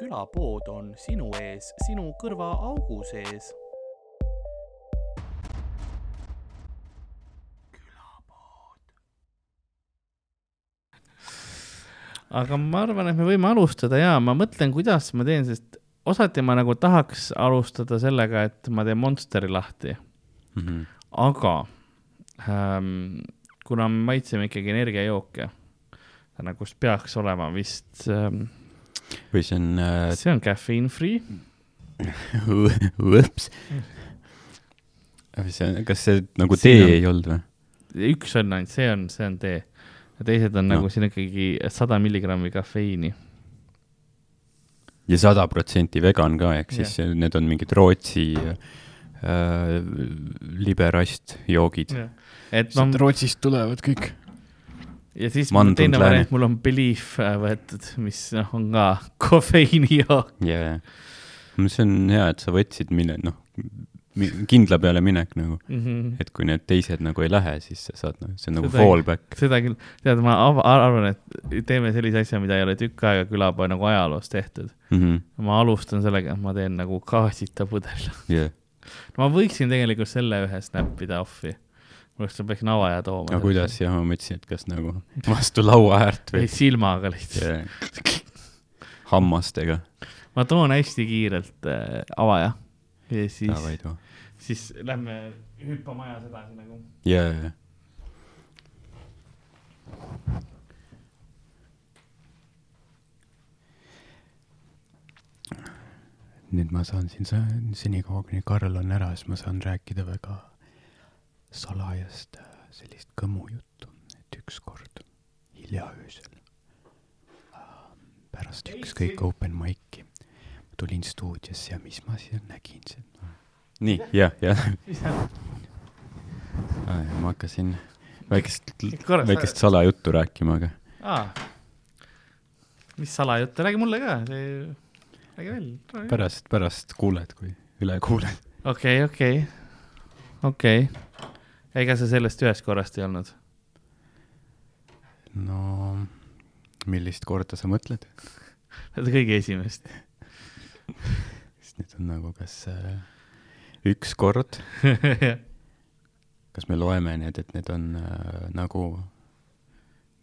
külapood on sinu ees, sinu kõrvaaugu sees. aga ma arvan, et me võime alustada ja ma mõtlen, kuidas ma teen, sest osati ma nagu tahaks alustada sellega, et ma teen Monsteri lahti mm. -hmm. aga ähm, kuna me maitseme ikkagi energiajooke, nagu peaks olema vist ähm,, või see on äh... see on caffeine free Ups. see on, kas see nagu tee on- ei olnud või? üks on ainult, see on, see on tee. ja teised on no. Nagu siin ikkagi sada milligrammi kafeiini. ja sada protsenti vegan ka, ehk siis yeah. need on mingid Rootsi äh, liberast joogid. et ma, Rootsist tulevad kõik. Ja siis Mandund teine lääne. variant, mul on Belief äh, võetud, mis noh, on ka kofeiinijook. jaa, see on hea, et sa võtsid mille, noh, kindla peale minek nagu, et kui need teised nagu ei lähe, siis sa saad, noh, see on nagu Seda fallback. seda küll, tead, ma arvan, et teeme sellise asja, mida ei ole tükk aega külapoe nagu ajaloos tehtud. Mhm. ma alustan sellega, et ma teen nagu gaasita pudel. jah, ma võiksin tegelikult selle ühe snappida off'i. oleks, ma peaksin avaja tooma. aga kuidas, jah, ma mõtlesin, et kas nagu vastu laua äärt ei, või silmaga lihtsalt. yeah. hammastega. ma toon hästi kiirelt äh, avaja ja siis, siis lähme hüppame ajas edasi nagu. jaa, nüüd ma saan siin, senikaua kuni Karl on ära, siis ma saan rääkida väga salajast äh, sellist kõmujuttu, et ükskord hiljaöösel äh, pärast ükskõik open mic'i ma tulin stuudiosse ja mis ma seal nägin seal. nii, jah, jah. ma hakkasin väikest, väikest salajuttu rääkima, aga aa, mis salajuttu, räägi mulle ka, räägi veel. pärast, pärast kuuled, kui üle kuuled. okei, okei, okei. Ega see sellest ühest korrast ei olnud? no millist korda sa mõtled? kõige esimest. sest need on nagu kas äh, üks kord, kas me loeme need, et need on äh, nagu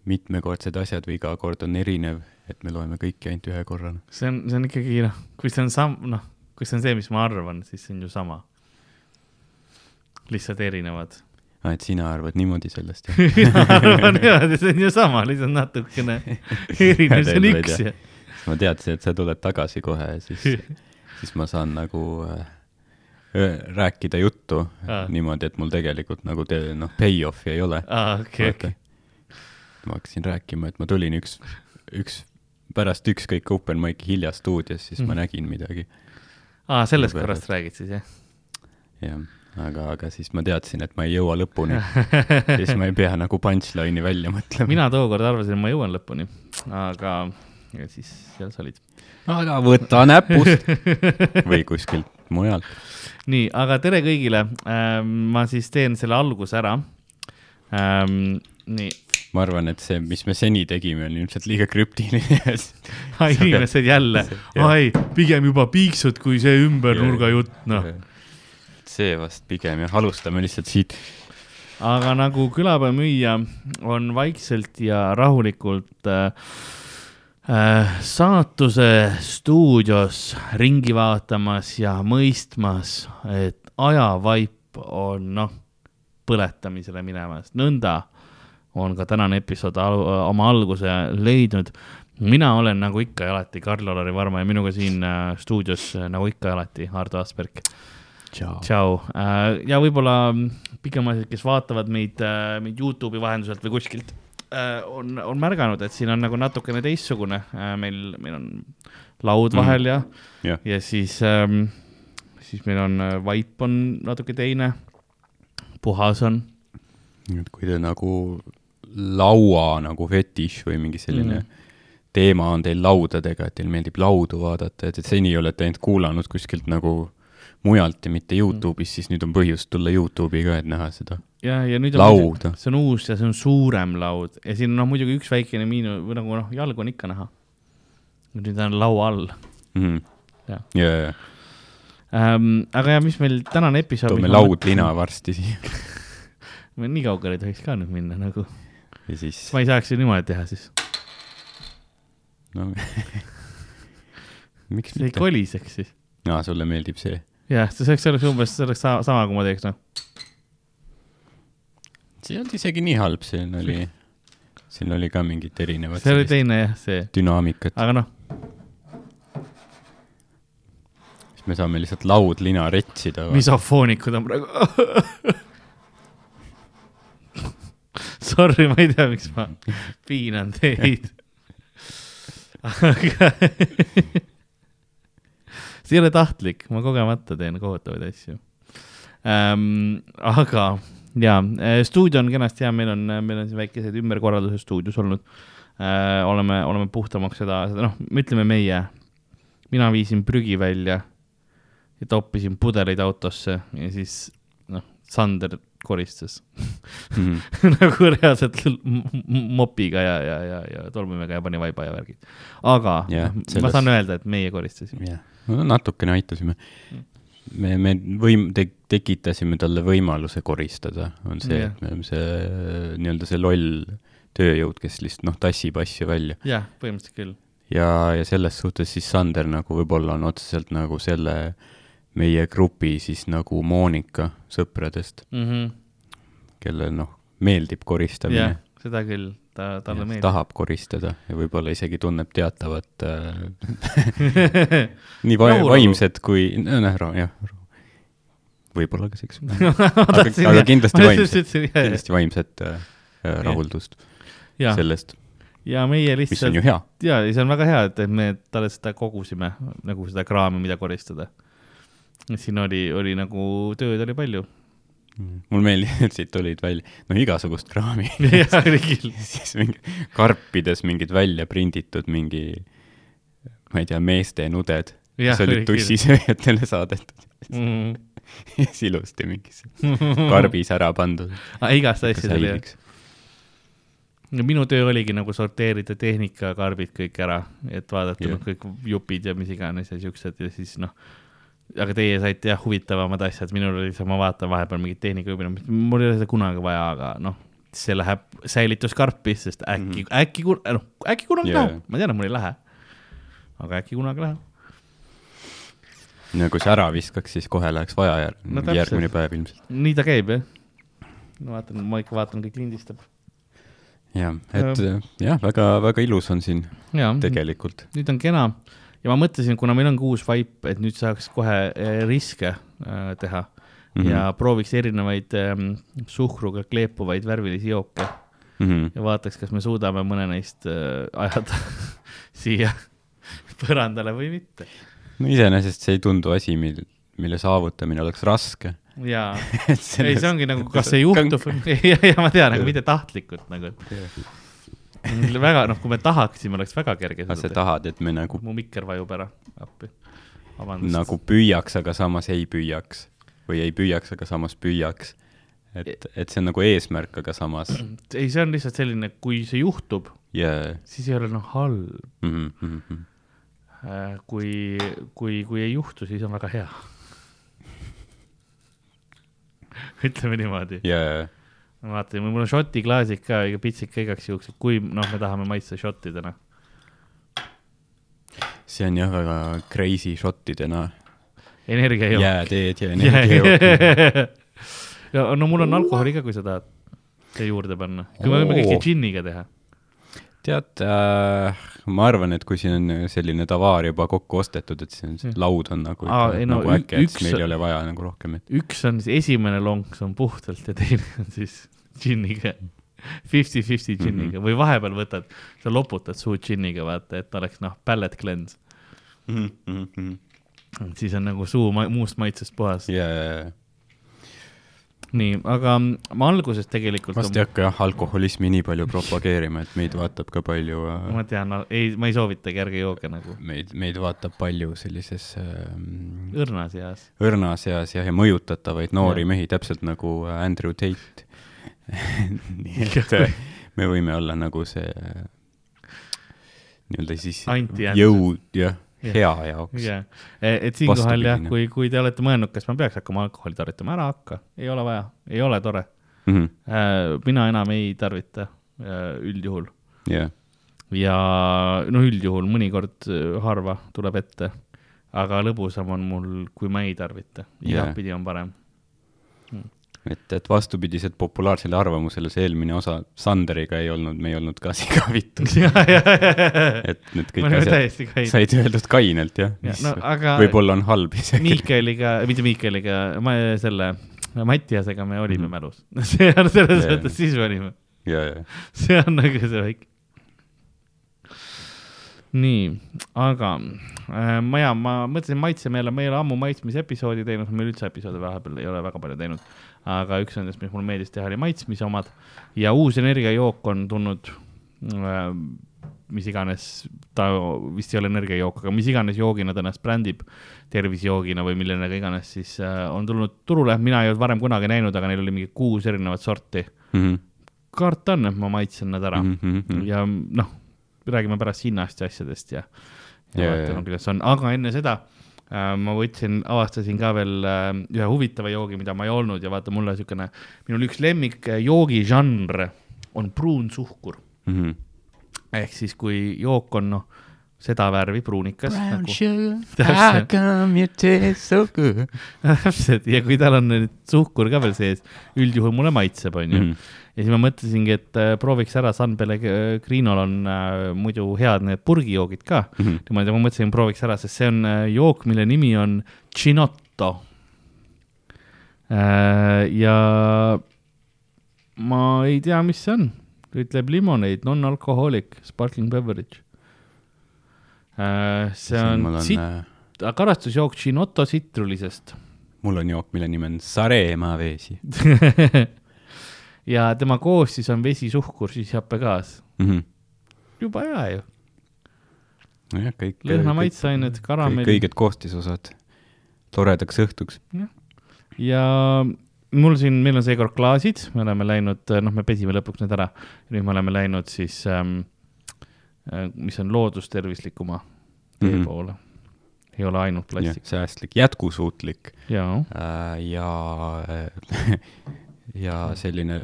mitmekordsed asjad või iga kord on erinev, et me loeme kõiki ainult ühe korrana. see on, see on ikkagi noh, kui see on sam-, noh, kui see on see, mis ma arvan, siis see on ju sama. lihtsalt erinevad. aa, et sina arvad niimoodi sellest, jah? mina arvan niimoodi, see on ju sama, lihtsalt natukene erinev, see on üks ja. ma teadsin, et sa tuled tagasi kohe ja siis, siis ma saan nagu äh, öö- rääkida juttu Aa. niimoodi, et mul tegelikult nagu te-, noh, payoff'i ei ole. aa, okei, okei. ma hakkasin rääkima, et ma tulin üks, üks, pärast ükskõik open mic'i hilja stuudios, siis mm. ma Mhm. nägin midagi. aa, sellest korrast räägid siis jah? jah, aga, aga siis ma teadsin, et ma ei jõua lõpuni. siis ma ei pea nagu punchline'i välja mõtlema. mina tookord arvasin, et ma jõuan lõpuni, aga ja siis seal sa olid. aga võta näpust või kuskilt mujalt. nii, aga tere kõigile ähm,. ma siis teen selle alguse ära ähm,. nii, ma arvan, et see, mis me seni tegime, on ilmselt liiga krüptiline. inimesed jälle, ai, pigem juba piiksud kui see ümbernurga jutt, noh. See vast pigem jah, alustame lihtsalt siit. aga nagu külapäevamüüja on vaikselt ja rahulikult äh, äh, saatuse stuudios ringi vaatamas ja mõistmas, et ajavaip on noh, põletamisele minemas, nõnda on ka tänane episood al oma alguse leidnud. mina olen nagu ikka ja alati Karl-Alari Varma ja minuga siin äh, stuudios äh, nagu ikka ja alati Ardo Asperg tšau. tšau Äh, ja võib-olla pikemaajalised, kes vaatavad meid, meid Youtube'i vahenduselt või kuskilt, on, on märganud, et siin on nagu natukene teistsugune, meil, meil on laud Mhm. vahel ja, jah, ja siis, siis meil on äh, vaip on natuke teine, puhas on. et kui te nagu laua nagu fetiš või mingi selline Mm. mm. teema on teil laudadega, et teil meeldib laudu vaadata, et, et seni olete ainult kuulanud kuskilt nagu mujalt ja mitte Youtube'is, siis nüüd on põhjust tulla Youtube'i ka, et näha seda ja, ja nüüd on lauda. see on uus ja see on suurem laud ja siin on noh, muidugi üks väikene miinus või nagu noh, jalg on ikka näha. nüüd on laua all Mhm. Jah. ja, ja, ähm,. aga ja mis meil tänane episood. toome laudlina varsti siia me nii kaugele ei tohiks ka nüüd minna nagu, ja siis, ma ei saaks ju niimoodi teha siis, no miks see ei mitte? koliseks siis. aa, sulle meeldib see? jah, see oleks, see oleks umbes, see oleks sama, sama, kui ma teeks noh. see ei olnud isegi nii halb, siin oli, siin oli ka mingit erinevat see oli teine jah, see, dünaamikat, aga noh, siis me saame lihtsalt laudlina retsida. misofoonikud on praegu. Sorry, ma ei tea, miks ma piinan teid. aga see ei ole tahtlik, ma kogemata teen kohutavaid asju ähm,. aga ja, stuudio on kenasti hea, meil on, meil on siin väikesed ümberkorraldused stuudios olnud äh,. oleme, oleme puhtamaks seda, seda noh, ütleme meie, mina viisin prügi välja ja toppisin pudeleid autosse ja siis noh, Sander koristas Mhm. nagu reaalselt mopiga ja, ja, ja, ja tolmumega ja pani vaiba ja värgid. aga yeah, ma selles- saan öelda, et meie koristasime. jah, no natukene aitasime me, me võim- te,, tekitasime talle võimaluse koristada, on see yeah., et me oleme see nii-öelda see loll tööjõud, kes lihtsalt noh, tassib asju välja jah, põhimõtteliselt küll. ja, ja selles suhtes siis Sander nagu võib-olla on otseselt nagu selle meie grupi siis nagu Monika sõpradest, mm. -hmm. kellel noh, meeldib koristamine, seda küll, ta, talle meeldib. tahab koristada ja võib-olla isegi tunneb teatavat äh, nii va Rahulolu. vaimset kui, noh, jah, võib-olla ka seksuaalne, aga, aga kindlasti vaimset, kindlasti vaimset äh, äh, rahuldust ja, sellest, ja meie lihtsalt hea. ja see on väga hea, et et me talle seda kogusime nagu seda kraami, mida koristada. siin oli, oli nagu tööd oli palju. Mulle meeldib, et siit tulid välja, no igasugust kraami siis mingi karpides mingid välja prinditud mingi, ma ei tea, meeste nuded, mis olid tussisööjatele saadetud Mm. siis ilusti mingis karbis ära pandud. igast asjad oli jah. ja minu töö oligi nagu sorteerida tehnikakarbid kõik ära, et vaadata yeah. kõik jupid ja mis iganes ja siuksed ja siis noh, aga teie saite jah huvitavamad asjad, minul oli see, ma vaatan vahepeal mingit tehnikajubi, mul ei ole seda kunagi vaja, aga noh, see läheb säilituskarpi, sest äkki mm, -hmm. äkki, noh, äkki kunagi yeah. läheb, ma tean, et mul ei lähe. aga äkki kunagi läheb. no kui see ära viskaks, siis kohe läheks vaja jär- No järgmine päev ilmselt. nii ta käib jah. ma vaatan, ma ikka vaatan, kõik lindistab. jah, et jah, väga-väga ilus on siin jaa, tegelikult. nüüd on kena ja ma mõtlesin, kuna meil ongi uus vaip, et nüüd saaks kohe eh, riske äh, teha mm. -hmm. ja prooviks erinevaid ähm, suhkruga kleepuvaid värvilisi jooke Mhm. ja vaataks, kas me suudame mõne neist äh, ajada siia põrandale või mitte. no iseenesest see ei tundu asi, mil, mille saavutamine oleks raske. jaa, ei, see ongi nagu, kas see juhtub, ja, ja ma tean, aga mitte tahtlikult nagu, et väga noh, kui me tahaksime, oleks väga kerge aga sa tahad, et me nagu, mu mikker vajub ära appi. nagu püüaks, aga samas ei püüaks või ei püüaks, aga samas püüaks. et, et see on nagu eesmärk, aga samas ei, see on lihtsalt selline, kui see juhtub, yeah.. siis ei ole noh halb. Mm -hmm. kui, kui, kui ei juhtu, siis on väga hea. ütleme niimoodi. yeah. Ma vaatan, mul on šoti klaasid ka, ega pitsika igaks juhuks, et kui noh, me tahame maitsta šottidena. see on jah väga crazy šottidena. energiajook. jääteed ja energiajook. ja no mul on alkoholi ka, kui sa tahad juurde panna. kui me võime kõike džinniga teha. Tead äh,, ma arvan, et kui siin on selline tavaar juba kokku ostetud, et on, see laud on nagu, Aa, ei no nagu äge, et siis meil ei ole vaja nagu rohkem, et üks on siis esimene lonks on puhtalt ja teine on siis džinniga. Fifty-fifty džinniga või vahepeal võtad, sa loputad suud džinniga, vaata, et oleks noh, pallet cleanse. mm. -hmm. siis on nagu suu ma muust maitsest puhas. yeah. nii, aga ma alguses tegelikult. vast ei hakka jah alkoholismi nii palju propageerima, et meid vaatab ka palju äh, ma tean, ei, ma ei soovitagi, ärge jooge nagu meid, meid vaatab palju sellises ähm, õrnas eas. õrnas eas jah, ja mõjutatavaid noori Jah. mehi, täpselt nagu äh, Andrew Tate. nii et äh, me võime olla nagu see äh, nii-öelda siis jõud, jah, hea jaoks. jah, et siinkohal jah, kui, kui te olete mõelnud, kas ma peaks hakkama alkoholi tarvitama, ära hakka, ei ole vaja, ei ole tore. Mhm. mina enam ei tarvita äh, üldjuhul. Jah, ja no üldjuhul mõnikord äh, harva tuleb ette, aga lõbusam on mul, kui ma ei tarvita, igatpidi on parem. et, et vastupidiselt populaarsele arvamusele see eelmine osa Sanderiga ei olnud, me ei olnud ka sigavitud. et need kõik asjad said öeldud kainelt jah, Ja, no aga- võib-olla on halb isegi. Miikeliga, mitte Miikeliga, ma selle Mattiasega me olime mälus. see on selles mõttes, siis me olime. see on nagu see väike. nii, aga äh, ma ja ma mõtlesin maitsemeele, ma ei ole ammu maitsmisepisoodi teinud, meil üldse episoode vahepeal ei ole väga palju teinud. aga üks nendest, mis mulle meeldis teha, oli maitsmise omad ja uus energiajook on tulnud äh, mis iganes, ta vist ei ole energiajook, aga mis iganes joogina ta ennast brändib, tervisejoogina või milline iganes, siis äh, on tulnud turule, mina ei olnud varem kunagi näinud, aga neil oli mingi kuus erinevat sorti. Mhm. karta on, et ma maitsen nad ära mm. Mhm. ja noh, räägime pärast hinnast ja asjadest ja, ja Ja, vaatame kuidas on, aga enne seda äh, ma võtsin, avastasin ka veel äh, ühe huvitava joogi, mida ma ei olnud ja vaata mulle siukene, minul üks lemmik äh, joogižanr on pruunsuhkur Mhm. ehk siis, kui jook on noh, seda värvi pruunikas nagu Täpselt. ja kui tal on nüüd suhkur ka veel sees, üldjuhul mulle maitseb, onju Mhm. Ja siis ma mõtlesingi, et äh, prooviks ära, San Pellegrinol on äh, muidu head need purgijoogid ka. Mhm. niimoodi, ma mõtlesin, prooviks ära, sest see on äh, jook, mille nimi on Chinotto ja ma ei tea, mis see on, ütleb limoneid, non-alcoholic sparkling beverage. See on on sit-, karastusjook Chinotto sitrulisest. mul on jook, mille nimi on Sarema veesi ja tema koostis on vesi, suhkur, siis happegaas. mm. -hmm. jube hea ju, nojah, kõik. lõhna maitseained, kõik karamell õiged koostisosad toredaks õhtuks. ja mul siin, meil on seekord klaasid, me oleme läinud, noh, me pesime lõpuks need ära. nüüd me oleme läinud siis ähm,, mis on loodustervislikuma tee mm. -hmm. poole. ei ole ainult plastik. säästlik, jätkusuutlik jaa, äh, ja, ja selline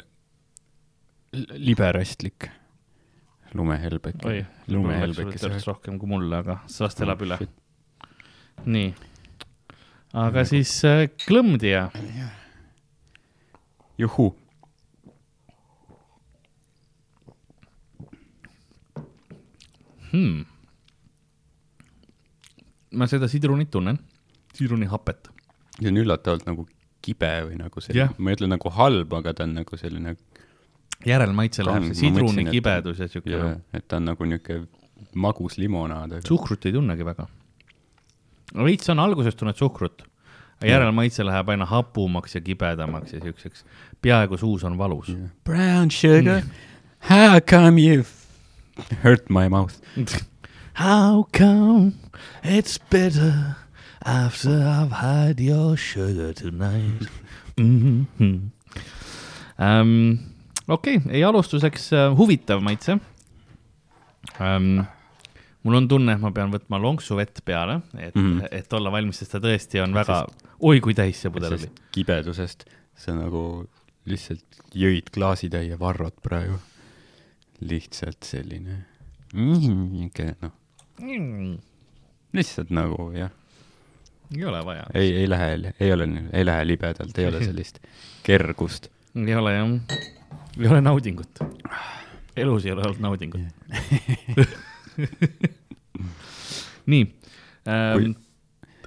liberastlik lumehelbeke oi, lumehelbekese lumehelbekese. rohkem kui mulle, aga see vast elab Oh, üle. nii, aga siis äh, klõmdija, juhuu. hmm.. ma seda sidrunit tunnen, sidrunihapet. see on üllatavalt nagu kibe või nagu selline, ma ei ütle nagu halb, aga ta on nagu selline, järelmaitse läheb On, see ma mõtlesin, sidruni et- kibedus ja siuke no., et ta on nagu niisugune magus limonaad, aga suhkrut ei tunnegi väga. veits on alguses tunned suhkrut, järelmaitse läheb aina hapumaks ja kibedamaks ja siukseks, peaaegu suus on valus. brown sugar, how come you hurt my mouth? How come it's better after I've had your sugar tonight mm -hmm. um,? Okei okay,, ei alustuseks uh, huvitav maitse um,. mul on tunne, et ma pean võtma lonksu vett peale, et mm. -hmm. et olla valmis, sest ta tõesti on väga, oi kui täis see pudel oli kibedusest sa nagu lihtsalt jõid klaasitäie varrot praegu. lihtsalt selline niisugune noh, Mm, lihtsalt nagu jah, ei ole vaja, ei, ei lähe, ei ole, ei lähe libedalt, ei ole sellist kergust. ei ole jah, ei ole naudingut. elus ei ole olnud naudingut. nii ähm,,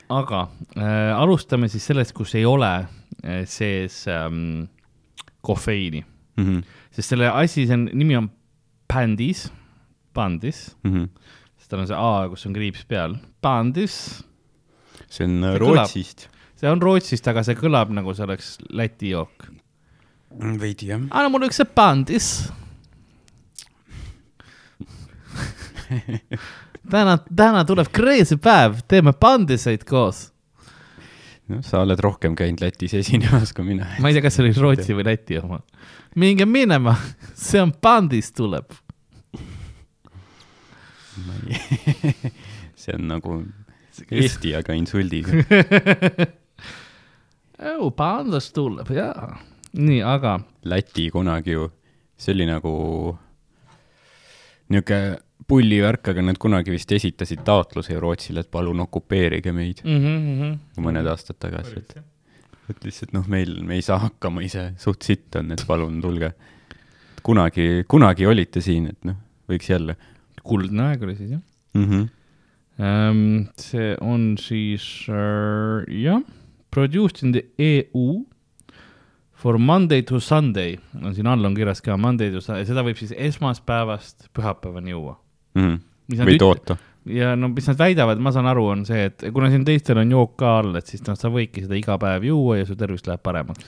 aga äh, alustame siis sellest, kus ei ole äh, sees ähm, kofeiini, Mhm, sest selle asi, see on, nimi on Pandis, Pandis, mhm. sest tal on see A, kus on kriips peal, Pandis, see on äh, See Rootsist. see on Rootsist, aga see kõlab nagu see oleks Läti jook. Veidi jah. anna mulle üks Pandis. täna, täna tuleb crazy päev, teeme Pandiseid koos. noh, sa oled rohkem käinud Lätis esinemas kui mina. ma ei tea, kas see oli Rootsi või Läti oma. minge minema, see on Pandis tuleb. see on nagu Eesti, aga insuldiga. oh, pandas tuleb jaa. nii, aga Läti kunagi ju, see oli nagu niisugune pullivärk, aga nad kunagi vist esitasid taotluse Rootsile, et palun okupeerige meid mm. -hmm. mõned aastad tagasi, et, et lihtsalt noh, meil, me ei saa hakkama ise, suht sitt on, et palun tulge. kunagi, kunagi olite siin, et noh, võiks jälle kuldne aeg oli siis jah mm. -hmm. um,. see on siis uh, jah, produced in the EU for Monday to Sunday on siin all on kirjas ka Monday to Sunday, seda võib siis esmaspäevast pühapäevani juua. Mm -hmm. Mis nad või üt- toota. ja no mis nad väidavad, ma saan aru, on see, et kuna siin teistel on jook ka all, et siis noh, sa võidki seda iga päev juua ja su tervis läheb paremaks.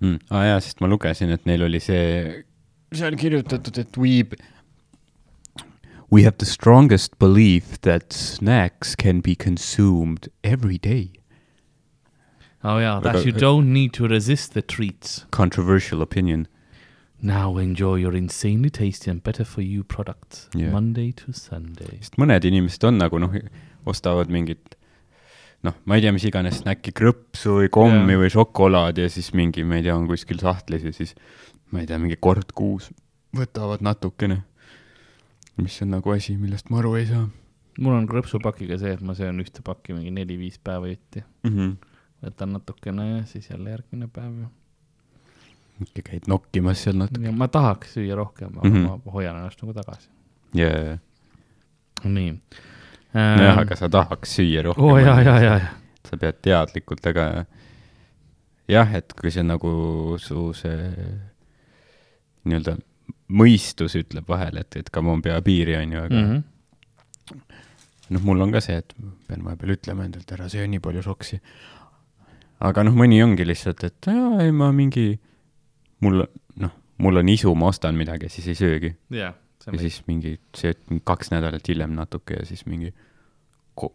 mm.. aa jaa, sest ma lugesin, et neil oli see, seal kirjutatud, et we We have the strongest belief that snacks can be consumed every day. Oh jaa, that Aga- you don't need to resist the treats. Controversial opinion. Now enjoy your insanely tasty and better for you products Yeah. yeah. Monday to Sunday. sest mõned inimesed on nagu noh, ostavad mingit noh, ma ei tea, mis iganes snäkki, krõpsu või kommi Jaa. või šokolaadi ja siis mingi, ma ei tea, on kuskil sahtlis ja siis ma ei tea, mingi kord kuus võtavad natukene. mis on nagu asi, millest ma aru ei saa mul on krõpsupakiga see, et ma söön ühte pakki mingi neli-viis päeva jutti. mm. -hmm. Võtan natukene ja siis jälle järgmine päev ju. ikka käid nokkimas seal natuke. ja ma tahaks süüa rohkem, aga mm -hmm. ma hoian ennast nagu tagasi. jaa, nii. nojah, aga sa tahaks süüa rohkem. oo ja, ja, ja, ja. sa pead teadlikult, aga jah, et kui see nagu su see nii-öelda mõistus ütleb vahel, et, et come on, pea piiri, on ju, aga mm. -hmm. noh, mul on ka see, et pean vahepeal ütlema endale, et ära söö nii palju soksi. Aga noh, mõni ongi lihtsalt, et jaa, ei ma mingi, mul, noh, mul on isu, ma ostan midagi, siis ei söögi. see ja on siis mingi, sööd kaks nädalat hiljem natuke ja siis mingi,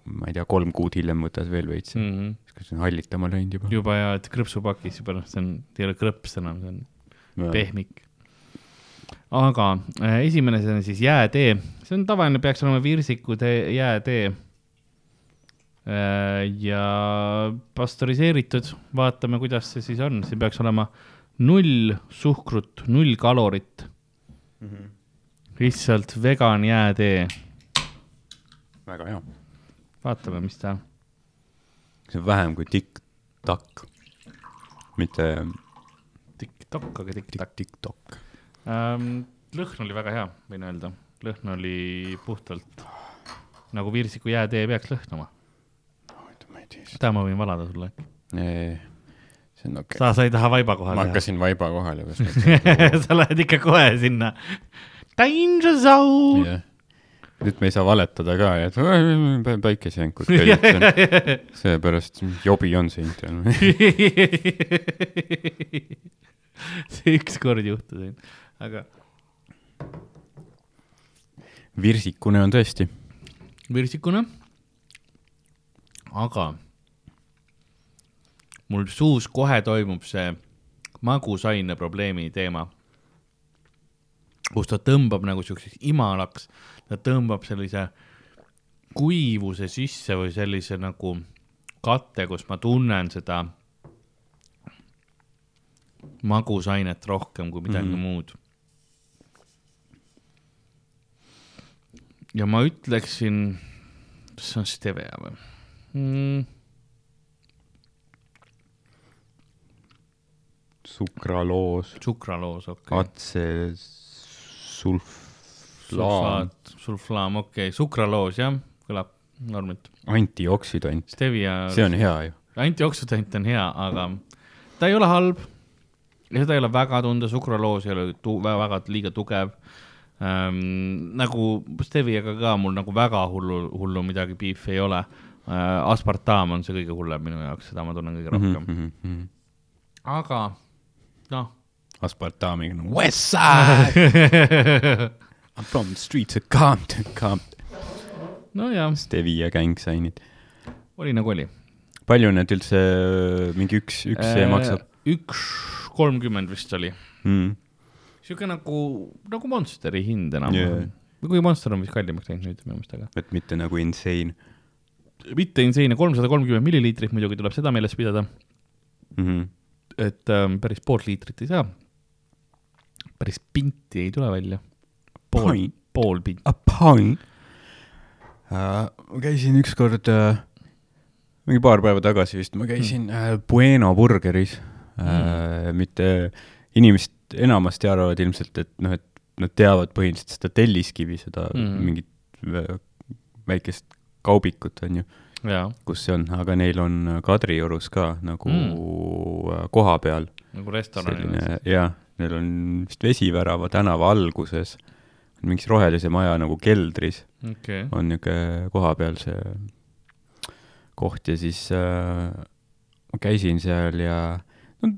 ma ei tea, kolm kuud hiljem võtad veel veits mm., mm -hmm. siis see on hallitama läinud juba. juba ja, et krõpsupakis juba noh, see on, ei ole krõps enam, see on pehmik. aga äh, esimene, see on siis jäätee, see on tavaline, peaks olema virsiku tee, jäätee. Ja pastöriseeritud, vaatame, kuidas see siis on, siin peaks olema null suhkrut, null kalorit. lihtsalt vegan jäätee, väga hea. vaatame, mis ta, see on vähem kui tikk-takk, mitte tikk-tokk, aga tikk-takk. tikk-tikk-tokk. ähm,. lõhn oli väga hea, võin öelda, lõhn oli puhtalt nagu virsiku jäätee peaks lõhnama. tea, seda ma võin valada sulle. see on okei okay.. sa, sa ei taha vaiba kohal ma hakkasin vaiba kohale sa lähed ikka kohe sinna. Danger zone. jah. nüüd me ei saa valetada ka, et "Oi, päikesejänkud käivad. seepärast jobi on see internet. see ükskord juhtus, aga virsikune on tõesti. virsikuna. Aga mul suus kohe toimub see magusaine probleemi teema. kus ta tõmbab nagu siukseks imalaks, ta tõmbab sellise kuivuse sisse või sellise nagu katte, kus ma tunnen seda magusainet rohkem kui midagi mm. -hmm. muud. ja ma ütleksin, kas see on stevia või mm,? sukraloos, sukraloos, okei okay.. atsesulflaam, sulflaam, okei okay., sukraloos jah, kõlab normilt. antioksüdant, Stevia, see on hea ju. antioksüdant on hea, aga ta ei ole halb ja seda ei ole väga tunda, sukraloos ei ole tu-, väga, liiga tugev ähm,. nagu Steviaga ka mul nagu väga hullu, hullu midagi beef'i ei ole äh,. aspartaam on see kõige hullem minu jaoks, seda ma tunnen kõige rohkem mm, mm. -hmm. aga noh aspartaamiga nagu West Side, I m from the streets of Compton, Compton. nojah, Stevia gängsainid. oli nagu oli. palju need üldse, mingi üks, üks see maksab? Äh, üks kolmkümmend vist oli, Mm. sihuke nagu, nagu Monsteri hind enam Yeah. yeah.. kuigi Monster on vist kallimaks läinud nüüd minu meelest, aga et mitte nagu insane mitte insane, kolmsada kolmkümmend milliliitrit muidugi tuleb seda meeles pidada, mm. -hmm. et ähm, päris poolt liitrit ei saa. päris pinti ei tule välja. pool pool pinti. A pint uh,. ma käisin ükskord uh,, mingi paar päeva tagasi vist, ma käisin uh, Bueno burgeris uh, mm.. mitte, inimesed enamasti arvavad ilmselt, et noh, et nad teavad põhimõtteliselt seda telliskivi, seda Mm. mm. mingit vä- väikest kaubikut, on ju, kus see on, aga neil on Kadriorus ka nagu Mm. koha peal nagu selline, jah, neil on vist Vesivärava tänava alguses, mingis rohelise maja nagu keldris okei, on niisugune kohapeal see koht ja siis äh, ma käisin seal ja no,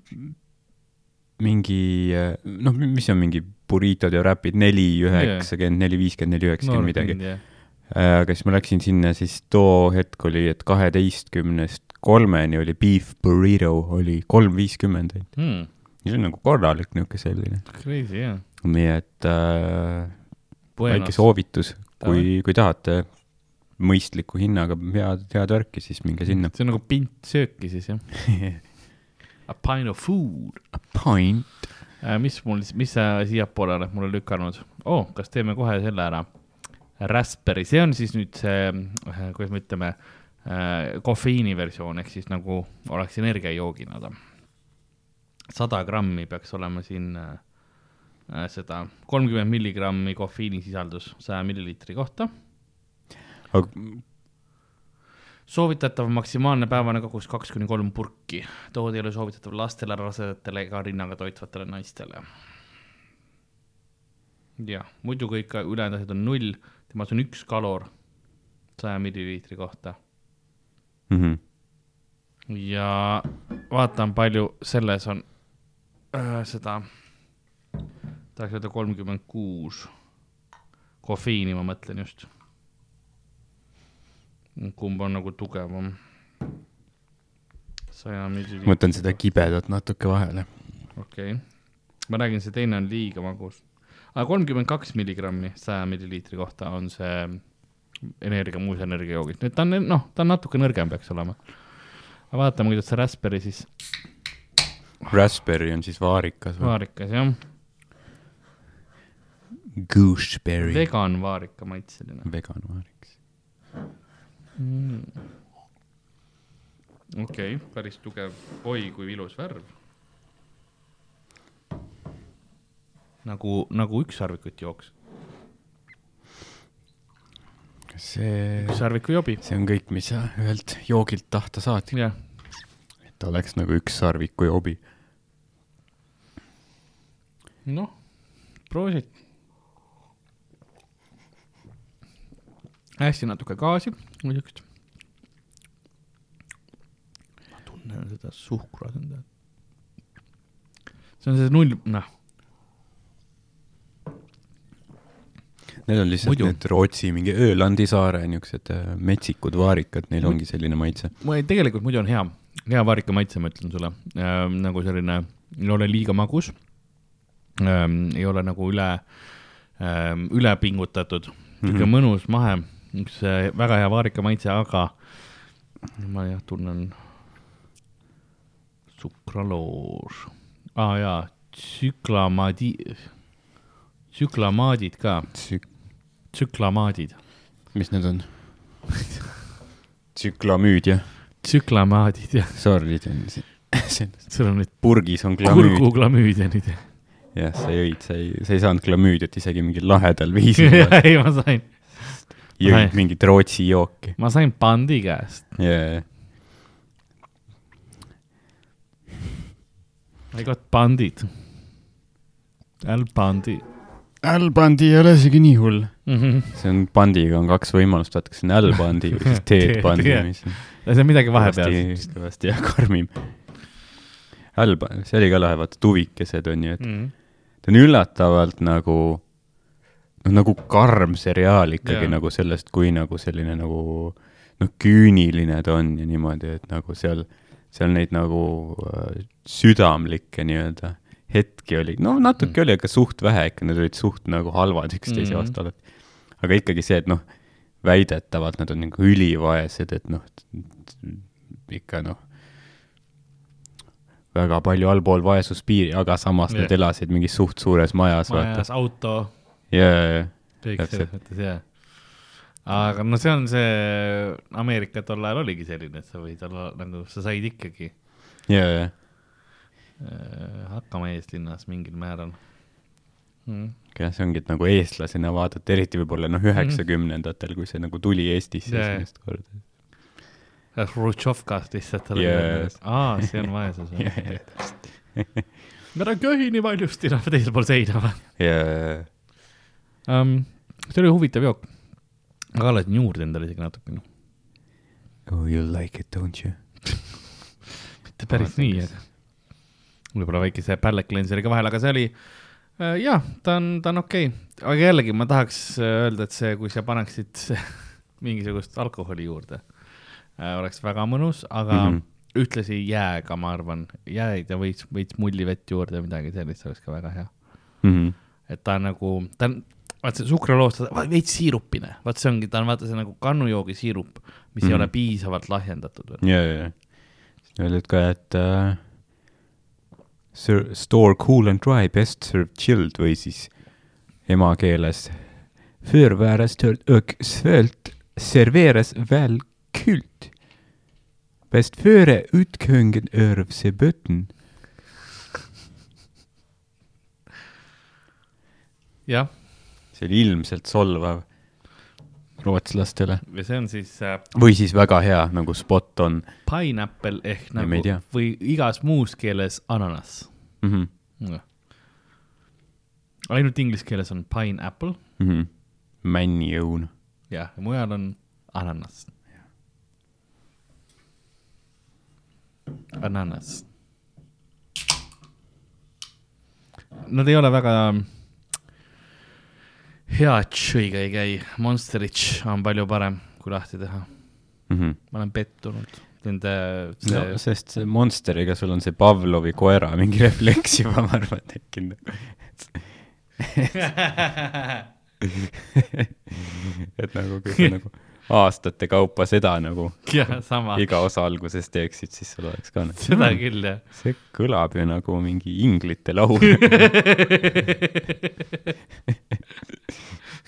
mingi noh, mis on mingi burritod ja räpid, neli üheksakümmend, neli viiskümmend, neli üheksakümmend midagi. Aga siis ma läksin sinna, siis too hetk oli, et kaheteistkümnest kolmeni oli beef burrito oli kolm viiskümmend ainult. Hmm, see on nagu korralik niisugune selline. crazy jah. nii et äh, väike soovitus, kui, kui tahate mõistliku hinnaga head, head värki, siis minge sinna. see on nagu pint sööki siis jah. A pint of food. Pint. Äh, mis mul, mis sa siiapoole oled mulle lükanud oh,? kas teeme kohe selle ära? Raspberry, see on siis nüüd see, kuidas me ütleme, kofeiini versioon ehk siis nagu oleks energiajoogina ta. sada grammi peaks olema siin äh, seda kolmkümmend milligrammi kofeiinisisaldus saja milliliitri kohta. aga soovitatav maksimaalne päevane kogus kaks kuni kolm purki. tood ei ole soovitatav lastele, rasedatele ega rinnaga toitvatele naistele. jah, muidu kõik ülejäänud asjad on null, temas on üks kalor saja milliliitri kohta mm -hmm. ja vaatan, palju selles on äh, seda, tahaks öelda kolmkümmend kuus kofeiini, ma mõtlen just. kumb on nagu tugevam? saja milliliitri. ma võtan seda kibedat natuke vahele. okei okay., ma räägin, see teine on liiga magus. Aga kolmkümmend kaks milligrammi saja milliliitri kohta on see energia, muus energiajoogid, nüüd ta on noh, ta on natuke nõrgem peaks olema. aga vaatame, kuidas see Raspberry siis Raspberry on siis vaarikas või? vaarikas jah, Gooseberry. vegan vaarika maitseline vegan vaarikas. mm.. okei okay,, päris tugev, oi kui ilus värv. nagu, nagu ükssarvikut jooks, see, ükssarviku jobi, see on kõik, mis sa ühelt joogilt tahta saad, et ta oleks nagu üks sarviku jobi. noh, proovid. hästi natuke gaasi, muidugi. ma tunnen seda suhkruasendajat. see on see null, noh, Need on lihtsalt Muidu. need Rootsi mingi Öölandi saare niisugused äh, metsikud vaarikad, neil ongi selline maitse. ma ei- tegelikult muidu on hea, hea vaarika maitse, ma ütlen sulle ähm,. nagu selline, ei ole liiga magus ähm,. ei ole nagu üle ähm,, üle pingutatud, niisugune mm. -hmm. mõnus, mahe, üks äh, väga hea vaarika maitse, aga ma jah tunnen sukraloos ah,, jaa, tsüklamaadi, tsüklamaadid ka, tsüklamaadid, mis need on? tsüklamüüd jah, tsüklamaadid jah, sordid on see, selles sul on nüüd purgis on glamüüd. kurguklamüüdianid jah, sa jõid, sa ei, sa ei saanud glamüüdiat isegi mingil lahedal viisil, ei, ma sain, jõid mingit Rootsi jooki ma sain pandi käest. yeah.. I got pandid. Al pandi L-bandi ei ole isegi nii hull. mm. -hmm. see on pandiga on kaks võimalust, vaata, kas see on L-bandi või siis T-bandi, Jah. mis on see on midagi vahepeal. kõvasti, jah, karmim. L-band, see oli ka lahe, vaata tuvikesed on ju, et Mm. ta on üllatavalt nagu, noh nagu karm seriaal ikkagi Jaa. nagu sellest, kui nagu selline nagu noh, küüniline ta on ja niimoodi, et nagu seal, seal neid nagu äh, südamlikke nii-öelda hetki oli, no natuke Mm. oli, aga suht vähe ikka, need olid suht nagu halvad üksteise Mhm. vastu alati. aga ikkagi see, et noh, väidetavalt nad on nagu ülivaesed, et noh, ikka noh, väga palju allpool vaesuspiiri, aga samas Jah. nad elasid mingis suht suures majas, majas, auto, ja, ja, ja, kõik selles mõttes, jah. aga no see on see, Ameerika tol ajal oligi selline, et sa võid olla nagu, sa said ikkagi ja, ja, hakkama eeslinnas mingil määral mm.. jah, see ongi, et nagu eestlasena vaadata, eriti võib-olla noh, üheksakümnendatel, kui see nagu tuli Eestisse jaa. esimest korda. Hrutšovkast lihtsalt oli Yes. aa, see on vaesus ja, täpselt. me oleme köhi nii valjusti, noh, teisel pool seina või ja, ja, um,. see oli huvitav jook. ma kallasin juurde endale isegi natukene. oh you like it, don't you? mitte päris nii, aga võib-olla väikese palate cleanser'iga vahel, aga see oli äh, jah, ta on, ta on okei okay., aga jällegi ma tahaks äh, öelda, et see, kui sa paneksid mingisugust alkoholi juurde äh,, oleks väga mõnus, aga mm. -hmm. ühtlasi jääga, ma arvan, jääd ja veits, veits mullivett juurde või midagi sellist oleks ka väga hea. Mhm. et ta on nagu, ta on, vaat see on veits siirupine, vaat see ongi, ta on vaata see nagu kannujoogi siirup, mis mm -hmm. ei Mhm. ole piisavalt lahjendatud ja, ja, ja. öeldud ka, et uh, store cool and dry, best served chilled või siis emakeeles och svölt serveras väl kult. Bäst före utkungen örv se bötten. jah, see oli ilmselt solvav rootslastele. ja see on siis äh, või siis väga hea nagu spot on pineapple ehk nagu tea. või igas muus keeles ananas mm. mm.. ainult inglise keeles on pineapple -hmm. Mm -hmm. männiõun. jah, ja mujal on ananas. Ananas. Nad ei ole väga hea tšõiga ei käi, Monsterich on palju parem, kui lahti teha. Mm -hmm. ma olen pettunud nende see no sest see Monsteriga sul on see Pavlovi koera mingi refleks juba, ma arvan, tekkinud. et nagu kui sa nagu aastate kaupa seda nagu sama, iga osa alguses teeksid, siis sul oleks ka nagu seda küll jah. see kõlab ju nagu mingi inglite laul.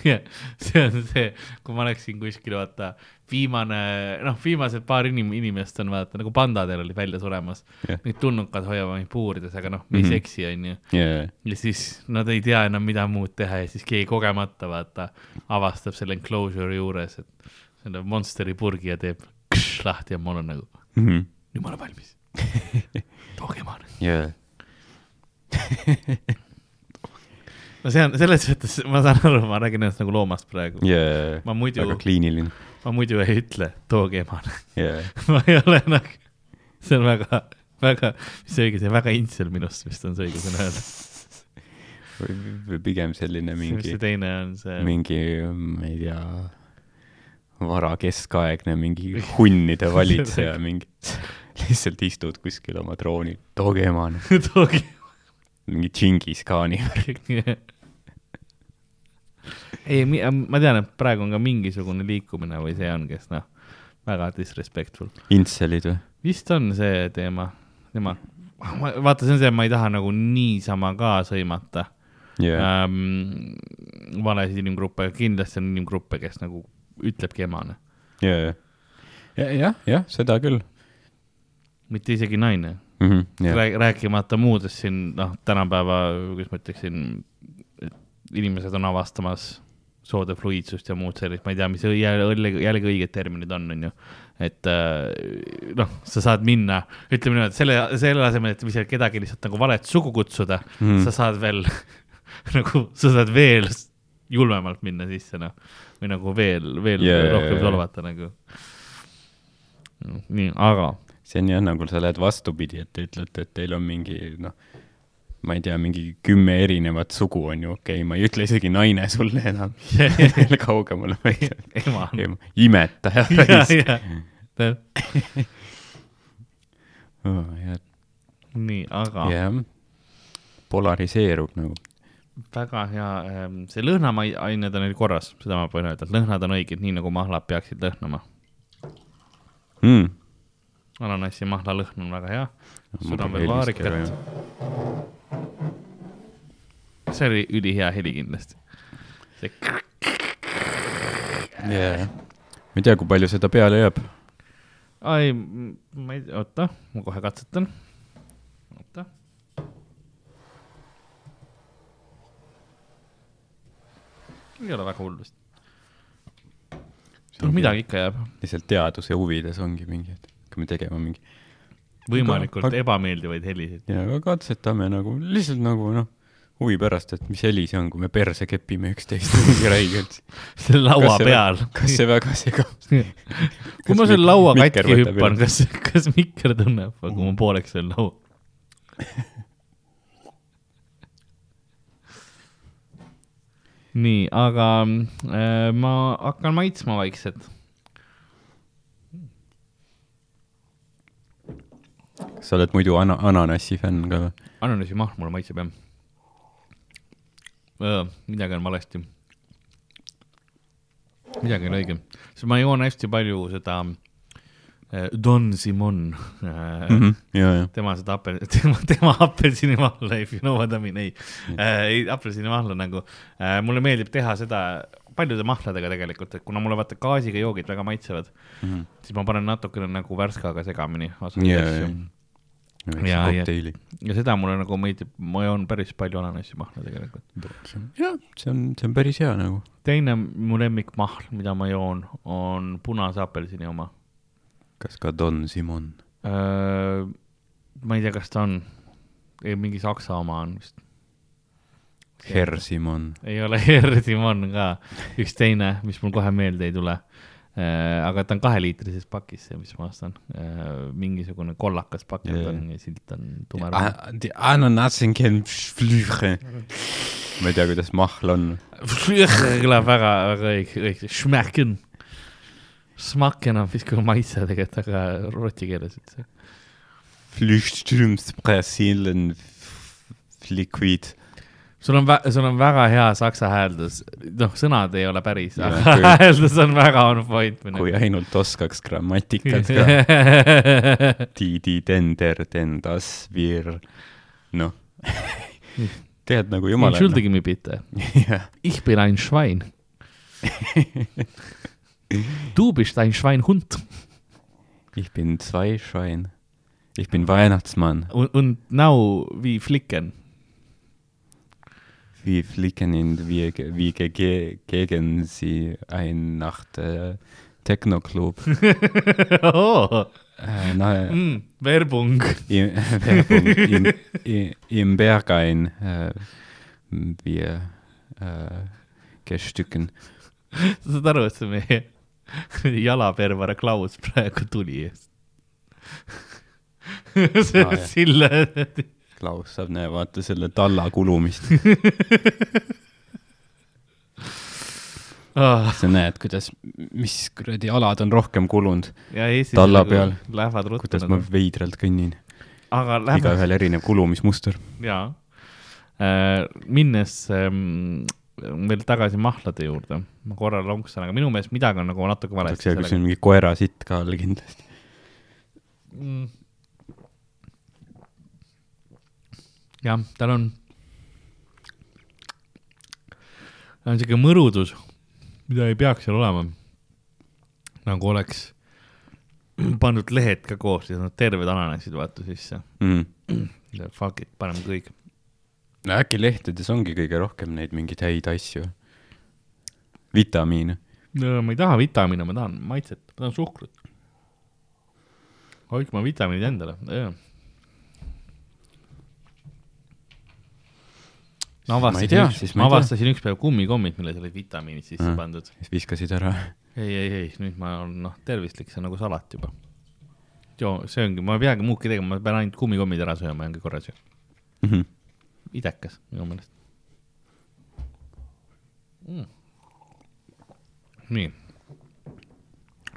jah, see on see, kui ma läksin kuskile, vaata, viimane, noh, viimased paar inim-, inimest on vaata nagu pandadel oli välja suremas Jah. Need tulnukad hoiavad mind puurides, aga noh, me ei Mhm. seksi, onju. jaa, ja siis nad ei tea enam, mida muud teha ja siis keegi kogemata, vaata, avastab selle enclosure'i juures, et selle Monsteri purgi ja teeb kš, lahti ja mul on nagu, nüüd ma olen valmis. maale. jaa, no see on, selles mõttes ma saan aru, ma räägin ennast nagu loomast praegu. jaa, ma muidu väga, kliiniline, ma muidu ei ütle, tooge emale. jaa, ma ei ole nagu, see on väga, väga, mis see õige, see väga intsel minust vist on see õige sõna öelda. või pigem selline mis mingi see teine on see, mingi, ma ei tea, varakeskaegne mingi hunnide valitseja, mingi, lihtsalt istud kuskil oma troonil, tooge emane, tooge. mingi Džingis-khaani. ei, ma tean, et praegu on ka mingisugune liikumine või see on, kes noh, väga disrespectful. Intselid või? vist on see teema, tema, vaata, see on see, ma ei taha nagu niisama ka sõimata jaa, ähm, valesid inimgruppe, kindlasti on inimgruppe, kes nagu ütlebki emane, jaa, jaa, jah, jah, seda küll. mitte isegi naine Mhm, jah, Rääk,. rääkimata muudest siin, noh, tänapäeva, kuidas ma ütleksin, inimesed on avastamas soode fluiidsust ja muud sellist, ma ei tea, mis jälle, jällegi õiged terminid on, on ju. et äh, noh, sa saad minna, ütleme niimoodi, selle, selle asemel, et kedagi lihtsalt nagu valet sugu kutsuda mm., Mhm. sa saad veel nagu, sa saad veel julmemalt minna sisse, noh. või nagu veel, veel yeah, rohkem jaa. solvata nagu. nii, aga see on jah, nagu sa lähed vastupidi, et te ütlete, et teil on mingi noh, ma ei tea, mingi kümme erinevat sugu on ju, okei okay,, ma ei ütle isegi naine sulle enam veel kaugemale, ema imetaja ja, raisk. jah, nii, aga jah, polariseerub nagu. Väga hea, see lõhnaained on neil korras, seda ma võin öelda, et lõhnad on õiged, nii nagu mahlad peaksid lõhnama. mm.. ananassi ja mahla lõhn on väga hea. veel vaarikat. see oli ülihea heli kindlasti. see yeah.. ma ei tea, kui palju seda peale jääb. ai, ma ei, oota, ma kohe katsetan. oota. Ei ole väga hull vist. midagi ikka jääb. lihtsalt teaduse huvides ongi mingi, et hakkame tegema mingi võimalikult Aga- ebameeldivaid helisid. ja aga katsetame nagu lihtsalt nagu noh, huvi pärast, et mis heli see on, kui me perse kepime üksteist mingi räigelt. selle laua Kas peal. kas see väga segab? kui ma selle laua katki hüppan, kas, kas Mikker tunneb, kui ma pooleks söön laua? nii, aga äh, ma hakkan maitsma vaikselt. sa oled muidu ana-, ananassi fänn ka või? ananassi mahl mulle maitseb jah. midagi on valesti. midagi on õige, sest ma joon hästi palju seda äh, Don Simon äh, mm. -hmm. ja, ja. tema seda apel-, tema, tema apelsinimahla, if you know what I mean, ei äh,, ei apelsinimahla nagu äh,, mulle meeldib teha seda paljude mahladega tegelikult, et kuna mulle vaata gaasiga joogid väga maitsevad, siis ma panen natukene nagu värskaga segamini. ja, ja. Ja, ja. kokteili. ja seda mulle nagu meeldib, ma joon päris palju ananassimahla tegelikult. jah, see on, see on päris hea nagu. teine mu lemmikmahl, mida ma joon, on punase apelsini oma. Kas ka Don Simon? ma ei tea, kas ta on, mingi saksa oma on vist. Herr Simon. ei ole Herr Simon ka, üks teine, mis mul kohe meelde ei tule. aga ta on kaheliitrises pakis, see, mis ma ostan. mingisugune kollakas pakend Jaa. on ja silt on tume. Die Ananassen kennen Flüche. ma ei tea, kuidas mahl on. kõlab väga, väga õige, õige, schmecken. Smacken on vist küll maitse tegelikult, aga roti keeles üldse. Flüchtströmsbrasilien liquid. sul on, sul on väga hea saksa hääldus, noh, sõnad ei ole päris, aga hääldus on väga on point. kui ainult oskaks grammatikat ka. Die, die, den, der, den, das, wir. noh, tead nagu jumala. Entschuldige mich bitte, ich bin ein Schwein. Du bist ein Schweinhund ich bin zwei Schwein. Ich bin Weihnachtsmann. und, und now wie flicken. Wir fliegen in, wie, wie ge, gegen sie ein Nacht äh, Techno-Club. oh, Äh, na, mm, Werbung. im, Werbung, im, im, im Berghain äh, wir äh, gestücken. aru, et see meie jalapervara Klaus praegu tuli eest. see on jah. Sille. Klaus saab näe, vaata selle talla kulumist. sa näed, kuidas, mis kuradi alad on rohkem kulunud, Talla nagu peal. kuidas ma nagu, veidralt kõnnin. igaühel erinev kulumismuster. jaa äh,. minnes ähm, veel tagasi mahlade juurde, ma korra lonksan, aga minu meelest midagi on nagu natuke valesti kus on mingi koera sitt ka all kindlasti. mm.. jah, tal on, tal on siuke mõrudus, mida ei peaks seal olema. nagu oleks pandud lehed ka koos ja nad terved ananassid vaata sisse. Mm. Fuck it, paneme kõik. No äkki lehtedes ongi kõige rohkem neid mingeid häid asju. vitamiine. no ma ei taha vitamiine, ma tahan maitset, ma tahan suhkrut. hoidke oma vitamiinid endale, jah. ma avastasin, siis ma avastasin üks päev kummikommid, milles olid vitamiinid sisse Ah. pandud. siis viskasid ära. ei, ei, ei, nüüd ma olen noh, tervislik, see on nagu salat juba. joo, see ongi, ma ei peagi muudki tegema, ma pean ainult kummikommid ära sööma ja ongi korras ju. Mhm. Idekas minu meelest mm.. nii,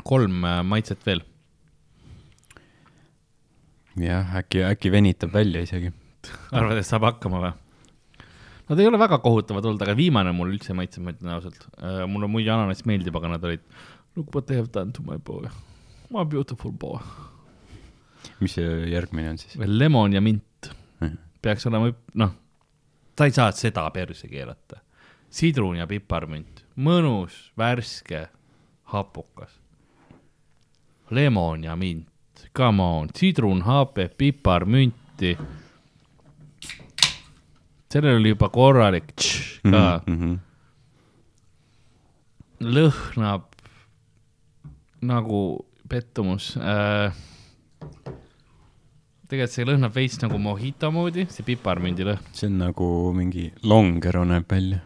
kolm äh, maitset veel. jah, äkki, äkki venitab välja isegi. arvad, et saab hakkama või? Nad ei ole väga kohutavad olnud, aga viimane mulle üldse ei maitsenud, ma ütlen ausalt. mulle muidu ananass meeldib, aga nad olid look what they have done to my boy. My beautiful boy. mis see järgmine on siis? lemon ja mint peaks olema, noh, sa ei saa seda perse keerata. sidrun ja piparmünt, mõnus, värske, hapukas. Lemon ja mint, come on, sidrun, hapet, pipar, münti. sellel oli juba korralik tš ka mm. -hmm. lõhnab nagu pettumus äh,. Tegelikult see lõhnab veits nagu mojito moodi, see piparmündi lõhn. see on nagu mingi longero näeb välja.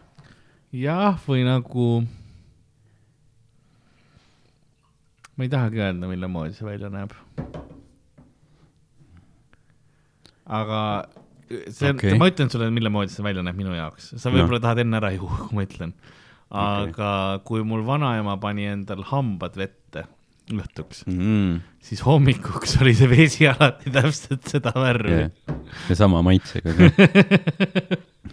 jah, või nagu. ma ei tahagi öelda, mille moodi see välja näeb. aga see okay., ma ütlen sulle, mille moodi see välja näeb minu jaoks, sa võib-olla No. tahad enne ära juua, kui ma ütlen. aga okay. kui mul vanaema pani endal hambad vette õhtuks, Mm. siis hommikuks oli see vesi alati täpselt seda värvi Yeah. ja sama maitsega ka.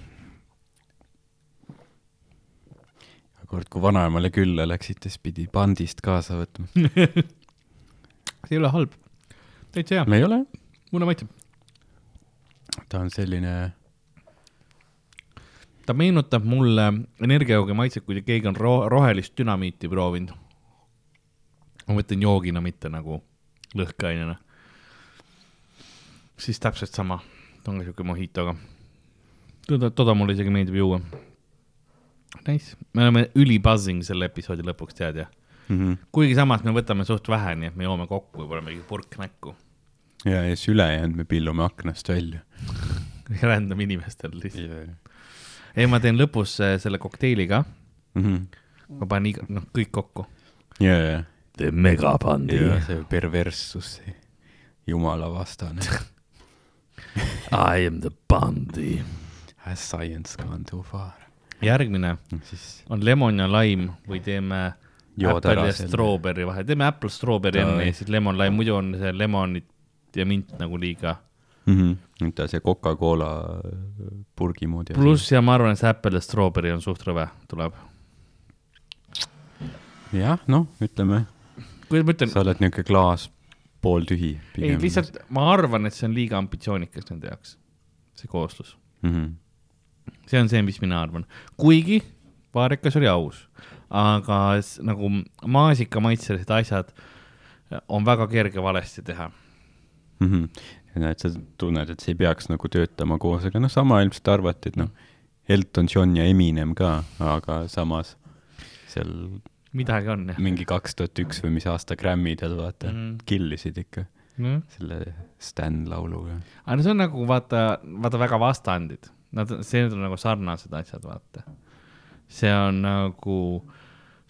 kord, kui vanaemale külla läksite, siis pidi pandist kaasa võtma. see ei ole halb, täitsa hea, ei ole, mulle maitseb. ta on selline, ta meenutab mulle energiajoogi maitset, kui keegi on ro rohelist dünamiiti proovinud. Ma mõtlen joogina, mitte nagu lõhkeainena. siis täpselt sama, ta on ka siuke mojitoga. toda, toda mulle isegi meeldib juua. Nice, me oleme ülibuzzing selle episoodi lõpuks, tead jah. mm. -hmm. kuigi samas me võtame suht vähe, nii et me joome kokku võib-olla mingi purk näkku. ja, ja siis ülejäänud me pillume aknast välja. Random inimestel lihtsalt. ja, ei, ma teen lõpus äh, selle kokteili ka, Mhm. ma panen iga, noh, kõik kokku. ja, ja, The megapandi see perverssus, see jumala vastane. I am the bandi. Has science gone too far? järgmine siis on lemon ja laim või teeme Jood Apple ja strawberry vahe, teeme Apple strawberry enne ja siis lemon laim, muidu on see lemonit ja mint nagu liiga. mm. -hmm. mida see Coca-Cola purgi moodi. pluss ja ma arvan, et see Apple ja strawberry on suht rõve, tuleb. jah, noh, ütleme, kuidas ma ütlen, sa oled niisugune klaas pooltühi. ei lihtsalt ma arvan, et see on liiga ambitsioonikas nende jaoks, see koostus. mm. -hmm. see on see, mis mina arvan, kuigi vaarikas oli aus, aga nagu maasikamaitselised asjad on väga kerge valesti teha. mm. -hmm. ja näed, sa tunned, et see ei peaks nagu töötama koos, aga noh, sama ilmselt arvati, et noh, Elton John ja Eminem ka, aga samas seal midagi on jah. mingi kaks tuhat üks või mis aasta Grammidel vaata mm, killisid ikka Mm. selle Stan lauluga. aga no see on nagu vaata, vaata väga vastandid, nad, see on nagu sarnased asjad, vaata. see on nagu,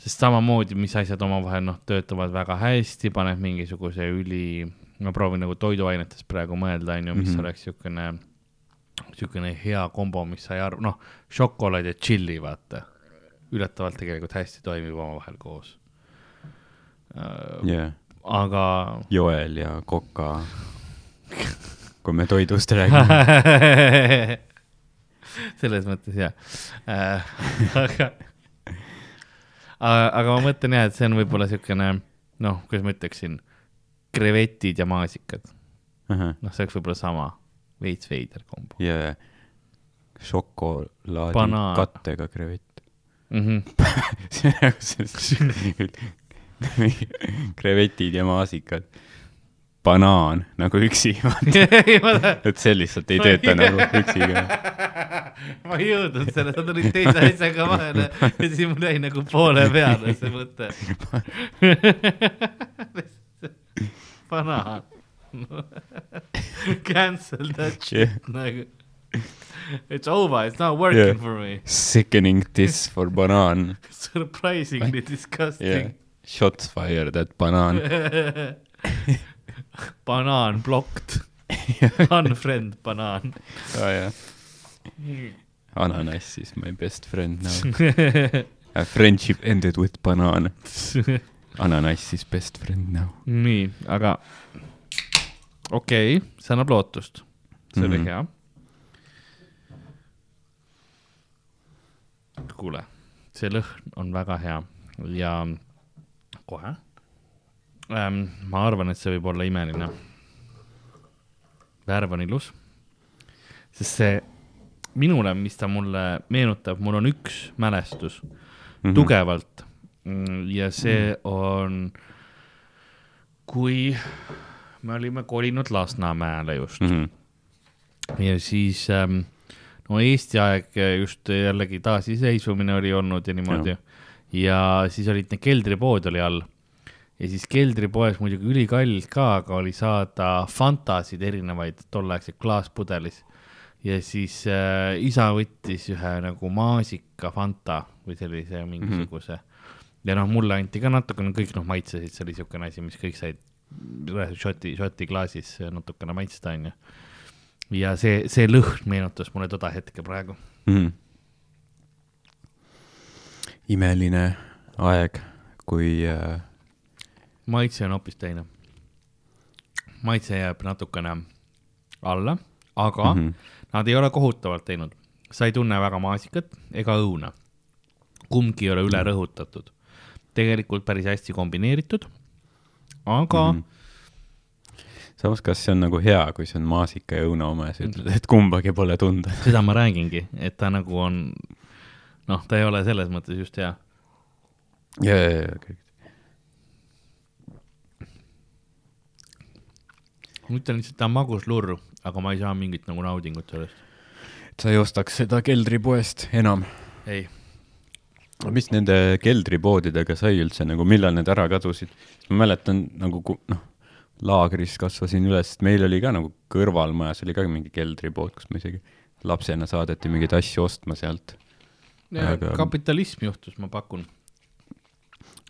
sest samamoodi, mis asjad omavahel noh, töötavad väga hästi, paned mingisuguse üli, ma proovin nagu toiduainetest praegu mõelda, onju, mis mm. -hmm. oleks siukene, siukene hea kombo, mis sa ei arva, noh, šokolaad ja tšilli, vaata. Üllatavalt tegelikult hästi toimib omavahel koos. jah, aga Joel ja Koka, kui me toidust räägime. selles mõttes jah äh. aga, aga ma mõtlen jah, et see on võib-olla siukene noh, kuidas ma ütleksin, krevetid ja maasikad, noh, see oleks võib-olla sama, veits veider kombo ja šokolaadi Banaan. kattega krevett. mm. -hmm. krevetid ja maasikad. banaan nagu üksi, et see lihtsalt ei tööta nagu üksi ka. ma ei jõudnud selle, sa tulid teise asjaga vahele ja siis mul jäi nagu poole peale see mõte. banaan. Cancel that shit Yeah. nagu. It's over, it's not working Yeah. for me. Sickening this for banaan. Surprisingly disgusting Yeah. Shots fired at banaan. banaan blocked. Unfriend banaan. aa jaa. Ananass is my best friend now. A friendship ended with banaan. Ananass is best friend now. nii, aga okei okay,, see annab lootust, see oli mm. -hmm. hea. kuule, see lõhn on väga hea ja kohe ähm,. ma arvan, et see võib olla imeline. värv on ilus, sest see minule, mis ta mulle meenutab, mul on üks mälestus mm -hmm. tugevalt ja see on, kui me olime kolinud Lasnamäele just mm Mhm. -hmm. ja siis ähm, no Eesti aeg just jällegi taasiseseisvumine oli olnud ja niimoodi ja, siis olid need keldripood oli all ja siis keldripoes muidugi ülikallis ka, aga oli saada Fantasid erinevaid tolleaegseid klaaspudelis ja siis äh, isa võttis ühe nagu maasika Fanta või sellise mingisuguse mm. -hmm. ja noh, mulle anti ka natukene, kõik noh maitsesid, see oli niisugune asi, mis kõik said šoti, šoti klaasis natukene maitsta, onju. Ja see, see lõhn meenutas mulle toda hetke praegu. mm. -hmm. imeline aeg, kui äh, maitse on hoopis teine. maitse jääb natukene alla, aga mm Mhm. -hmm. nad ei ole kohutavalt teinud. sa ei tunne väga maasikat ega õuna. kumbki ei ole üle rõhutatud. tegelikult päris hästi kombineeritud. aga mm Mhm. samas, kas see on nagu hea, kui see on maasika ja õuna oma ja sa ütled, et kumbagi pole tunda? seda ma räägingi, et ta nagu on, noh, ta ei ole selles mõttes just hea. ja, ja, ja, kõik. ma ütlen lihtsalt, ta on magus lurr, aga ma ei saa mingit nagu naudingut sellest. sa ei ostaks seda keldripoest enam? ei, mis nende keldripoodidega sai üldse nagu, millal need ära kadusid? ma mäletan nagu noh, laagris kasvasin üles, meil oli ka nagu kõrvalmajas oli ka mingi keldripood, kus me isegi lapsena saadeti mingeid asju ostma sealt. Aga- kapitalism juhtus, ma pakun.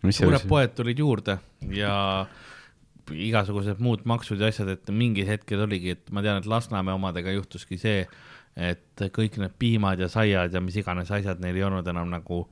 suured poed tulid juurde ja igasugused muud maksud ja asjad, et mingil hetkel oligi, et ma tean, et Lasnamäe omadega juhtuski see, et kõik need piimad ja saiad ja mis iganes asjad neil ei olnud enam nagu,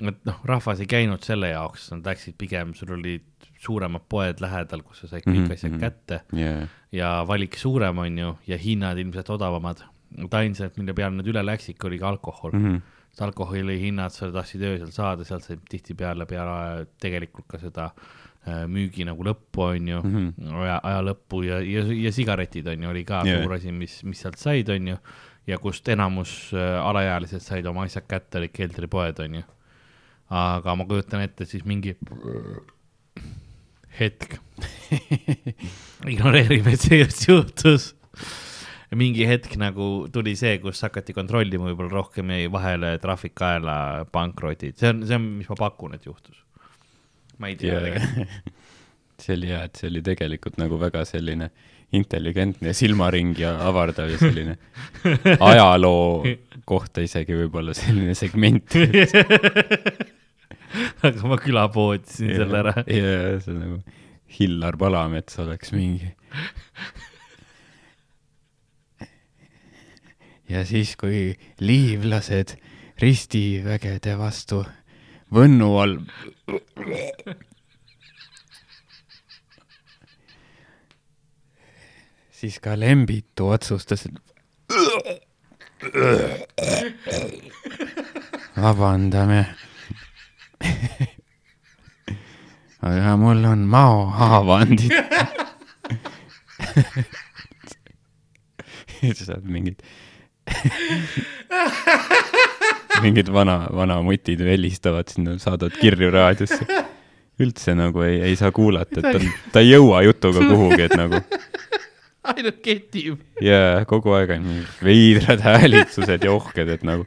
et noh, rahvas ei käinud selle jaoks, nad läksid pigem, sul olid suuremad poed lähedal, kus sa said kõik mm -hmm. asjad mhm. kätte jaa, ja valik suurem, on ju, ja hinnad ilmselt odavamad. ainsad, mille peale nad üle läksidki, oligi alkohol mm. -hmm sest alkoholi hinnad sa tahtsid öösel saada, sealt said tihtipeale peale tegelikult ka seda äh, müügi nagu lõppu, on ju mm. -hmm. aja, aja lõppu ja, ja, ja sigaretid on ju, oli ka yeah. suur asi, mis, mis sealt said, on ju. ja kust enamus äh, alaealised said oma asjad kätte, olid keldripoed, on ju. Aga ma kujutan ette siis mingi hetk. ignoreerime, et see just juhtus mingi hetk nagu tuli see, kus hakati kontrollima võib-olla rohkem jäi vahele trahvikaela pankrotid, see on, see on, mis ma pakun, et juhtus. ma ei tea Jaa. tegelikult. see oli hea, et see oli tegelikult nagu väga selline intelligentne ja silmaringi avardav ja selline ajaloo kohta isegi võib-olla selline segment. aga ma külapoodisin selle ära. ja see on nagu Hillar Palamets oleks mingi. ja siis, kui liivlased ristivägede vastu Võnnu all siis ka Lembitu otsustas, et vabandame. Aga mul on maohaavandid. sa saad mingid, mingid vana, vanamutid helistavad sinna, saadavad kirju raadiosse. üldse nagu ei, ei saa kuulata, et ta ta ei jõua jutuga kuhugi, et nagu ainult ketib. ja kogu aeg on veidrad häälitsused ja ohked, et nagu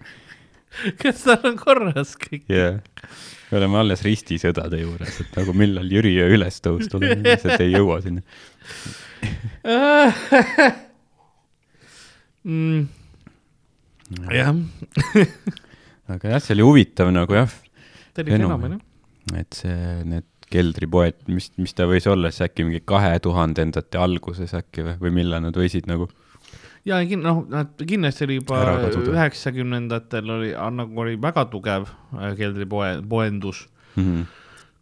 kas tal on korras kõik? ja me oleme alles ristisõdade juures, et nagu millal Jüri öö üles tõus tuleb, lihtsalt ei jõua sinna. mm.. jah, aga jah, see oli huvitav nagu jah, ta oli fenomen jah. et see, need keldripoed, mis, mis ta võis olla siis äkki mingi kahe tuhandendate alguses äkki või, või millal nad võisid nagu ja noh, nad kindlasti oli juba üheksakümnendatel oli, nagu oli väga tugev äh, keldripoe, poendus. mm. -hmm.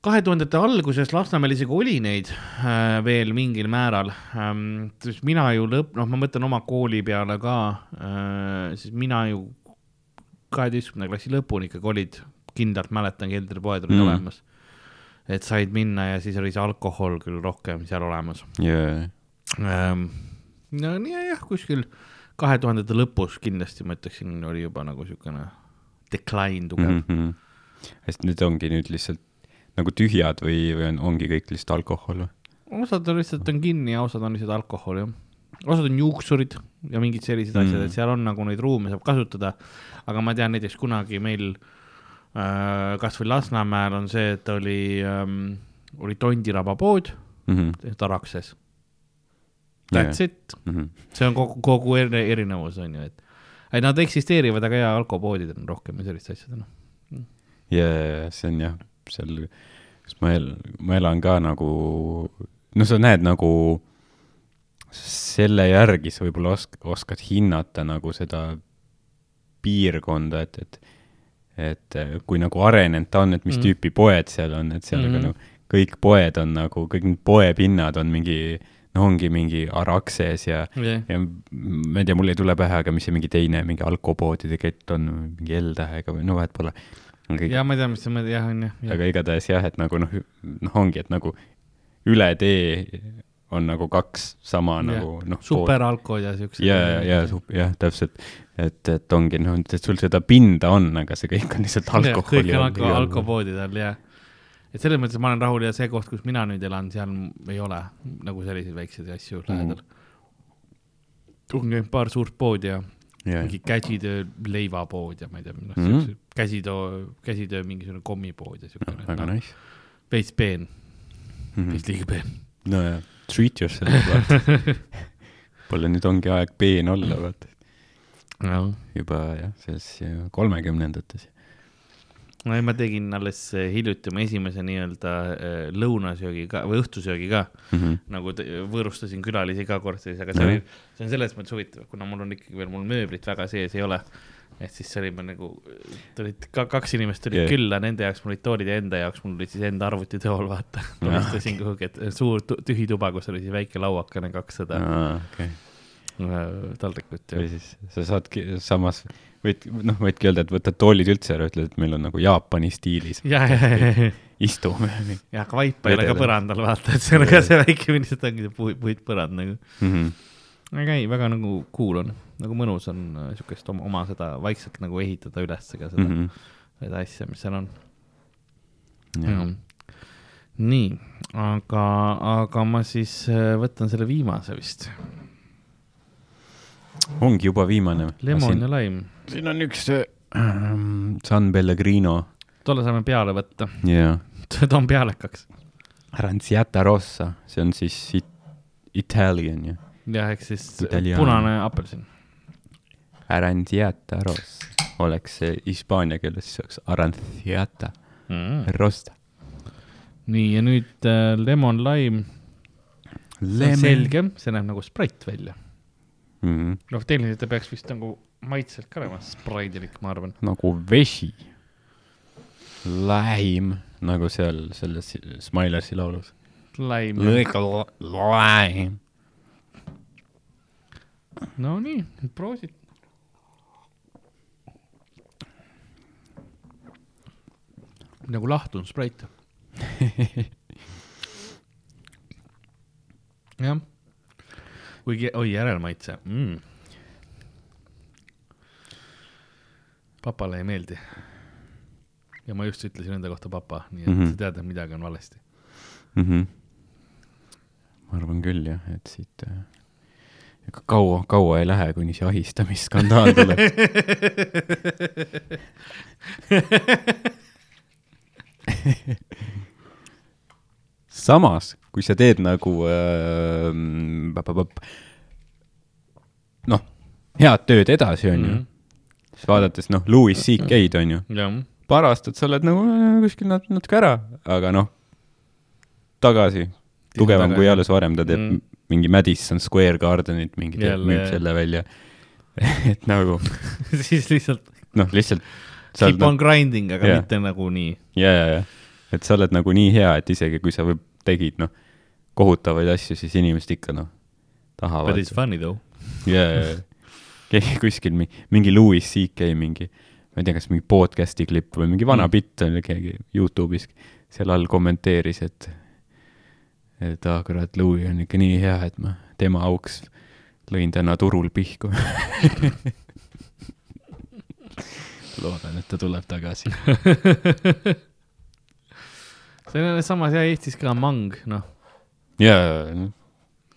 kahe tuhandete alguses Lasnamäel isegi oli neid äh, veel mingil määral ähm,. siis mina ju lõpp, noh, ma mõtlen oma kooli peale ka äh,, siis mina ju kaheteistkümnenda klassi lõpuni ikkagi olid, kindlalt mäletan, keldripoed olid Mm. olemas. et said minna ja siis oli see alkohol küll rohkem seal olemas jaa, ähm,. No nii jah, kuskil kahe tuhandete lõpus kindlasti ma ütleksin, oli juba nagu siukene decline tugev mm. mm. -hmm. sest need ongi nüüd lihtsalt nagu tühjad või, või on, ongi kõik lihtsalt alkohol või? -hmm. osad on lihtsalt on kinni ja osad on lihtsalt alkohol jah. osad on juuksurid ja mingid sellised mm. asjad, Mm. et seal on nagu neid ruume saab kasutada. aga ma tean näiteks kunagi meil äh, kasvõi Lasnamäel on see, et oli ähm,, oli Tondiraba pood Tarakses. That's it, Mhm. see on kogu, kogu eri- erinevus on ju, et. et nad eksisteerivad, aga jaa, alkopoodid on rohkem ja sellist asjad noh. ja, ja, see on jah, seal, kus ma el-, ma elan ka nagu, no sa näed nagu selle järgi sa võib-olla osk-, oskad hinnata nagu seda piirkonda, et, et et eh, kui nagu arenenud ta on, et mis mm. tüüpi poed seal on, et seal mm. -hmm. nagu kõik poed on nagu, kõik need poepinnad on mingi, no ongi mingi Araxes ja jah, ja ma ei tea, mul ei tule pähe, aga mis see mingi teine, mingi alkopoodide kett on, mingi L-tähega või no vahet pole. ja ma ei tea, mis mõtled, jah on ju. aga igatahes jah, et nagu noh, noh ongi, et nagu üle tee on nagu kaks sama Jah. nagu noh. superalkod ja siuksed. ja, ja, ja, jah, täpselt, et, et ongi noh, et sul seda pinda on, aga see kõik on lihtsalt alkoholi kõik on alko-, alkopoodid all ja, et selles mõttes ma olen rahul ja see koht, kus mina nüüd elan, seal ei ole nagu selliseid väikseid asju Mhm. lähedal. ongi ainult paar suurt poodi ja ja, mingi käsitöö leivapood ja ma ei tea, noh Mhm. siukse käsitöö, käsitöö mingisugune kommipood ja siukene Noh, väga no, nice. veits peen, Mhm. veits liiga peen. no ja, treat yourself, vaata. Pole nüüd ongi aeg peen olla, vaata. no juba jah, selles kolmekümnendates. ei, ma tegin alles eh, hiljuti oma esimese nii-öelda eh, lõunasöögi ka või õhtusöögi ka Mhm. nagu te- võõrustasin külalisi ka korteris, aga see Jah. oli, see on selles mõttes huvitav, kuna mul on ikkagi veel, mul mööblit väga sees ei ole. et siis see oli ma nagu, tulid ka kaks inimest tulid yeah. külla, nende jaoks mul olid toolid ja enda jaoks mul olid siis enda arvutitool, vaata. ma Ah, istusin kuhugi, et suur tühi tuba, kus oli siis väike lauakene, kaks seda aa, okei. äh, taldrikut või siis sa saadki samas, võid, noh, võidki öelda, et võtad toolid üldse ära, ütled, et meil on nagu Jaapani stiilis. ja, istume mm. ja aga vaipa ei ole ka põrandal, vaata, et see on ka see väike, lihtsalt ongi puit, puitpõrand nagu. -hmm. aga ei, väga nagu cool on, nagu mõnus on äh, siukest oma, oma seda vaikselt nagu ehitada üles ka seda mm, Mm -hmm. seda asja, mis seal on. Nii, aga, aga ma siis äh, võtan selle viimase vist, ongi juba viimane. lemon ja laim, siin on üks ähm, San Pellegrino tolle saame peale võtta, ja toon pealekaks. Aranciata Rossa, see on siis it Italian ju. jah, ehk siis Italiano. punane apelsin. Aranciata Rossa oleks see hispaania keeles, siis oleks Aranciata Mm. Rossa. nii ja nüüd äh, lemon laim, see on selge, see näeb nagu Sprite välja. mm. -hmm. noh, tehniliselt ta peaks vist nagu maitselt ka olema spraidilik, ma arvan. nagu vesi. Laim, nagu seal selles Smilersi laulus. laim. laim. Nonii, proovid. nagu lahtunud Sprite. jah. kuigi, oi järelmaitse mm.. Papale ei meeldi. ja ma just ütlesin enda kohta papa, nii et mm. -hmm. sa tead, et midagi on valesti. mm. -hmm. ma arvan küll jah, et siit äh, ega kaua, kaua ei lähe, kuni see ahistamisskandaal tuleb. samas, kui sa teed nagu äh, noh, head tööd edasi, onju Mhm., siis vaadates noh, Louis CK-d onju, jah, paar aastat sa oled nagu äh, kuskil nat- natuke ära, aga noh, tagasi, tugevam kui eales varem, ta teeb Mm. mingi Madison Square Gardenit, mingi teeb, müüb selle välja. et nagu siis lihtsalt noh, lihtsalt keep on grinding, aga Jah. mitte nagu nii. ja, ja, ja, et sa oled nagu nii hea, et isegi kui sa võib- tegid noh, kohutavaid asju, siis inimesed ikka noh, tahavad But it's. funny though. ja, ja, ja keegi kuskil mi- mingi Louis CK mingi ma ei tea, kas mingi podcast'i klipp või mingi vana Mm. bitt oli keegi Youtube'is, seal all kommenteeris, et et aa kurat, Louis on ikka nii hea, et ma tema auks lõin täna turul pihku. loodan, et ta tuleb tagasi. see on samas jah, Eestis ka mang, noh, jaa,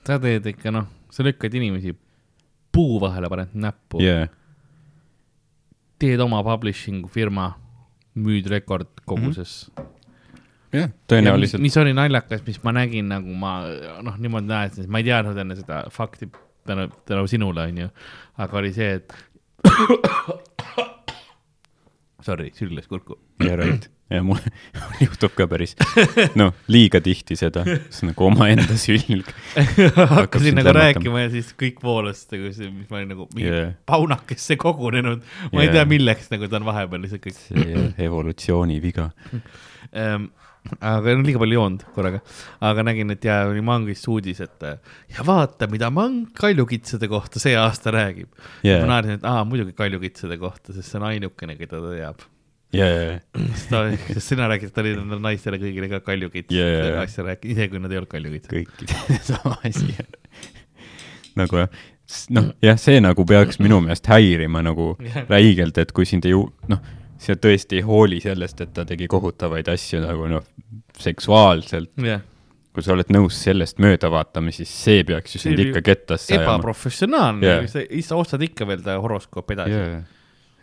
sa teed ikka noh, sa lükkad inimesi puu vahele, paned näppu jaa, teed oma publishing'u firma, müüd rekordkoguses mm. jah, tõenäoliselt. mis oli naljakas, mis ma nägin nagu ma noh, niimoodi näed, ma ei teadnud enne seda fakti tänu, tänu sinule onju, aga oli see, et. Sorry, sülges kurku. ja right, ja mul juhtub ka päris, noh, liiga tihti seda, see on nagu omaenda sülg. hakkasin nagu rääkima ja siis kõik voolas nagu see, mis ma olin nagu mingi yeah. paunakesse kogunenud. ma ei Jaa. tea, milleks nagu ta on vahepeal lihtsalt kõik see evolutsiooni viga. ähm,. Aga liiga palju joonud korraga, aga nägin, et ja oli mangist uudis, et äh, ja vaata, mida mang kaljukitsede kohta see aasta räägib yeah.. ma naersin, et aa, muidugi kaljukitsede kohta, sest see on ainukene, keda ta teab. jaa, sest ta, sest sina räägid, ta oli nendele naistele kõigile ka kaljukitsed Jaa, yeah. jaa. asja rääkinud, isegi kui nad ei olnud kaljukitsed. kõikide sama asi on. nagu jah, noh, jah, see nagu peaks minu meelest häirima nagu räigelt, et kui sind ei ju-, noh, sa tõesti ei hooli sellest, et ta tegi kohutavaid asju nagu noh, seksuaalselt. jah, kui sa oled nõus sellest mööda vaatama, siis see peaks ju See sind ikka kettasse ajama. ebaprofessionaalne yeah., sa ostad ikka veel ta horoskoopi edasi yeah..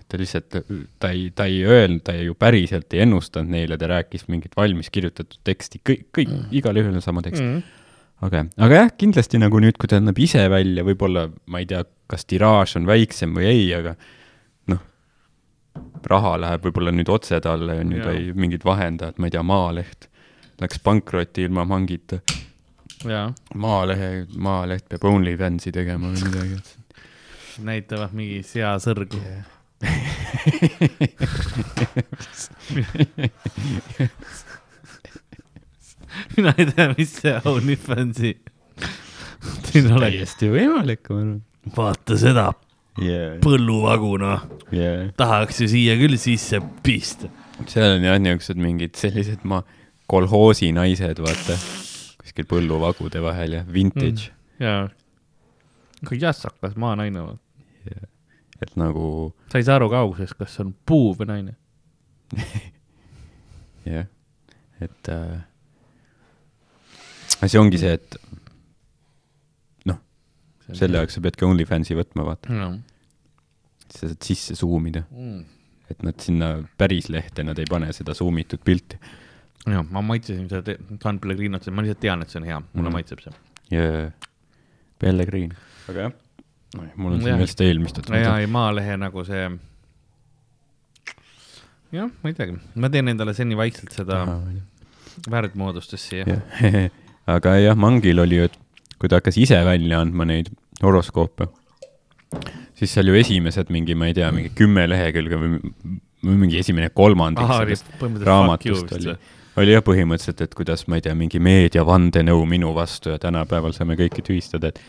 ta lihtsalt, ta ei, ta ei öelnud, ta ju päriselt ei ennustanud neile, ta rääkis mingit valmis kirjutatud teksti, kõik, kõik mm., igalühel on sama tekst mm.. Mm. aga, aga jah, kindlasti nagu nüüd, kui ta annab ise välja, võib-olla ma ei tea, kas tiraaž on väiksem või ei, aga raha läheb võib-olla nüüd otse talle, on ju, ta ei, mingid vahendajad, ma ei tea, Maaleht läks pankrotti ilma mangita. Maalehe, Maaleht peab OnlyFansi tegema või midagi. näitavad mingi seasõrgu mina ei tea, mis see OnlyFansi siin oleks. täiesti võimalik, ma arvan vaata seda yeah.. põlluvagu, noh, Yeah. tahaks ju siia küll sisse pista. seal on jah niisugused mingid sellised ma, kolhoosi naised, vaata, kuskil põlluvagude vahel ja vintage mm., jaa, ikka jassakas maanaine. et nagu sa ei saa aru kaugusest, kas see on puu või naine. jah, et äh, asi ongi see, et selle jaoks sa peadki OnlyFansi võtma, vaata, no.. sa saad sisse zoom ida, Mm. et nad sinna päris lehte, nad ei pane seda zoom itud pilti jah, ma maitsesin seda San Pellegrinot, ma lihtsalt tean, et see on hea, mulle Mhm. maitseb see. ja Pellegrin, aga jah, mul on siin veel seda eelmist, et no ja ei Maalehe nagu see. jah, ma ei teagi, ma teen endale seni vaikselt seda väärtmoodustust siia. aga jah, Mangil oli ju, et kui ta hakkas ise välja andma neid horoskoope, siis seal ju esimesed mingi, ma ei tea, mingi kümme lehekülge või, või mingi esimene kolmandik ahah, sellest raamatust oli oli jah põhimõtteliselt, et kuidas, ma ei tea, mingi meedia vandenõu minu vastu ja tänapäeval saame kõike tühistada, et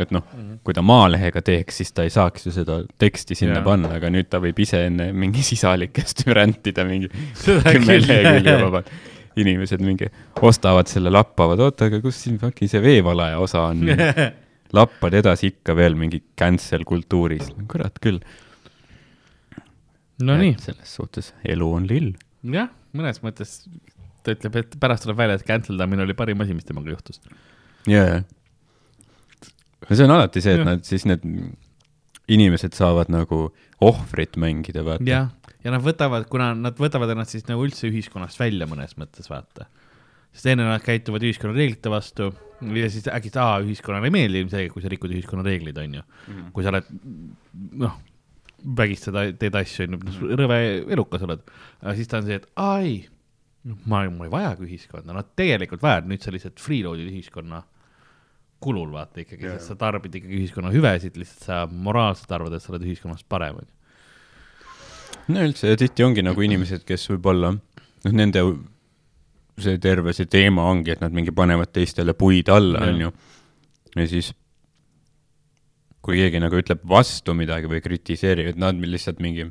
et noh, kui ta Maalehega teeks, siis ta ei saaks ju seda teksti sinna Jaa. panna, aga nüüd ta võib ise enne mingi sisalikest rändida mingi Seda kümme lehekülge vabalt. inimesed mingi ostavad selle, lappavad, oota, aga kus siin fucking see veevalaja osa on? lappad edasi ikka veel mingi cancel kultuuris, kurat küll. Nonii, selles suhtes elu on lill. jah, mõnes mõttes ta ütleb, et pärast tuleb välja, et cancel damine oli parim asi, mis temaga juhtus. ja, ja. no see on alati see, et Jah. nad siis need inimesed saavad nagu ohvrit mängida, vaata. jah, ja nad võtavad, kuna nad võtavad ennast siis nagu üldse ühiskonnast välja mõnes mõttes, vaata. Sest enne nad käituvad ühiskonna reeglite vastu ja siis äkki, aa, ühiskonnale ei meeldi ilmselgelt, kui sa rikud ühiskonna reeglid, onju. kui sa oled, noh, vägistada, teed asju, onju, rõve elukas oled. siis ta on see, et ai, ma, ma ei vajagi ühiskonda, nad tegelikult vajavad, nüüd sa lihtsalt freeload'id ühiskonna kulul, vaata ikkagi, sest sa tarbid ikkagi ühiskonna hüvesid, lihtsalt sa moraalselt arvad, et sa oled ühiskonnast parem, onju. no üldse ja tihti ongi nagu inimesed, kes võib-olla, noh, nende see terve see teema ongi, et nad mingi panevad teistele puid alla, onju. ja siis, kui keegi nagu ütleb vastu midagi või kritiseerib, et nad lihtsalt mingi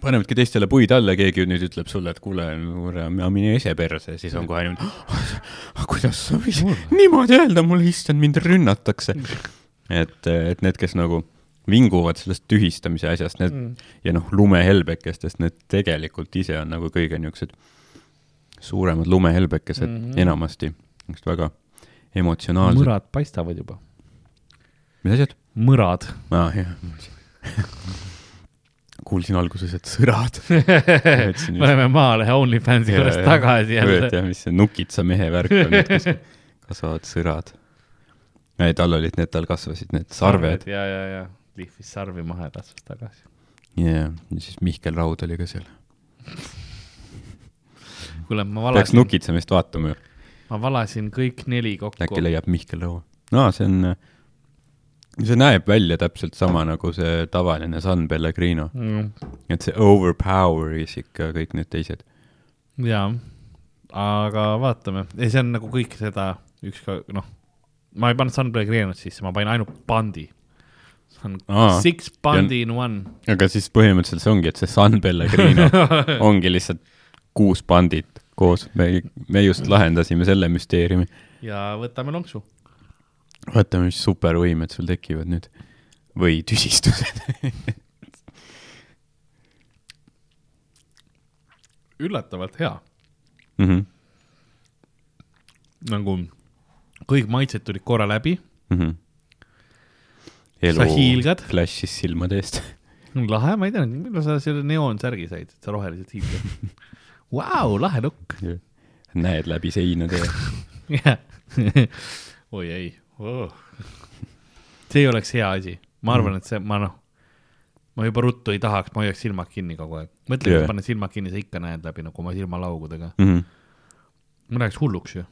panevadki teistele puid alla, keegi nüüd ütleb sulle, et kuule, kuule, mine ise perse, siis on kohe niimoodi, kuidas sa võisid niimoodi öelda mulle, issand, mind rünnatakse. et, et need, kes nagu vinguvad sellest tühistamise asjast, need Mm. ja noh, lumehelbekestest, need tegelikult ise on nagu kõige niisugused suuremad lumehelbekesed mm. -hmm. enamasti, niisugused väga emotsionaalsed. mõrad paistavad juba. mis asjad? mõrad. aa, jah. kuulsin alguses, et sõrad. me oleme Maalehe OnlyFansi juures tagasi jälle. jah, mis see nukitsa mehe värk on, et kus kasvavad sõrad. ei, tal olid need, tal kasvasid need sarved. ja, ja, ja lihvis sarvi maha ja kasvas tagasi. ja, ja siis Mihkel Raud oli ka seal. kuule, ma peaks valasin, nukitsemist vaatama ju, ma valasin kõik neli kokku äkki. leiab Mihkel Raua. aa, see on, see näeb välja täpselt sama nagu see tavaline San Pellegrino, Mm, et see overpower'is ikka kõik need teised. jaa, aga vaatame, ei see on nagu kõik seda üks ka, noh, ma ei pannud San Pellegrinot sisse, ma panin ainult pandi. on Aa, six pandi in one. aga siis põhimõtteliselt see ongi, et see San Pellegrino ongi lihtsalt kuus pandit koos, me, me just lahendasime selle müsteeriumi. ja võtame lonksu. vaatame, mis supervõimed sul tekivad nüüd või tüsistused. üllatavalt hea, mm. -hmm. nagu kõik maitsed tulid korra läbi, Mm -hmm. Sa hiilgad? flash'is silmade eest. lahe, ma ei tea, millal sa selle neoonsärgi said, et sa roheliselt hiilgad. Vau, lahe lukk. näed läbi seinade ja oi ei oh., see oleks hea asi, ma arvan, et see, ma noh, ma juba ruttu ei tahaks, ma hoiaks silmad kinni kogu aeg. mõtle, kui paned silmad kinni, sa ikka näed läbi nagu oma silmalaugudega. mm. -hmm. ma läheks hulluks ju,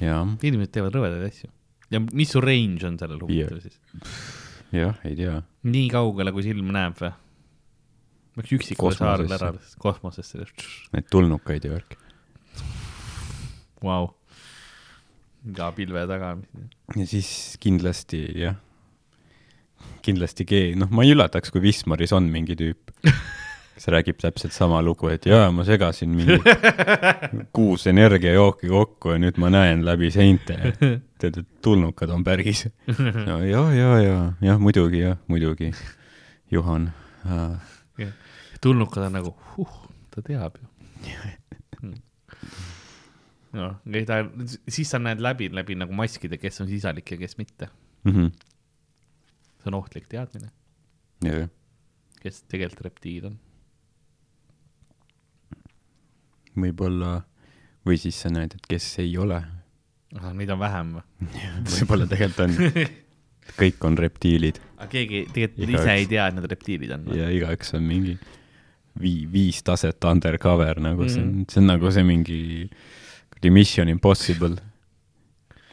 inimesed teevad rõvedaid asju. ja mis su range on sellel huvitav siis? jah, ei tea. nii kaugele, kui silm näeb või? Peaks üksikule saarele ära, kosmosesse, Need tulnukaid ja värk. vau. iga pilve taga. ja siis kindlasti jah, kindlasti keegi, noh, ma ei üllataks, kui Wismaris on mingi tüüp, kes räägib täpselt sama lugu, et jaa, ma segasin mingi kuus energiajooki kokku ja nüüd ma näen läbi seinte. et tulnukad on pärgis. ja, ja, ja, ja, jah, muidugi, jah, muidugi, Juhan. Tulnukad on nagu huh,, ta teab ju. noh, ei ta, siis sa näed läbi, läbi nagu maskide, kes on sisalik ja kes mitte. Mhm. see on ohtlik teadmine, jah, kes tegelikult reptiil on. võib-olla, või siis sa näed, et kes ei ole. ahah, neid on vähem või? võib-olla tegelikult on, kõik on reptiilid aga keegi tegelikult ise ei tea, et need reptiilid on. ja igaüks on mingi vii-, viis taset undercover nagu see on, see on nagu see mingi kuradi Mission Impossible.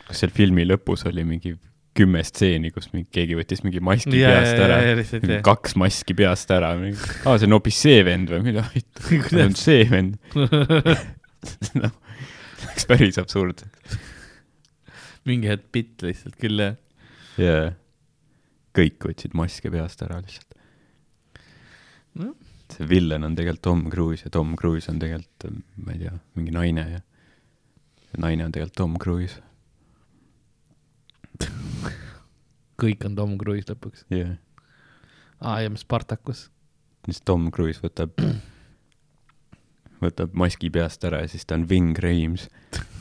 kas seal filmi lõpus oli mingi kümme stseeni, kus mingi, keegi võttis mingi maski Ja, peast ja, ära jah. kaks maski peast ära, aa, see on hoopis see vend või mida, see on see vend. see oleks päris absurd. mingi hetk bitt lihtsalt küll jah. jaa, kõik võtsid maske peast ära lihtsalt. Noh. See villen on tegelikult Tom Cruise ja Tom Cruise on tegelikult, ma ei tea, mingi naine ja see naine on tegelikult Tom Cruise. kõik on Tom Cruise lõpuks. jah, aa, ja Spartacus. siis Tom Cruise võtab, võtab maski peast ära ja siis ta on Ving Rhames.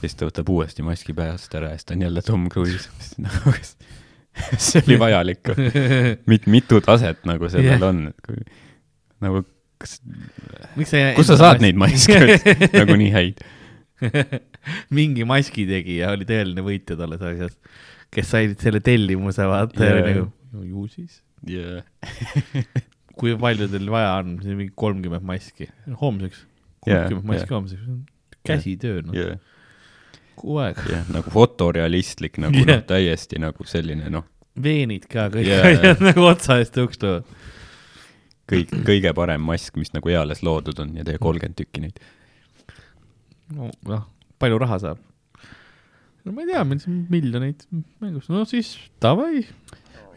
siis ta võtab uuesti maski peast ära ja siis ta on jälle Tom Cruise. nagu, kas see oli vajalik mit-, mitu taset nagu sellel yeah. on, et kui nagu, kas, miks sa kust sa saad neid maske üldse nagu nii häid? mingi maskitegija oli tõeline võitja tolles asjas, kes sai selle tellimuse, vaata ja Jaa. oli nagu, no ju siis. Yeah. kui palju teil vaja on, see on mingi kolmkümmend maski, homseks, kolmkümmend maski jaa. homseks, käsitöö noh, Yeah. kogu aeg, jah, nagu fotorealistlik nagu Jah. noh, täiesti nagu selline noh, veenid ka kõik yeah. nagu otsa eest tõukstuvad. kõik, kõige parem mask, mis nagu eales loodud on ja tee kolmkümmend tükki neid. no noh, palju raha saab? no ma ei tea, meil siin miljoneid mängus, no siis davai,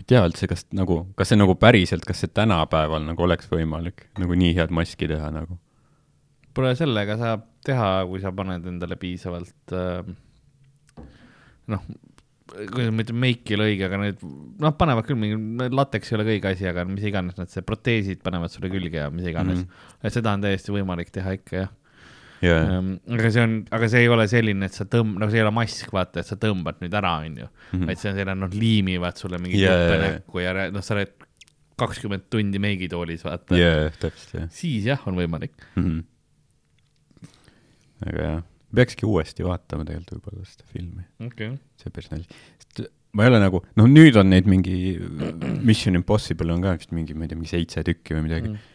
tea üldse, kas nagu, kas see nagu päriselt, kas see tänapäeval nagu oleks võimalik nagu nii head maski teha nagu? Pole sellega saab teha, kui sa paned endale piisavalt äh, noh, kuidas ma ütlen, meik ei ole õige, aga need, noh, panevad küll mingi, lateks ei ole ka õige asi, aga mis iganes nad see proteesid panevad sulle külge ja mis iganes mm. -hmm. et seda on täiesti võimalik teha ikka jah ähm,. aga see on, aga see ei ole selline, et sa tõmb-, no see ei ole mask, vaata, et sa tõmbad nüüd ära, onju. Mhm. vaid see on selline, noh, liimivad sulle mingi juppe jaa, jaa. näkku ja noh, sa oled kakskümmend tundi meigitoolis, vaata. täpselt jah siis jah, on võimalik. mm. -hmm. aga jah, peakski uuesti vaatama tegelikult võib-olla seda filmi, okay.. see päris nali. sest ma ei ole nagu, noh nüüd on neid mingi Mission Impossible on ka vist mingi, ma ei tea, mingi seitse tükki või midagi mm.,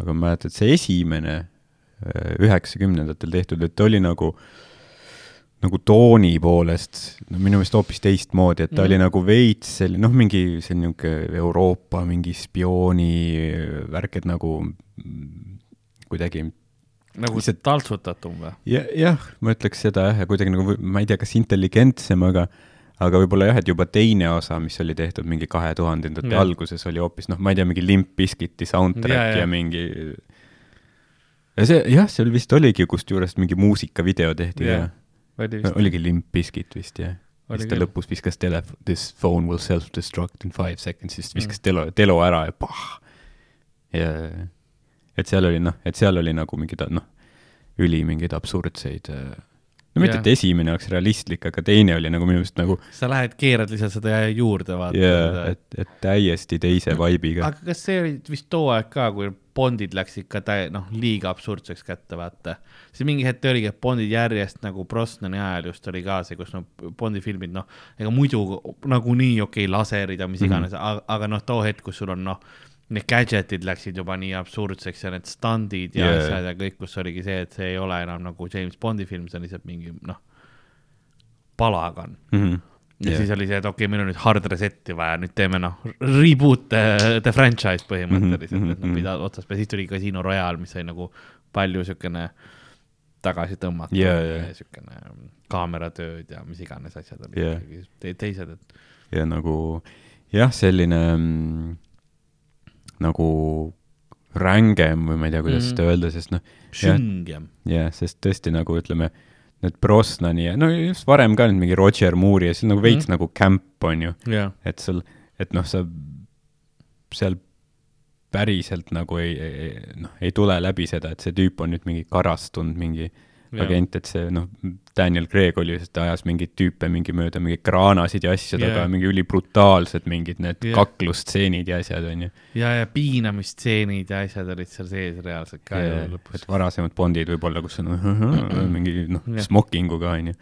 aga ma mäletan, et see esimene äh, üheksakümnendatel tehtud, et ta oli nagu nagu tooni poolest, no minu meelest hoopis teistmoodi, et ta mm. oli nagu veits selline, noh, mingi selline niisugune Euroopa mingi spiooni värk, et nagu kuidagi nagu Lihtsalt- taltsutatum või? ja, jah, ma ütleks seda jah, ja kuidagi nagu, ma ei tea, kas intelligentsem, aga aga võib-olla jah, et juba teine osa, mis oli tehtud mingi kahe tuhandendate alguses, oli hoopis noh, ma ei tea, mingi Limp Bizkiti soundtrack Ja, ja, ja. ja mingi ja see jah, seal vist oligi, kusjuures mingi muusikavideo tehti Jah, ja, oli ja vist. oligi Limp Bizkit vist jah. Oli siis ta lõpus viskas telef-, this phone will self-destruct in five seconds, siis viskas Mm. telo, telo ära ja pah. ja et seal oli noh, et seal oli nagu mingid noh, üli mingeid absurdseid äh, no mitte, Jah. et esimene oleks realistlik, aga teine oli nagu minu meelest nagu sa lähed, keerad lihtsalt seda juurde, vaata jaa, et, et täiesti teise vibe'iga. aga kas see oli vist too aeg ka, kui Bondid läksid ka täie-, noh, liiga absurdseks kätte, vaata. siis mingi hetk oligi, et Bondid järjest nagu Brosnani ajal just oli ka see, kus noh, Bondi filmid, noh, ega muidu nagunii okei okay,, laserid ja mis Mhm. iganes mm, -hmm. aga, aga noh, too hetk, kus sul on noh, need gadget'id läksid juba nii absurdseks ja need standid ja yeah. asjad ja kõik, kus oligi see, et see ei ole enam nagu James Bondi film, see on lihtsalt mingi noh, palagan Mhm. ja Jah. siis oli see, et okei okay,, meil on nüüd hard reset'i vaja, nüüd teeme noh, reboot the, the franchise põhimõtteliselt mm, -hmm, et noh, mhm. mida otsast peale, siis tuli Casino Royale, mis sai nagu palju siukene tagasi tõmmata Jaa, jaa. siukene kaameratööd ja mis iganes asjad olid ikkagi te teised, et ja nagu jah, selline mm, nagu rängem või ma ei tea, kuidas Mhm. seda öelda, sest noh, süngem. jah, sest tõesti nagu ütleme, need Brosnani ja no just varem ka nüüd mingi Roger Moore'i ja siis nagu veits mm. nagu camp on ju, jah, et sul, et noh, sa seal päriselt nagu ei, ei, noh, ei tule läbi seda, et see tüüp on nüüd mingi karastunud mingi Jah. agent, et see noh, Daniel Craig oli, sest ta ajas mingeid tüüpe mingi mööda mingeid kraanasid ja asju taga yeah., mingi ülibrutaalsed mingid need yeah. kaklustseenid ja asjad onju ja, ja piinamistseenid ja asjad olid seal sees reaalselt ka ju yeah.. lõpus et. varasemad Bondid võib-olla, kus on mingi noh smokinguga onju.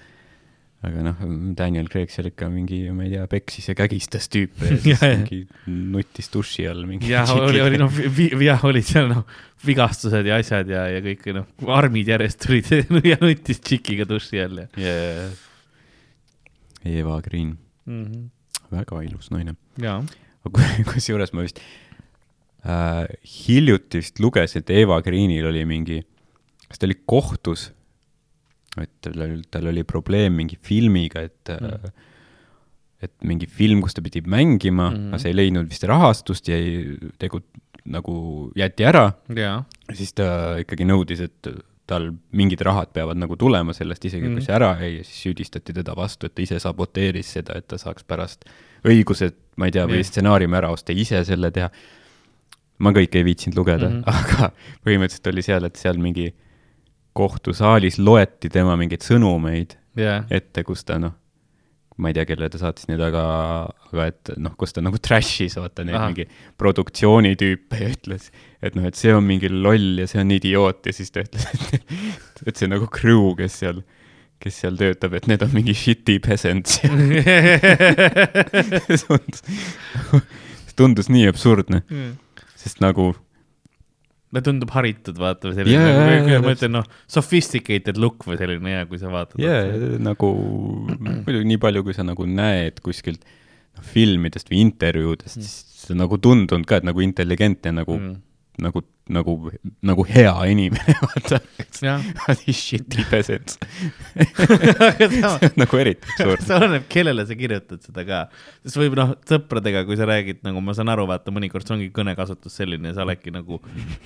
Aga noh, Daniel Craig seal ikka mingi, ma ei tea, peksis ja kägistas tüüpe ja siis jah. mingi nutis duši all mingi. jah, oli, oli noh, jah, olid seal noh, vigastused ja asjad ja, ja kõik noh, armid järjest tulid ja nuttis tšikiga duši all ja yeah.. Eva Green, mm. -hmm. väga ilus naine. kusjuures ma vist äh, hiljuti vist lugesin, et Eva Greenil oli mingi, kas ta oli kohtus, et tal oli, tal oli probleem mingi filmiga, et mm. Et mingi film, kus ta pidi mängima mm. -hmm. aga see ei leidnud vist rahastust, jäi tegu nagu jäeti ära ja siis ta ikkagi nõudis, et tal mingid rahad peavad nagu tulema sellest, isegi mm. Mhm. kui see ära jäi ja siis süüdistati teda vastu, et ta ise saboteeris seda, et ta saaks pärast õigused, ma ei tea, või Jah. stsenaariumi ära osta, ise selle teha. ma kõike ei viitsinud lugeda mm. -hmm. aga põhimõtteliselt oli seal, et seal mingi kohtusaalis loeti tema mingeid sõnumeid jaa, ette, kus ta noh, ma ei tea, kelle ta saatis need, aga, aga et noh, kus ta nagu trash'is vaata neid Ahah. mingi produktsioonitüüpe ja ütles, et noh, et see on mingi loll ja see on idioot ja siis ta ütles, et, et see nagu crew, kes seal, kes seal töötab, et need on mingi shitty peasants. Tundus, tundus nii absurdne, sest nagu ta tundub haritud, vaata, selline yeah,, jaa, ma täpselt. ütlen, noh, sophisticated look või selline hea, kui sa vaatad. jaa, nagu muidugi nii palju, kui sa nagu näed kuskilt noh, filmidest või intervjuudest, siis see on nagu tundunud ka, et nagu intelligentne nagu mm. nagu, nagu, nagu hea inimene, vaata. Shitty peasants. nagu eriti absurd. see oleneb, kellele sa kirjutad seda ka. sest võib noh, sõpradega, kui sa räägid nagu ma saan aru, vaata mõnikord see ongi kõnekasutus selline, sa oledki nagu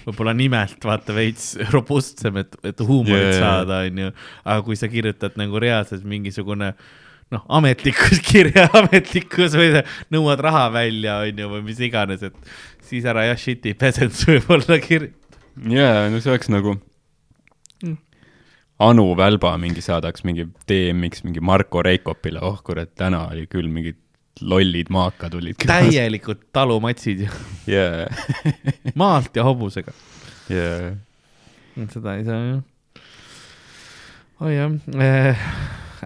võib-olla nimelt vaata veits robustsem, et, et huumorit yeah. saada, onju. aga kui sa kirjutad nagu reaalselt mingisugune noh, ametlikus kirja ametlikus või nõuad raha välja, onju, või mis iganes, et siis ära jah, shit'i peasants võib-olla kirjuta. jaa, no see oleks nagu Mm. Anu Välba mingi saadaks mingi DM-iks mingi Marko Reikopile, oh kurat, täna oli küll mingid lollid maaka tulid. täielikult talumatsid ju, jaa, maalt ja hobusega. jaa, seda ei saa jah. oi jah eh,,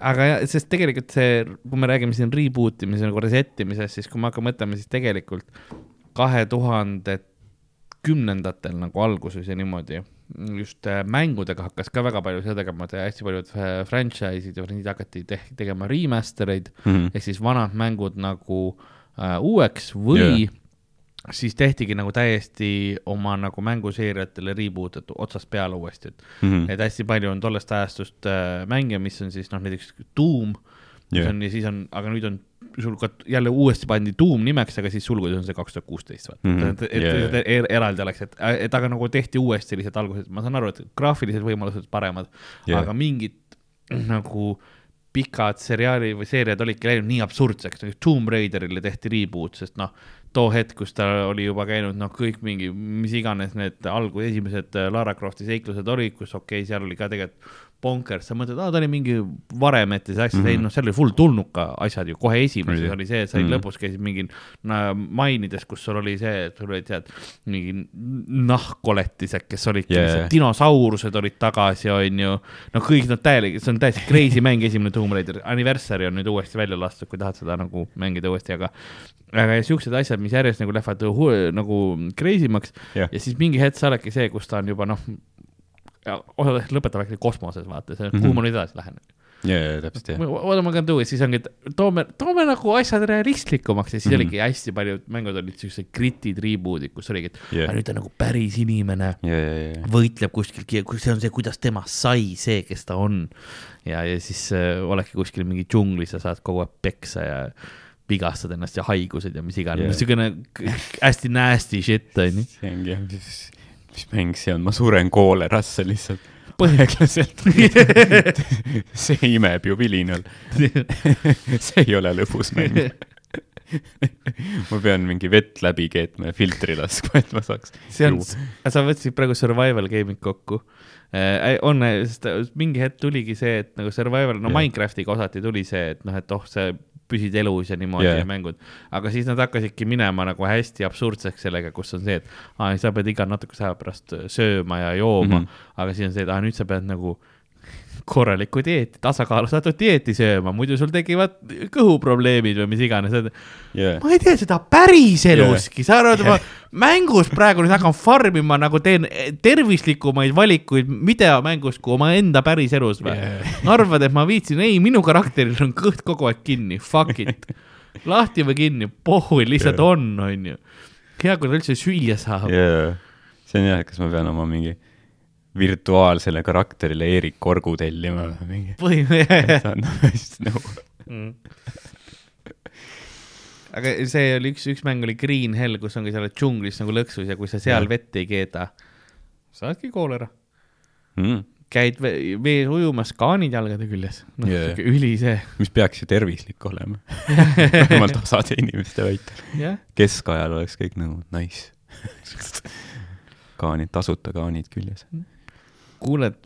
aga jah, sest tegelikult see, kui me räägime siin reboot imise nagu reset imisest, siis kui me hakkame mõtlema, siis tegelikult kahe tuhande kümnendatel nagu alguses ja niimoodi just äh, mängudega hakkas ka väga palju seda tegema, et hästi paljud äh, franchise'id ja frantsiisid hakati te tegema remaster eid Mhm. ehk siis vanad mängud nagu äh, uueks või yeah. siis tehtigi nagu täiesti oma nagu mänguseeriatele reboot, et otsast peale uuesti, et Mhm. et hästi palju on tollest ajastust äh, mänge, mis on siis noh, näiteks Doom mis Jah. on ja siis on, aga nüüd on sul ka jälle uuesti pandi Doom nimeks, aga siis sulgudes on see kaks tuhat kuusteist, vaata Mhm. et, et, Jaa, et er, eraldi oleks, et, et aga nagu tehti uuesti lihtsalt alguses, ma saan aru, et graafilised võimalused paremad Jaa. aga mingid nagu pikad seriaali või seeriad olidki läinud nii absurdseks, Tomb Raiderile tehti reboot, sest noh, too hetk, kus ta oli juba käinud noh, kõik mingi, mis iganes need algu-, esimesed äh, Lara Crofti seiklused olid, kus okei okay,, seal oli ka tegelikult bonkers, sa mõtled, aa ta oli mingi varem ette see asja mm, -hmm. ei noh, seal oli full tulnuka asjad ju kohe esimeses Oli. oli see, et sa mm Mhm. -hmm. lõpus käisid mingi no, mainides, kus sul oli see, et sul olid tead mingi nahkkoletised, kes olidki Yeah. yeah. dinosaurused olid tagasi, onju. no kõik nad täielikult, see on täiesti crazy mäng, esimene Tomb Raider, Anniversary on nüüd uuesti välja lastud, kui tahad seda nagu mängida uuesti, aga aga siuksed asjad, mis järjest nagu lähevad nagu crazy maks Jah. ja siis mingi hetk sa oledki see, kus ta on juba noh, osad lõpetavad äkki kosmoses, vaata, see, Mhm. kuhu ma nüüd edasi lähen. jaa, jaa, täpselt jah. What am I gonna do, siis ongi, et toome, toome nagu asjad realistlikumaks ja siis mm. -hmm. oligi hästi paljud mängud olid siuksed gritid reboot'id, kus oligi, et yeah. nüüd on nagu päris inimene jaa, jaa, jaa. võitleb kuskil, see on see, kuidas temast sai see, kes ta on. ja, ja siis äh, oledki kuskil mingi džunglis ja saad kogu aeg peksa ja vigastad ennast ja haigused ja mis iganes yeah., niisugune hästi nasty shit onju. see ongi jah, mis, mis mäng see on, ma suren koolerasse lihtsalt. põhimõtteliselt see imeb ju vilinal. see ei ole lõbus mäng. ma pean mingi vett läbi keetma ja filtri laskma, et ma saaks. see on, sa võtsid praegu survival gaming kokku äh,. on, sest mingi hetk tuligi see, et nagu survival, no yeah. Minecraftiga osati tuli see, et noh, et oh, sa püsid elus ja niimoodi yeah. ja mängud. aga siis nad hakkasidki minema nagu hästi absurdseks sellega, kus on see, et aa, sa pead iga natukese aja pärast sööma ja jooma mm. -hmm. aga siis on see, et aa, nüüd sa pead nagu korralikku dieeti, tasakaalustatud dieeti sööma, muidu sul tekivad kõhuprobleemid või mis iganes, jaa, ma ei tee seda päriseluski, sa arvad, ma mängus praegu nüüd hakkan farm ima nagu teen tervislikumaid valikuid videomängus kui omaenda päriselus või Jaa. arvad, et ma viitsin, ei, minu karakteril on kõht kogu aeg kinni, fuck it. lahti või kinni, pohhui, lihtsalt Jaa. on, onju. hea, kui ta üldse süüa saab. jaa. see on jah, kas ma pean oma mingi virtuaalsele karakterile Eerik Korgu tellima või mingi. põhimõtteliselt. saan hästi nagu. aga see oli üks, üks mäng oli Green Hell, kus ongi seal džunglis nagu lõksus ja kui sa seal Jah. vett ei keeda, saadki koolera. Mm. käid ve- vees ujumas, kaanid jalgade küljes. yeah., üli see, mis peaks ju tervislik olema. vähemalt osade inimeste väitel. keskajal oleks kõik nagu nice. kaanid, tasuta kaanid küljes. kuuled,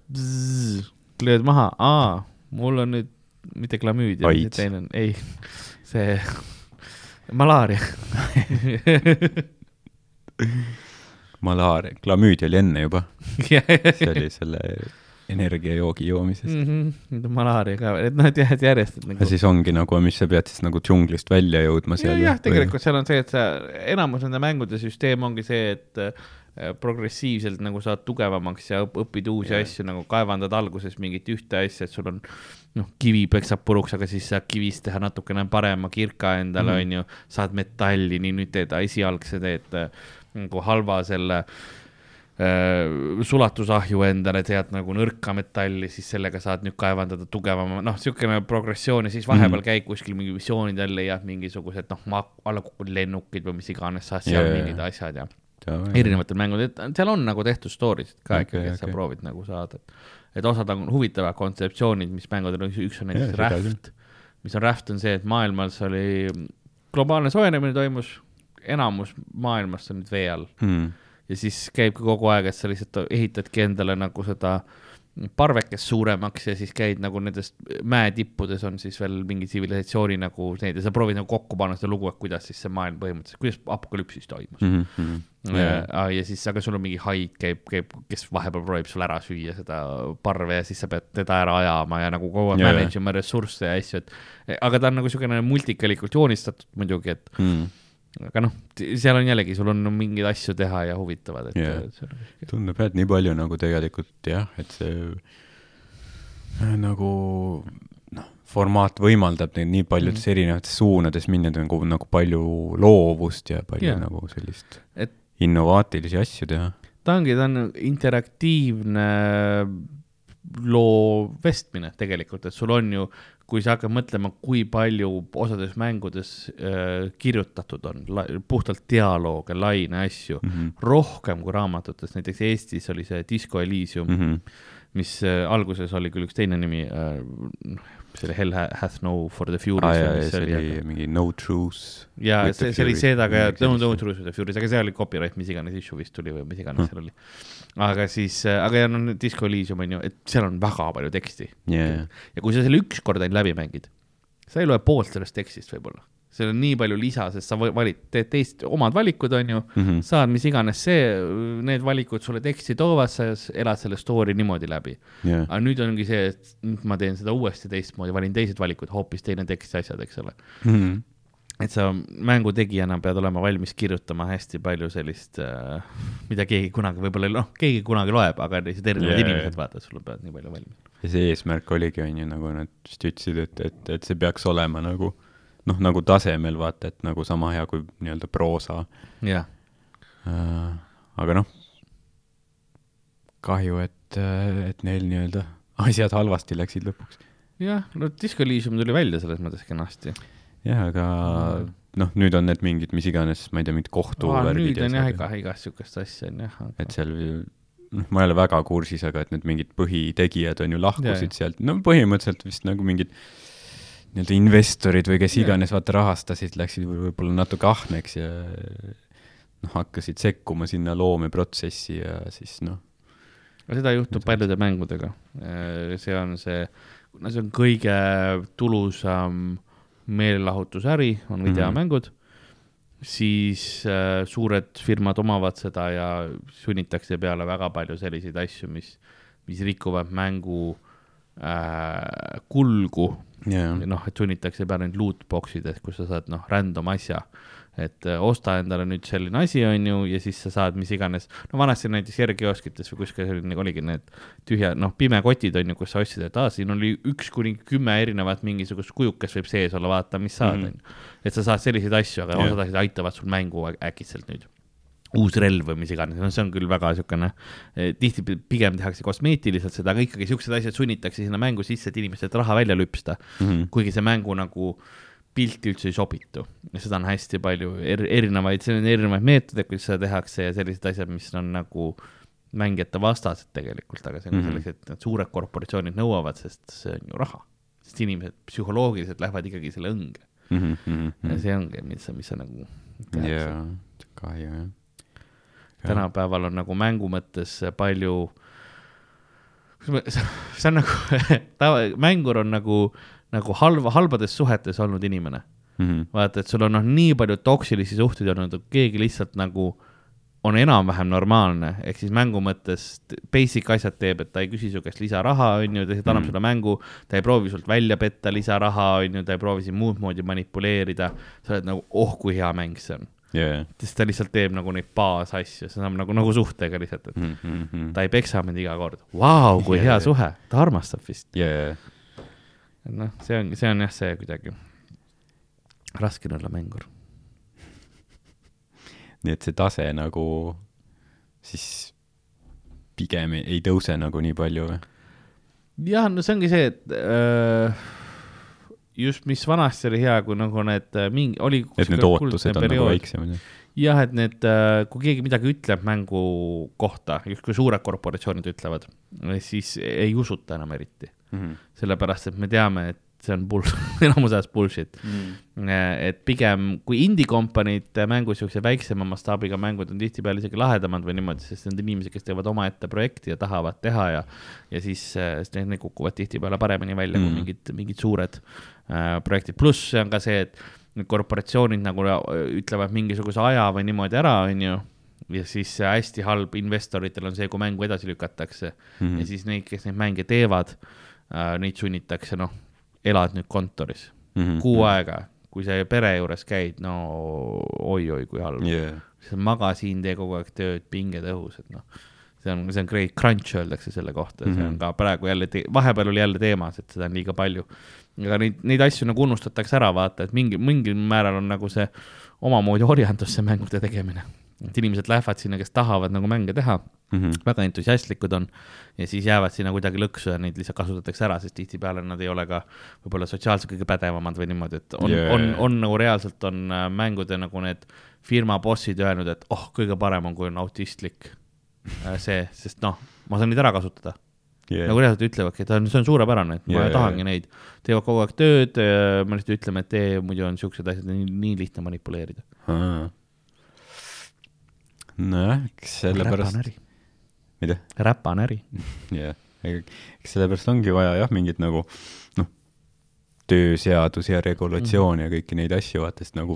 lööd maha, aa, mul on nüüd mitte klamüüdia, AIDS. teine on, ei, see malaaria. malaaria, klamüüdia oli enne juba, see oli selle energiajoogi joomisest. nüüd on malaaria ka, et noh, et jah, et järjest, et ja nagu. siis ongi nagu, mis sa pead siis nagu džunglist välja jõudma ja, seal. jah, tegelikult seal on see, et sa, enamus nende mängude süsteem ongi see, et progressiivselt nagu saad tugevamaks ja õp- õpid uusi Jah. asju, nagu kaevandad alguses mingit ühte asja, et sul on noh, kivi peksab puruks, aga siis saad kivist teha natukene parema kirka endale, Mhm. onju, saad metalli, nii nüüd teed esialgse teed äh, nagu halva selle äh, sulatusahju endale, tead nagu nõrka metalli, siis sellega saad nüüd kaevandada tugevama, noh, niisugune progressioon ja siis vahepeal mm. käid kuskil mingi missioonidel, leiad mingisugused noh, alla kukkunud lennukid või mis iganes, saad seal yeah. mingid asjad ja erinevatel mängudel, et seal on nagu tehtud story'sid ka Okei, okay, ikkagi, et sa okei. proovid nagu saada, et, osad on huvitavad kontseptsioonid, mis mängudel on, üks on näiteks seda Raft, mis on Raft, on see, et maailmas oli globaalne soojenemine toimus, enamus maailmast on nüüd vee all mm.. ja siis käibki kogu aeg, et sa lihtsalt ehitadki endale nagu seda parvekest suuremaks ja siis käid nagu nendest mäetippudes on siis veel mingi tsivilisatsiooni nagu need ja sa proovid nagu kokku panna seda lugu, et kuidas siis see maailm põhimõtteliselt, kuidas apokalüpsis toimus Mm -hmm. ja, ja siis, aga sul on mingi haid käib, käib, kes vahepeal proovib sul ära süüa seda parve ja siis sa pead teda ära ajama ja nagu kogu aeg manage ima ressursse ja asju, et aga ta on nagu niisugune multikalikult joonistatud muidugi, et Mm. Aga noh, seal on jällegi, sul on mingeid asju teha ja huvitavad, et yeah. tundub jah, et nii palju nagu tegelikult jah, et see äh, nagu noh, formaat võimaldab neil nii paljudes mm. erinevates suunades minna, nagu, nagu palju loovust ja palju yeah. nagu sellist Et- innovaatilisi asju teha. ta ongi, ta on interaktiivne loo vestmine tegelikult, et sul on ju, kui sa hakkad mõtlema, kui palju osades mängudes äh, kirjutatud on, puhtalt dialoog, laine asju mm. -hmm. rohkem kui raamatutes, näiteks Eestis oli see Disco Elysium mm. -hmm. mis äh, alguses oli küll üks teine nimi äh,, see oli Hell ha- hath no for the furies jaa, mis see see oli aga- mingi No Truth. ja see, see oli Furies, Sedaga ja No. No Truth with the Furies, aga see oli copyright, mis iganes issue vist tuli või mis iganes Hmm. seal oli. aga siis, aga ja no Disco Elysium on ju, et seal on väga palju teksti jaa, ja kui sa selle ükskord ainult läbi mängid, sa ei loe poolt sellest tekstist võib-olla. Seal on nii palju lisa, sest sa val- valid, teed teist omad valikud, on ju, Mhm. saad mis iganes see, need valikud sulle teksti toovad, sa elad selle story niimoodi läbi. jaa, aga nüüd ongi see, et nüüd ma teen seda uuesti teistmoodi, valin teised valikud, hoopis teine tekst ja asjad, eks ole. Mhm. et sa mängu tegijana pead olema valmis kirjutama hästi palju sellist äh,, mida keegi kunagi võib-olla, noh, keegi kunagi loeb, aga lihtsalt erinevad yeah, inimesed vaatavad, sul peavad nii palju valmis. ja see eesmärk oligi, on ju, nagu nad vist ütlesid, et, et, et see peaks olema nagu noh, nagu tasemel vaata, et nagu sama hea kui nii-öelda proosa jah, äh,. aga noh, kahju, et, et neil nii-öelda asjad halvasti läksid lõpuks. jah, no Disco Elysium tuli välja selles mõttes kenasti. jah, aga Mm. noh, nüüd on need mingid, mis iganes, ma ei tea, mingid kohtuvärgid nüüd on jah, iga, igast siukest asja on jah. et seal, noh, ma ei ole väga kursis, aga et need mingid põhitegijad on ju lahkusid sealt, no põhimõtteliselt vist nagu mingid nii-öelda investorid või kes iganes vaata rahastasid, läksid võib- võib-olla natuke ahneks ja noh, hakkasid sekkuma sinna loomeprotsessi ja siis noh, aga seda juhtub paljude mängudega. see on see, kuna see on kõige tulusam meelelahutusäri, on videomängud mm, -hmm. siis äh, suured firmad omavad seda ja sunnitakse peale väga palju selliseid asju, mis, mis rikuvad mängu äh, kulgu jaa, noh, et sunnitakse peale neid loot box'id, et kus sa saad noh, random asja. et äh, osta endale nüüd selline asi, on ju, ja siis sa saad mis iganes, no vanasti näiteks järgkioskites või kuskil selline oligi need tühja, noh, pimekotid on ju, kus sa ostsid, et aa, siin oli üks kuni kümme erinevat mingisugust kujukest võib sees olla, vaata, mis saad, Mhm. on ju. et sa saad selliseid asju, aga osad asjad aitavad sul mängu äk- äkitselt nüüd uus relv või mis iganes, no see on küll väga niisugune, tihti pigem tehakse kosmeetiliselt seda, aga ikkagi siuksed asjad sunnitakse sinna mängu sisse, et inimestelt raha välja lüpsta Mhm. kuigi see mängu nagu pilti üldse ei sobitu ja seda on hästi palju er, erinevaid, seal on erinevaid meetodeid, kuidas seda tehakse ja sellised asjad, mis on nagu mängijate vastased tegelikult, aga see on mm Mhm. -hmm. sellised, need suured korporatsioonid nõuavad, sest see on ju raha. sest inimesed psühholoogiliselt lähevad ikkagi selle õnge mm -hmm. ja see ongi, mis, mis sa nagu jaa, kahju jah. Tänapäeval on nagu mängu mõttes palju, see on nagu, tava, mängur on nagu, nagu halva, halbades suhetes olnud inimene. Mhm. vaata, et sul on noh, nii palju toksilisi suhteid olnud, keegi lihtsalt nagu on enam-vähem normaalne, ehk siis mängu mõttes basic asjad teeb, et ta ei küsi su käest lisaraha, on ju, ta lihtsalt annab Mhm. sulle mängu, ta ei proovi sult välja petta lisaraha, on ju, ta ei proovi sind muud moodi manipuleerida, sa oled nagu, oh kui hea mäng see on. jaa, sest ta lihtsalt teeb nagu neid baasasju, see on nagu, nagu suhtega lihtsalt, et jaa, ta ei peksa mind iga kord. Vau, kui Jaa, hea suhe, ta armastab vist. et noh, see on, see on jah, see kuidagi raske on olla mängur. nii et see tase nagu siis pigem ei, tõuse nagu nii palju või? jah, no see ongi see, et äh, just mis vanasti oli hea, kui nagu need äh, mingi, oli. et need ootused on nagu väiksemad. jah, et need, kui keegi midagi ütleb mängu kohta, justkui suured korporatsioonid ütlevad, siis ei usuta enam eriti, Mhm. sellepärast et me teame, et see on bull, enamus ajast bullshit. et pigem, kui indie-kompaniid mängus siukse väiksema mastaabiga mängud on tihtipeale isegi lahedamad või niimoodi, sest need on inimesed, kes teevad omaette projekti ja tahavad teha ja, ja siis äh, siis need, kukuvad tihtipeale paremini välja mm. Mm. kui mingid, mingid suured äh, projektid, pluss see on ka see, et korporatsioonid nagu äh, ütlevad mingisuguse aja või niimoodi ära, onju ja siis see hästi halb investoritel on see, kui mängu edasi lükatakse mm. Mhm. ja siis neid, kes neid mänge teevad äh,, neid sunnitakse, noh, elad nüüd kontoris Mhm. kuu aega, kui sa pere juures käid, no oi-oi, kui halb yeah.. sa maga siin, tee kogu aeg tööd, pinged õhus, et noh, see on, see on great crunch öeldakse selle kohta ja see on Mhm. ka praegu jälle, vahepeal oli jälle teemas, et seda on liiga palju. Aga neid, neid asju nagu unustatakse ära, vaata, et mingi, mingil määral on nagu see omamoodi orjandus, see mängude tegemine. et inimesed lähevad sinna, kes tahavad nagu mänge teha Mhm. väga entusiastlikud on ja siis jäävad sinna kuidagi lõksu ja neid lihtsalt kasutatakse ära, sest tihtipeale nad ei ole ka võib-olla sotsiaalselt kõige pädevamad või niimoodi, et on yeah., on, on nagu reaalselt on äh, mängude nagu need firma bossid öelnud, et oh, kõige parem on, kui on autistlik äh, see, sest noh, ma saan neid ära kasutada yeah.. nagu reaalselt ütlevadki, et on- see on suurepärane, et ma yeah, tahangi neid, teevad kogu aeg tööd, me lihtsalt ütleme, et tee, muidu on siuksed asjad nii, nii lihtne manipuleerida. nojah, eks sellepärast, mida, räpane äri. jah, eks sellepärast ongi vaja jah, mingit nagu noh, tööseadusi ja regulatsioone ja kõiki neid asju, vaata, sest nagu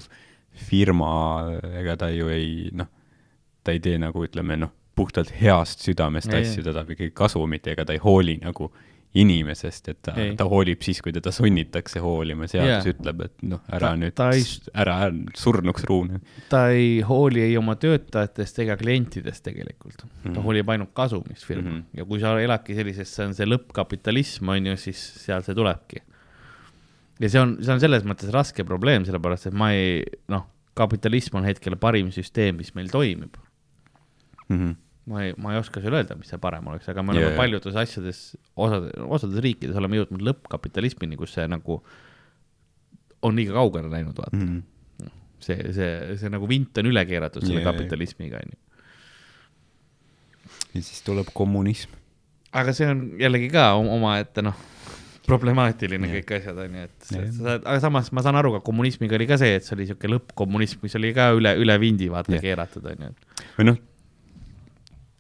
firma, ega ta ju ei noh, ta ei tee nagu ütleme noh, puhtalt heast südamest Ei, asju, ta tahab ikkagi kasumit, ega ta ei hooli nagu inimesest, et ta ta hoolib siis, kui teda sunnitakse hoolima, seadus yeah. ütleb, et noh, ära Ta- nüüd ei-, ära surnuks ruune. ta ei hooli ei oma töötajatest ega klientidest tegelikult mm, -hmm. ta Mhm. hoolib ainult kasumist firma mm. -hmm. ja kui sa eladki sellises, see on see lõppkapitalism on ju, siis seal see tulebki. ja see on, see on selles mõttes raske probleem, sellepärast et ma ei, noh, kapitalism on hetkel parim süsteem, mis meil toimib. Mhm. Ma ei, ma ei oska sulle öelda, mis see parem oleks, aga me oleme yeah. paljudes asjades, osades, osades riikides oleme jõudnud lõppkapitalismini, kus see nagu on liiga kaugele läinud, vaata mm. Mhm. see, see, see nagu vint on üle keeratud selle jaa. kapitalismiga, onju. ja siis tuleb kommunism. aga see on jällegi ka om- omaette noh, problemaatiline Jah. kõik asjad onju, et Jah. sa saad, aga samas ma saan aru ka kommunismiga oli ka see, et see oli siuke lõppkommunism, mis oli ka üle, üle vindi vaata Jah. keeratud onju. või noh,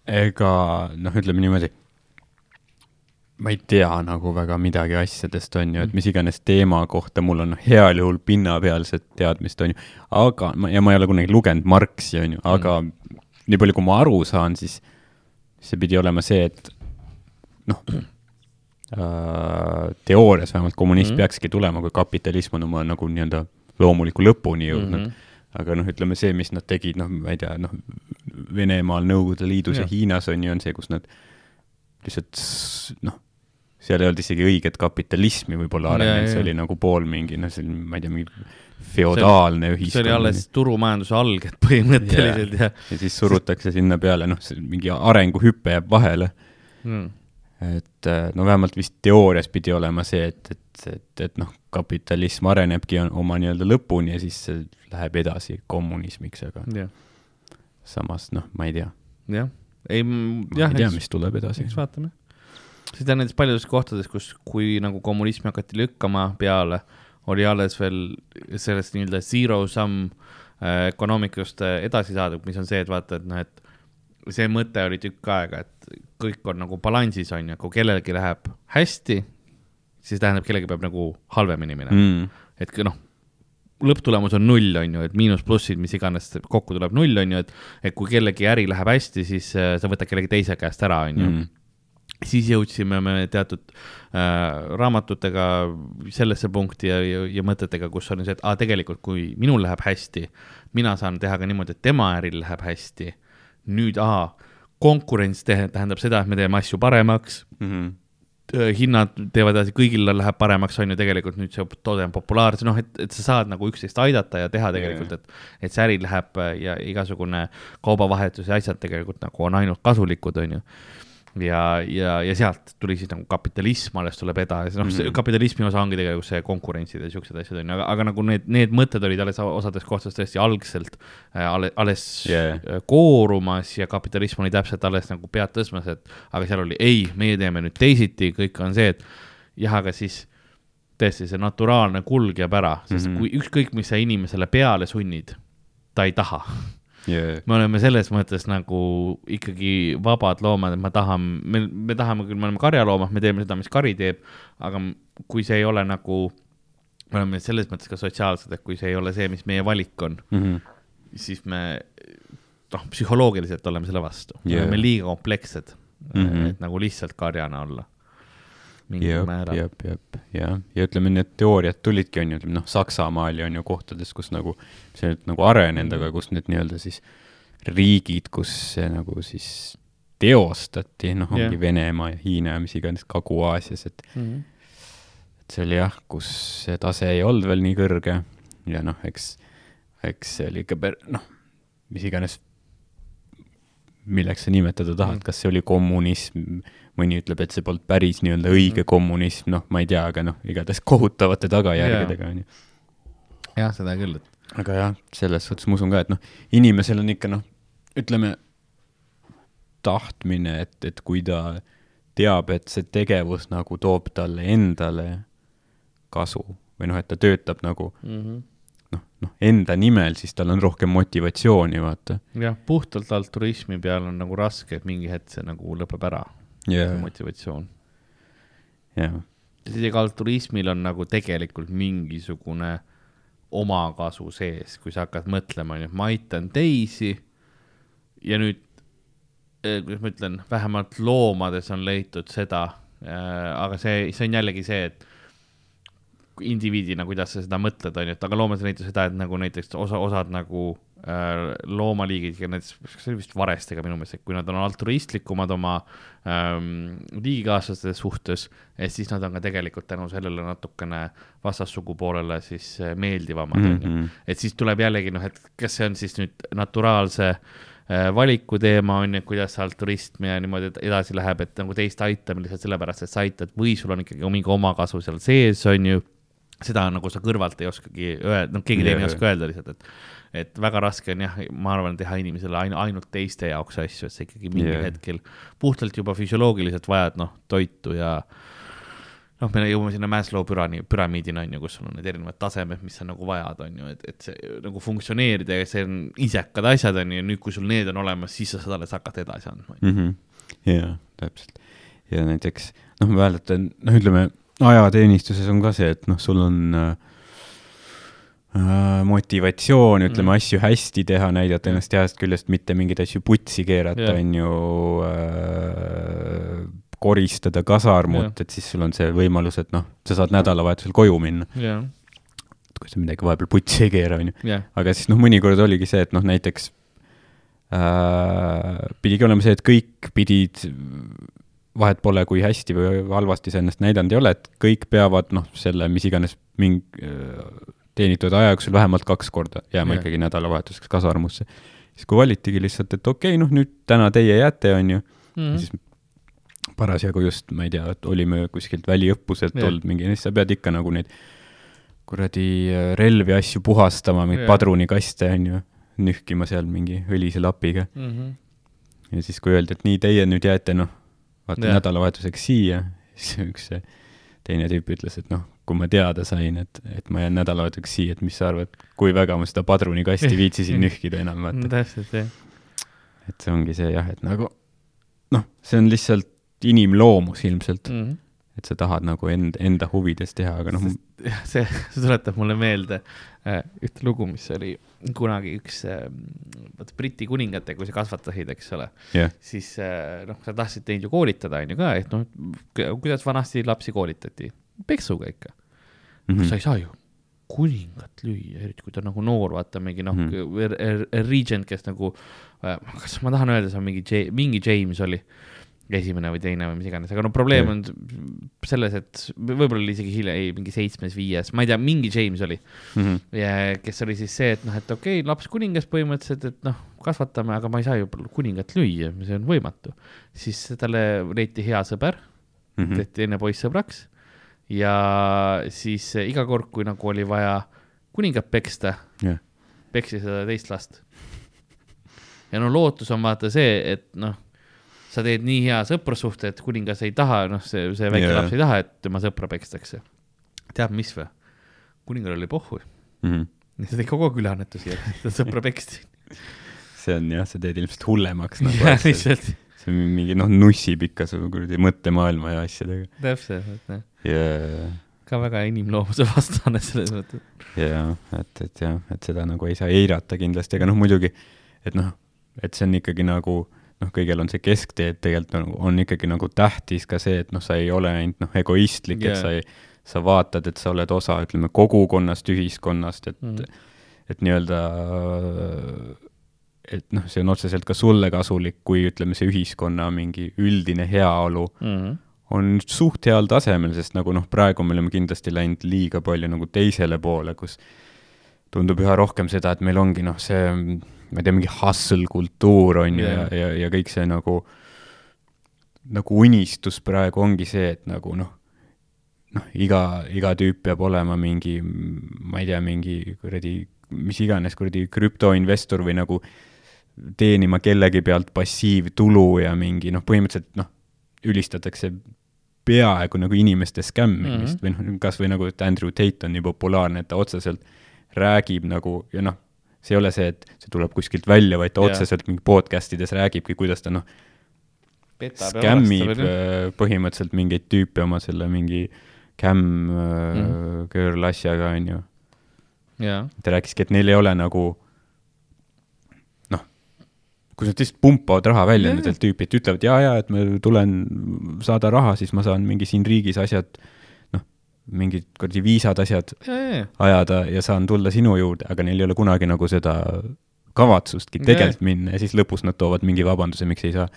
ega noh, ütleme niimoodi, ma ei tea nagu väga midagi asjadest, on ju, et mis iganes teema kohta mul on heal juhul pinnapealset teadmist, on ju, aga ma, ja ma ei ole kunagi lugenud Marxi, on ju, aga mm. nii palju, kui ma aru saan, siis see pidi olema see, et noh äh,, teoorias vähemalt kommunism Mhm. mm. peakski tulema, kui kapitalism on oma nagu nii-öelda loomuliku lõpuni jõudnud mm. Mhm. -hmm. aga noh, ütleme see, mis nad tegid, noh, ma ei tea, noh, Venemaal, Nõukogude Liidus ja, ja Hiinas on ju, on see, kus nad lihtsalt noh, seal ei olnud isegi õiget kapitalismi võib-olla Ja, arenenud, ja, see ja. oli nagu pool mingi, noh, see oli, ma ei tea, mingi feodaalne see ühiskond. oli alles turumajanduse alged põhimõtteliselt ja ja siis surutakse sinna peale, noh, see mingi arenguhüpe jääb vahele mm.. et äh, no vähemalt vist teoorias pidi olema see, et, et, et, et noh, kapitalism arenebki oma nii-öelda lõpuni ja siis see läheb edasi kommunismiks, aga jah, samas noh, ma ei tea, jah, ei, jah, ei tea, mis tuleb edasi eks. vaatame. seda on nendes paljudes kohtades, kus, kui nagu kommunismi hakati lükkama peale, oli alles veel sellest nii-öelda zero sum äh, ökonoomikust äh, edasi saadud, mis on see, et vaata, et noh, et see mõte oli tükk aega, et kõik on nagu balansis on ju, kui kellelgi läheb hästi, siis tähendab, kellelgi peab nagu halvemini minema mm.. Et noh, lõpptulemus on null, on ju, et miinus-plussid, mis iganes kokku tuleb null, on ju, et, et kui kellegi äri läheb hästi, siis äh, sa võtad kellegi teise käest ära, on ju. Mm, siis jõudsime me teatud äh, raamatutega sellesse punkti ja, ja, ja mõtetega, kus on see, et aa, tegelikult kui minul läheb hästi, mina saan teha ka niimoodi, et tema äril läheb hästi. nüüd aa, konkurents tähendab seda, et me teeme asju paremaks, mm, hinnad teevad edasi, kõigil läheb paremaks, on ju tegelikult nüüd see toode on populaarne, noh, et, et sa saad nagu üksteist aidata ja teha tegelikult, et, et see äri läheb äh, ja igasugune kaubavahetus ja asjad tegelikult nagu on ainult kasulikud, on ju ja, ja, ja sealt tuli siis nagu kapitalism alles tuleb edasi, noh mm., kapitalismi osa ongi tegelikult see konkurentsid ja siuksed asjad on ju, aga, aga nagu need, need mõtted olid alles osades kohtades tõesti algselt äh, alles, alles Yeah. yeah. koorumas ja kapitalism oli täpselt alles nagu pead tõstmas, et aga seal oli ei, meie teeme nüüd teisiti, kõik on see, et jah, aga siis tõesti see naturaalne kulg jääb ära, sest mm. -hmm. kui ükskõik, mis sa inimesele peale sunnid, ta ei taha yeah.. me oleme selles mõttes nagu ikkagi vabad loomad, et ma tahan, me, me tahame küll, me oleme karjaloomad, me teeme seda, mis kari teeb, aga kui see ei ole nagu, me oleme selles mõttes ka sotsiaalsed, et kui see ei ole see, mis meie valik on, Mm -hmm. siis me noh, psühholoogiliselt oleme selle vastu yeah., me oleme liiga komplekssed mm. -hmm. et nagu lihtsalt karjana olla. Mingil jep, määral. jep, jep, ja, ja ütleme, need teooriad tulidki, on ju, ütleme noh, Saksamaal ja on ju kohtades, kus nagu see nüüd nagu arenenud, aga kus need nii-öelda siis riigid, kus see nagu siis teostati, noh, ongi Jah. yeah. Venemaa ja Hiina ja mis iganes Kagu-Aasias, et Mm -hmm. et see oli jah, kus see tase ei olnud veel nii kõrge ja noh, eks, eks see oli ikka per-, noh, mis iganes, milleks sa nimetada tahad, Mm. kas see oli kommunism, mõni ütleb, et see polnud päris nii-öelda õige Mm. kommunism, noh, ma ei tea, aga noh, igatahes kohutavate tagajärgedega, on ju. jah, seda küll, et aga jah, selles suhtes ma usun ka, et noh, inimesel on ikka noh, ütleme, tahtmine, et, et kui ta teab, et see tegevus nagu toob talle endale kasu või noh, et ta töötab nagu mm -hmm. noh, noh, enda nimel, siis tal on rohkem motivatsiooni, vaata. jah, puhtalt altruismi peal on nagu raske, et mingi hetk see nagu lõpeb ära, ja see, motivatsioon. ja, isegi altruismil on nagu tegelikult mingisugune omakasu sees, kui sa hakkad mõtlema, onju, et ma aitan teisi ja nüüd, kuidas ma ütlen, vähemalt loomades on leitud seda, aga see, see on jällegi see, et indiviidina, kuidas sa seda mõtled, onju, et aga loomas on näiteks seda, et nagu näiteks osa, osad nagu äh, loomaliigid, näiteks see oli vist varestega minu meelest, et kui nad on altruistlikumad oma ähm, liigikaaslaste suhtes, et siis nad on ka tegelikult tänu sellele natukene vastassugupoolele siis äh, meeldivamad Mhm. onju mm -hmm. et siis tuleb jällegi noh, et kas see on siis nüüd naturaalse äh, valiku teema on ju, et kuidas see altruism ja niimoodi ed- edasi läheb, et nagu teist aitamine lihtsalt sellepärast, et sa aitad või sul on ikkagi mingi omakasu seal sees, on ju. seda nagu sa kõrvalt ei oskagi öelda, noh, keegi teine ei oska öelda lihtsalt, et, et väga raske on jah, ma arvan, teha inimesele ainu-, ainult teiste jaoks asju, et sa ikkagi mingil yeah. hetkel puhtalt juba füsioloogiliselt vajad noh, toitu ja noh, me jõuame sinna Maslow pürani, püramiidini on ju, kus sul on need erinevad tasemed, mis sa nagu vajad, on ju, et, et see nagu funktsioneerida ja see on isekad asjad on ju, nüüd kui sul need on olemas, siis sa saad alles hakata edasi andma. Mhm. jaa, täpselt. ja näiteks noh, ma mäletan, noh, ütleme ajateenistuses on ka see, et noh, sul on äh, motivatsioon, ütleme Mm. asju hästi teha, näidata ennast heast küljest, mitte mingeid asju putsi keerata Jah. on ju äh, koristada kasarmut, et siis sul on see võimalus, et noh, sa saad nädalavahetusel koju minna, jah, kui sa midagi vahepeal putsi ei keera, on ju. aga siis noh, mõnikord oligi see, et noh, näiteks äh, pidigi olema see, et kõik pidid, vahet pole, kui hästi või halvasti sa ennast näidanud ei ole, et kõik peavad noh, selle mis iganes mingi äh, teenitud aja jooksul vähemalt kaks korda jääma Jah. ikkagi nädalavahetuseks kasarmusse. siis kui valitigi lihtsalt, et okei okay,, noh nüüd täna teie jääte, on ju, Mhm. siis parasjagu just, ma ei tea, et olime kuskilt väliõppuselt Jah. olnud mingi, siis sa pead ikka nagu neid kuradi äh, relvi asju puhastama, mingeid Jah. padrunikaste on ju, nühkima seal mingi õlise lapiga. Mhm. ja siis, kui öeldi, et nii, teie nüüd jääte noh, vaata Jah. nädalavahetuseks siia, siis üks teine tüüp ütles, et noh, kui ma teada sain, et, et ma jään nädalavahetuseks siia, et mis sa arvad, kui väga ma seda padrunikasti viitsisin nühkida enam, vaata. täpselt jah, et see ongi see jah, et nagu noh, see on lihtsalt inimloomus ilmselt, Mhm. et sa tahad nagu enda, enda huvides teha, aga noh, jah, see, see tuletab mulle meelde äh, ühte lugu, mis oli kunagi üks äh,, vaata Briti kuningatega, kui sa kasvatasid, eks ole, jah, siis äh, noh, sa tahtsid neid ju koolitada, on ju ka, et noh, kuidas vanasti lapsi koolitati, peksuga ikka mm. -hmm. sa ei saa ju kuningat lüüa, eriti kui ta on nagu noor, vaata mingi noh mm. -hmm., regent, kes nagu, kas ma tahan öelda, see on mingi, mingi James oli, esimene või teine või mis iganes, aga no probleem on selles, et võib-olla oli isegi hiljem, ei mingi seitsmes, viies, ma ei tea, mingi James oli Mhm. ja kes oli siis see, et noh, et okei okay,, laps kuningas põhimõtteliselt, et noh, kasvatame, aga ma ei saa ju kuningat lüüa, see on võimatu. siis talle leiti hea sõber mm, Mhm. tehti enne poiss sõbraks ja siis eh, iga kord, kui nagu oli vaja kuningat peksta, jah, peksi seda teist last. ja no lootus on vaata see, et noh, sa teed nii hea sõprussuhte, et kuningas ei taha, noh, see, see väike yeah. laps ei taha, et tema sõpra pekstakse. tead, mis või? kuningal oli pohhu, Mhm. ta tegi kogu et ta sõpra peksti. see on jah, sa teed ilmselt hullemaks nagu jah, lihtsalt, see on mingi noh, nussib ikka su kuradi mõttemaailma ja asjadega. täpselt, et noh, ja, ka väga inimloomuse vastane selles mõttes. ja et, et jah, et seda nagu ei saa eirata kindlasti, aga noh, muidugi, et noh, et see on ikkagi nagu noh, kõigil on see kesktee, et tegelikult on, on ikkagi nagu tähtis ka see, et noh, sa ei ole ainult noh, egoistlik yeah., Jaa. et sa ei, sa vaatad, et sa oled osa, ütleme, kogukonnast, ühiskonnast, et mm., et nii-öelda et noh, see on otseselt ka sulle kasulik, kui ütleme, see ühiskonna mingi üldine heaolu Mhm. on suht heal tasemel, sest nagu noh, praegu me oleme kindlasti läinud liiga palju nagu teisele poole, kus tundub üha rohkem seda, et meil ongi noh, see, ma ei tea, mingi hustle kultuur on ju yeah. ja, ja, ja kõik see nagu, nagu unistus praegu ongi see, et nagu noh, noh, iga, iga tüüp peab olema mingi, ma ei tea, mingi kuradi, mis iganes kuradi krüptoinvestor või nagu teenima kellegi pealt passiivtulu ja mingi noh, põhimõtteliselt noh, ülistatakse peaaegu nagu inimeste skämmimist mm -hmm. või noh, kas või nagu, et Andrew Tate on nii populaarne, et ta otseselt räägib nagu ja noh, see ei ole see, et see tuleb kuskilt välja, vaid ta Jaa. otseselt mingi podcast ides räägibki, kuidas ta noh, skämmib äh, põhimõtteliselt mingeid tüüpe oma selle mingi cam äh, Mhm. girl asjaga, onju. ta rääkiski, et neil ei ole nagu kui nad lihtsalt pumpavad raha välja Jaa. nendelt tüüpidelt, ütlevad ja, ja et ma tulen saada raha, siis ma saan mingi siin riigis asjad, noh, mingid kuradi viisad asjad jaa, jaa, ajada ja saan tulla sinu juurde, aga neil ei ole kunagi nagu seda kavatsustki tegelikult minna ja siis lõpus nad toovad mingi vabanduse, miks ei saa.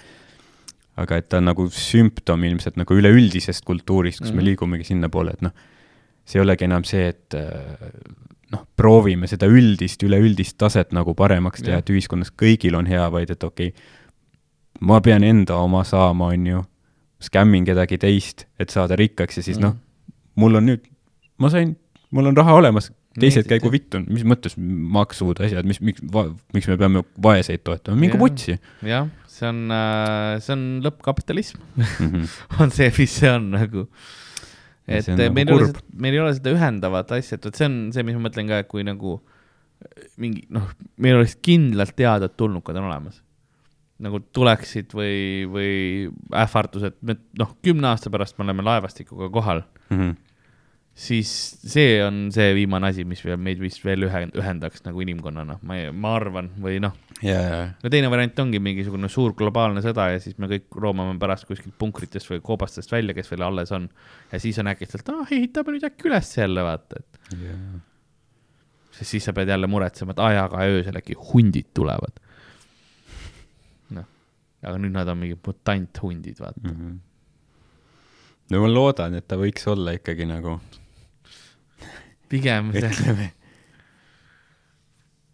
aga et ta on nagu sümptom ilmselt nagu üleüldisest kultuurist, kus mm -hmm. Mhm. me liigumegi sinnapoole, et noh, see ei olegi enam see, et äh, noh, proovime seda üldist, üleüldist taset nagu paremaks teha, et ühiskonnas kõigil on hea, vaid et okei okay,, ma pean enda oma saama, on ju, skämmin kedagi teist, et saada rikkaks ja siis Mhm. noh, mul on nüüd, ma sain, mul on raha olemas, teised Meeldib, käigu vittu, mis mõttes maksud, asjad, mis, miks, miks me peame vaeseid toetama, minge Jah. putsi. jah, see on, see on lõppkapitalism, Mhm. on see, mis see on nagu. Et nagu meil ei ole kurb., meil ei ole seda ühendavat asja, et vot see on see, mis ma mõtlen ka, et kui nagu mingi noh, meil oleks kindlalt teada, et tulnukad on olemas. nagu tuleksid või, või ähvardused, me noh, kümne aasta pärast me oleme laevastikuga kohal, Mhm. Siis see on see viimane asi, mis veel meid vist veel ühe-, ühendaks nagu inimkonnana, ma ma arvan, või noh, ja, no teine variant ongi mingisugune suur globaalne sõda ja siis me kõik roomame pärast kuskilt punkritest või koobastest välja, kes veel alles on. ja siis on äkitselt, ah ehitame nüüd äkki üles jälle vaata, et ja, sest siis sa pead jälle muretsema, et aa jaa, aga öösel äkki hundid tulevad. noh, aga nüüd nad on mingid mutanthundid, vaata. Mhm. no ma loodan, et ta võiks olla ikkagi nagu, pigem ütleme,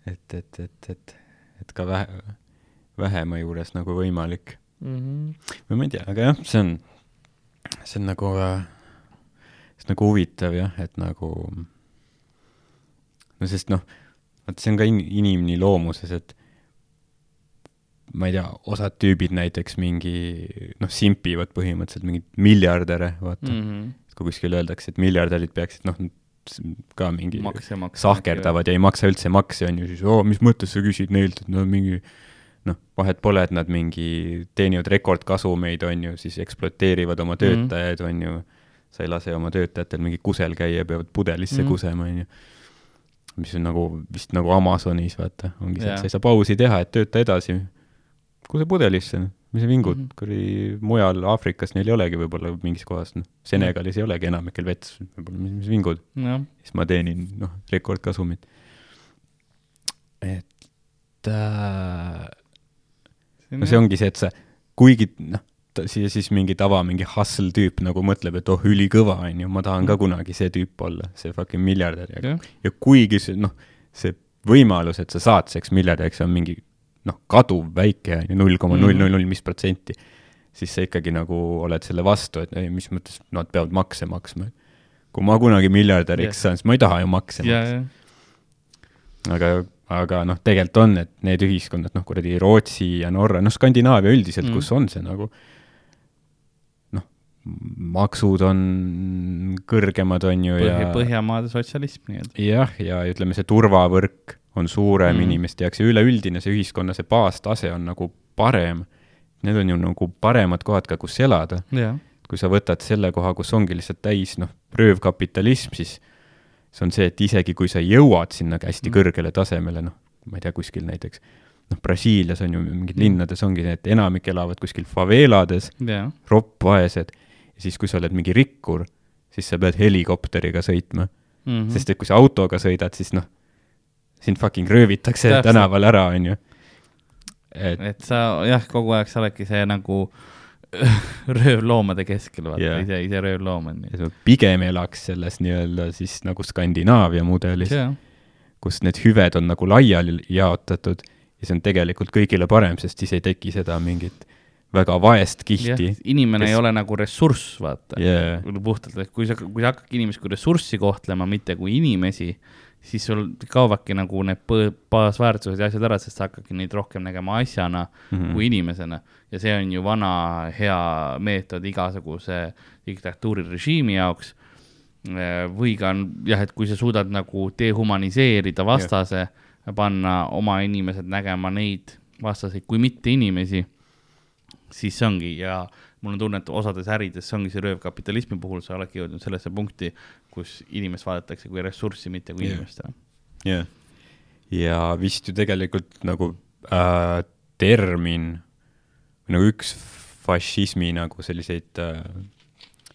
et, et, et, et, et ka vähe, vähema juures nagu võimalik. Mhm. või ma ei tea, aga jah, see on, see on nagu, see on nagu huvitav jah, et nagu no sest noh, vot see on ka in-, inimni loomuses, et ma ei tea, osad tüübid näiteks mingi noh, simpivad põhimõtteliselt mingeid miljardäre, vaata mm., Mhm. kui kuskil öeldakse, et miljardärid peaksid noh, ka mingi makse makse. sahkerdavad ja ei maksa üldse makse, on ju, siis oo, mis mõttes sa küsid neilt, et no mingi noh, vahet pole, et nad mingi teenivad rekordkasumeid, on ju, siis ekspluateerivad oma töötajaid mm, -hmm. on ju, sa ei lase oma töötajatel mingi kusel käia, peavad pudelisse mm Mhm. -hmm. kusema, on ju. mis on nagu vist nagu Amazonis, vaata, ongi see, et sa ei saa pausi teha, et tööta edasi. kuse pudelisse, mis sa vingud mm Mhm. -hmm., kuradi mujal Aafrikas neil ei olegi võib-olla mingis kohas, noh, Senegalis ei olegi enamikel vett, võib-olla mis, mis vingud jah, siis ma teenin noh, rekordkasumit. et äh, no see ongi see, et sa, kuigi noh, siia siis mingi tava, mingi hustle tüüp nagu mõtleb, et oh, ülikõva, onju, ma tahan ka kunagi see tüüp olla, see fucking miljardär ja jah, ja kuigi see noh, see võimalus, et sa saad selleks miljardäriks on mingi noh, kaduv väike on ju, null koma null null null mis protsenti, siis sa ikkagi nagu oled selle vastu, et ei, mis mõttes nad peavad makse maksma. kui ma kunagi miljardäriks Jah. saan, siis ma ei taha ju makse ja, maksta. ja, aga, aga noh, tegelikult on, et need ühiskonnad, noh kuradi Rootsi ja Norra, noh Skandinaavia üldiselt Mm. kus on see nagu noh, maksud on kõrgemad, on ju, ja Põhjamaade sotsialism nii-öelda. jah, ja ütleme, see turvavõrk on suurem Mm. inimeste jaoks ja üleüldine see ühiskonna see baastase on nagu parem. Need on ju nagu paremad kohad ka, kus elada. jah, kui sa võtad selle koha, kus ongi lihtsalt täis noh, röövkapitalism, siis see on see, et isegi kui sa jõuad sinna hästi Mm. kõrgele tasemele, noh, ma ei tea, kuskil näiteks noh, Brasiilias on ju mingid Mm. linnades ongi need, enamik elavad kuskil faveelades, jah, roppvaesed, ja siis, kui sa oled mingi rikkur, siis sa pead helikopteriga sõitma mm., sest et kui sa autoga sõidad, siis noh, sind fucking röövitakse Täpselt. tänaval ära, onju. et et sa jah, kogu aeg sa oledki see nagu röövloomade keskel, vaata yeah., ise, ise röövloom on pigem elaks selles nii-öelda siis nagu Skandinaavia mudelis, jah, kus need hüved on nagu laiali jaotatud ja see on tegelikult kõigile parem, sest siis ei teki seda mingit väga vaest kihti. inimene kes- ei ole nagu ressurss, vaata Yeah. puhtalt, et kui sa, kui sa hakkadki inimest kui ressurssi kohtlema, mitte kui inimesi, siis sul kaovadki nagu need baasväärtused ja asjad ära, sest sa hakkadki neid rohkem nägema asjana mm. -hmm. kui inimesena. ja see on ju vana hea meetod igasuguse diktatuurirežiimi jaoks. või ka on jah, et kui sa suudad nagu dehumaniseerida vastase ja panna oma inimesed nägema neid vastaseid kui mitte inimesi, siis see ongi ja mul on tunne, et osades ärides see ongi see röövkapitalismi puhul, sa oledki jõudnud sellesse punkti, kus inimest vaadatakse kui ressurssi, mitte kui Jah. inimest. jah. ja vist ju tegelikult nagu äh, termin, nagu üks fašismi nagu selliseid äh,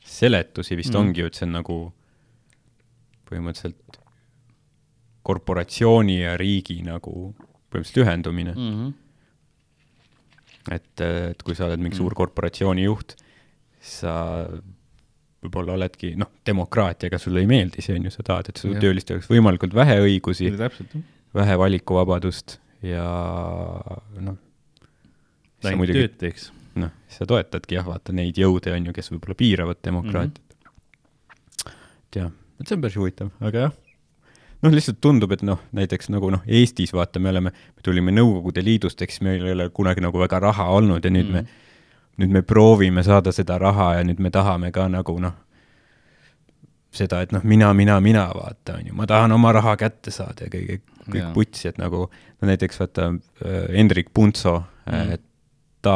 seletusi vist Mm. ongi ju, et see on nagu põhimõtteliselt korporatsiooni ja riigi nagu põhimõtteliselt ühendumine mm.. -hmm. et, et kui sa oled mingi Mm. suur korporatsiooni juht, sa võib-olla oledki, noh, demokraatiaga sulle ei meeldi see on ju, sa tahad, et su töölistel oleks võimalikult vähe õigusi, vähe valikuvabadust ja noh, sa muidugi, tööd teeks. noh, sa toetadki jah, vaata neid jõude on ju, kes võib-olla piiravad demokraatiat mm. Mhm. -hmm. et jah, et see on päris huvitav, aga jah, noh, lihtsalt tundub, et noh, näiteks nagu noh, Eestis vaata, me oleme, me tulime Nõukogude Liidust, eks meil ei ole kunagi nagu väga raha olnud ja nüüd mm Mhm. -hmm. me, nüüd me proovime saada seda raha ja nüüd me tahame ka nagu noh, seda, et noh, mina, mina, mina vaata, on ju, ma tahan oma raha kätte saada ja kõik, kõik Jaa. putsi, et nagu no näiteks vaata äh, Hendrik Puntso mm., et ta,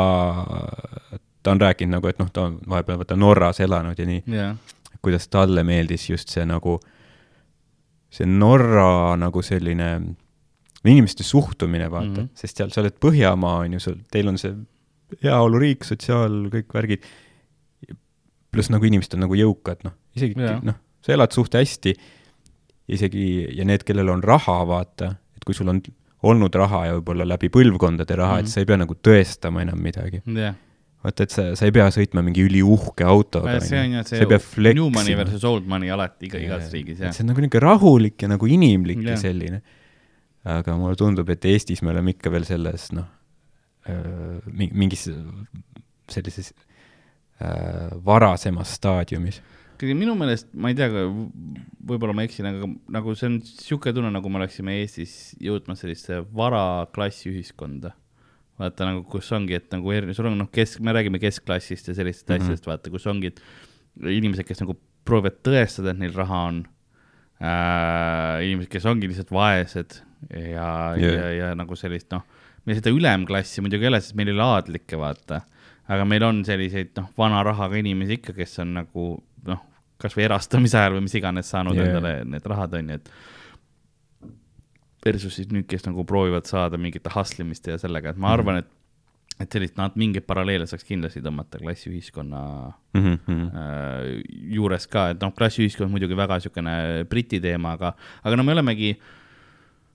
ta on rääkinud nagu, et noh, ta on vahepeal vaata Norras elanud ja nii, jah, kuidas talle meeldis just see nagu, see Norra nagu selline inimeste suhtumine, vaata mm. -hmm. sest seal sa oled Põhjamaa, on ju, sul, teil on see heaoluriik, sotsiaal, kõik värgid, pluss nagu inimesed on nagu jõukad, noh, isegi noh, sa elad suht hästi, isegi, ja need, kellel on raha, vaata, et kui sul on olnud raha ja võib-olla läbi põlvkondade raha mm, -hmm. Mhm. et sa ei pea nagu tõestama enam midagi. jah. vaata, et sa, sa ei pea sõitma mingi üliuhke autoga, see on pea see new money versus old money alati iga, igas riigis, jah. see on nagu niisugune rahulik ja nagu inimlik Jah. ja selline. aga mulle tundub, et Eestis me oleme ikka veel selles noh, mingis sellises varasemas staadiumis. kuigi minu meelest, ma ei tea, võib-olla ma eksin, aga nagu see on sihuke tunne, nagu me oleksime Eestis jõudmas sellisesse varaklassi ühiskonda. vaata nagu, kus ongi, et nagu eri- sul on noh, kesk, me räägime keskklassist ja sellistest mm. -hmm. asjadest, vaata, kus ongi, inimesed, kes nagu proovivad tõestada, et neil raha on äh,. inimesed, kes ongi lihtsalt vaesed ja yeah., ja, ja nagu sellist noh, meil seda ülemklassi muidugi ei ole, sest meil ei ole aadlikke, vaata. aga meil on selliseid noh, vana rahaga inimesi ikka, kes on nagu noh, kasvõi erastamise ajal või mis iganes saanud yeah. endale need rahad on ju, et versus siis nüüd, kes nagu proovivad saada mingite hustle imiste ja sellega, et ma Mhm. arvan, et et sellist, nad mingeid paralleele saaks kindlasti tõmmata klassiühiskonna Mm -hmm. äh, juures ka, et noh, klassiühiskond muidugi väga niisugune Briti teema, aga, aga no me olemegi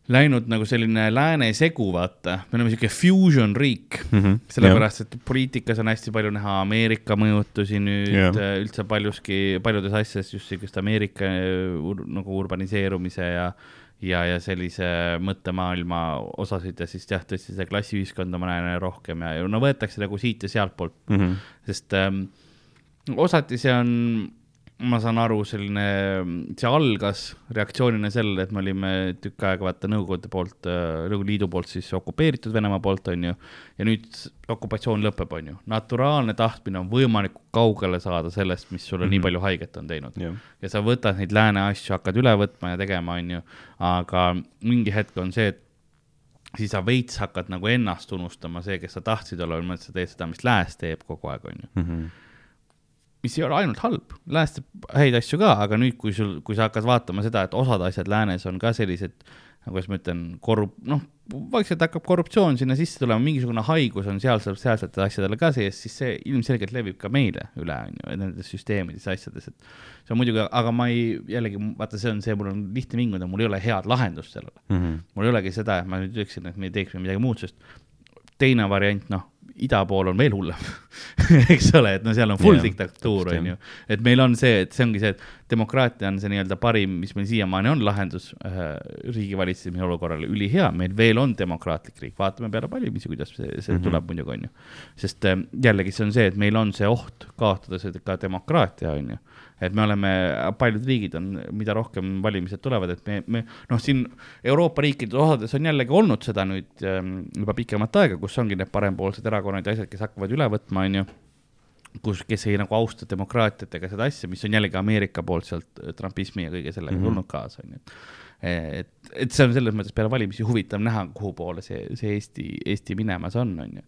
läinud nagu selline lääne segu, vaata, me oleme siuke fusion riik mm. -hmm. sellepärast, et poliitikas on hästi palju näha Ameerika mõjutusi nüüd yeah. üldse paljuski, paljudes asjades just siukest Ameerika äh, ur, nagu urbaniseerumise ja ja, ja sellise mõttemaailma osasid ja siis jah, tõesti seda klassiühiskonda ma näen rohkem ja, ja no võetakse nagu siit ja sealtpoolt, Mm -hmm. sest ähm, osati see on, ma saan aru, selline, see algas reaktsioonina sellele, et me olime tükk aega vaata Nõukogude poolt, Nõukogude Liidu poolt siis okupeeritud Venemaa poolt, on ju, ja nüüd okupatsioon lõpeb, on ju. naturaalne tahtmine on võimalikult kaugele saada sellest, mis sulle mm -hmm. nii Mhm. palju haiget on teinud jah, ja sa võtad neid lääne asju, hakkad üle võtma ja tegema, onju, aga mingi hetk on see, et siis sa veits hakkad nagu ennast unustama, see, kes sa tahtsid olla, mõtled, sa teed seda, mis lääs teeb kogu aeg, onju. Mhm. Mis ei ole ainult halb, lääs teeb häid asju ka, aga nüüd, kui sul, kui sa hakkad vaatama seda, et osad asjad läänes on ka sellised, nagu kuidas ma ütlen, korrup-, noh, vaikselt hakkab korruptsioon sinna sisse tulema, mingisugune haigus on seal, sealsetel asjadel ka sees, siis see ilmselgelt levib ka meile üle, on ju, nendes süsteemides ja asjades, et see on muidugi, aga ma ei, jällegi vaata, see on see, mul on lihtne vinguda, mul ei ole head lahendust sellele. Mhm. mul ei olegi seda, et ma nüüd ütleksin, et me teeksime midagi muud, sest teine variant, noh, ida pool on veel hullem eks ole, et no seal on full yeah, diktatuur, on ju. et meil on see, et see ongi see, et demokraatia on see nii-öelda parim, mis meil siiamaani on lahendus äh, riigi valitsemise olukorrale, ülihea, meil veel on demokraatlik riik, vaatame peale valimisi, kuidas see, see mm. -hmm. tuleb muidugi, on ju. sest äh, jällegi see on see, et meil on see oht kaotada see ka demokraatia, on ju et me oleme, paljud riigid on, mida rohkem valimised tulevad, et me, me noh, siin Euroopa riikide osades on jällegi olnud seda nüüd ähm, juba pikemat aega, kus ongi need parempoolsed erakonnad ja asjad, kes hakkavad üle võtma, onju kus, kes ei nagu austa demokraatiat ega seda asja, mis on jällegi Ameerika poolt sealt äh, trumpismi ja kõige sellega mm. -hmm. tulnud kaasa, onju. et, et see on selles mõttes peale valimisi huvitav näha, kuhu poole see, see Eesti, Eesti minemas on, onju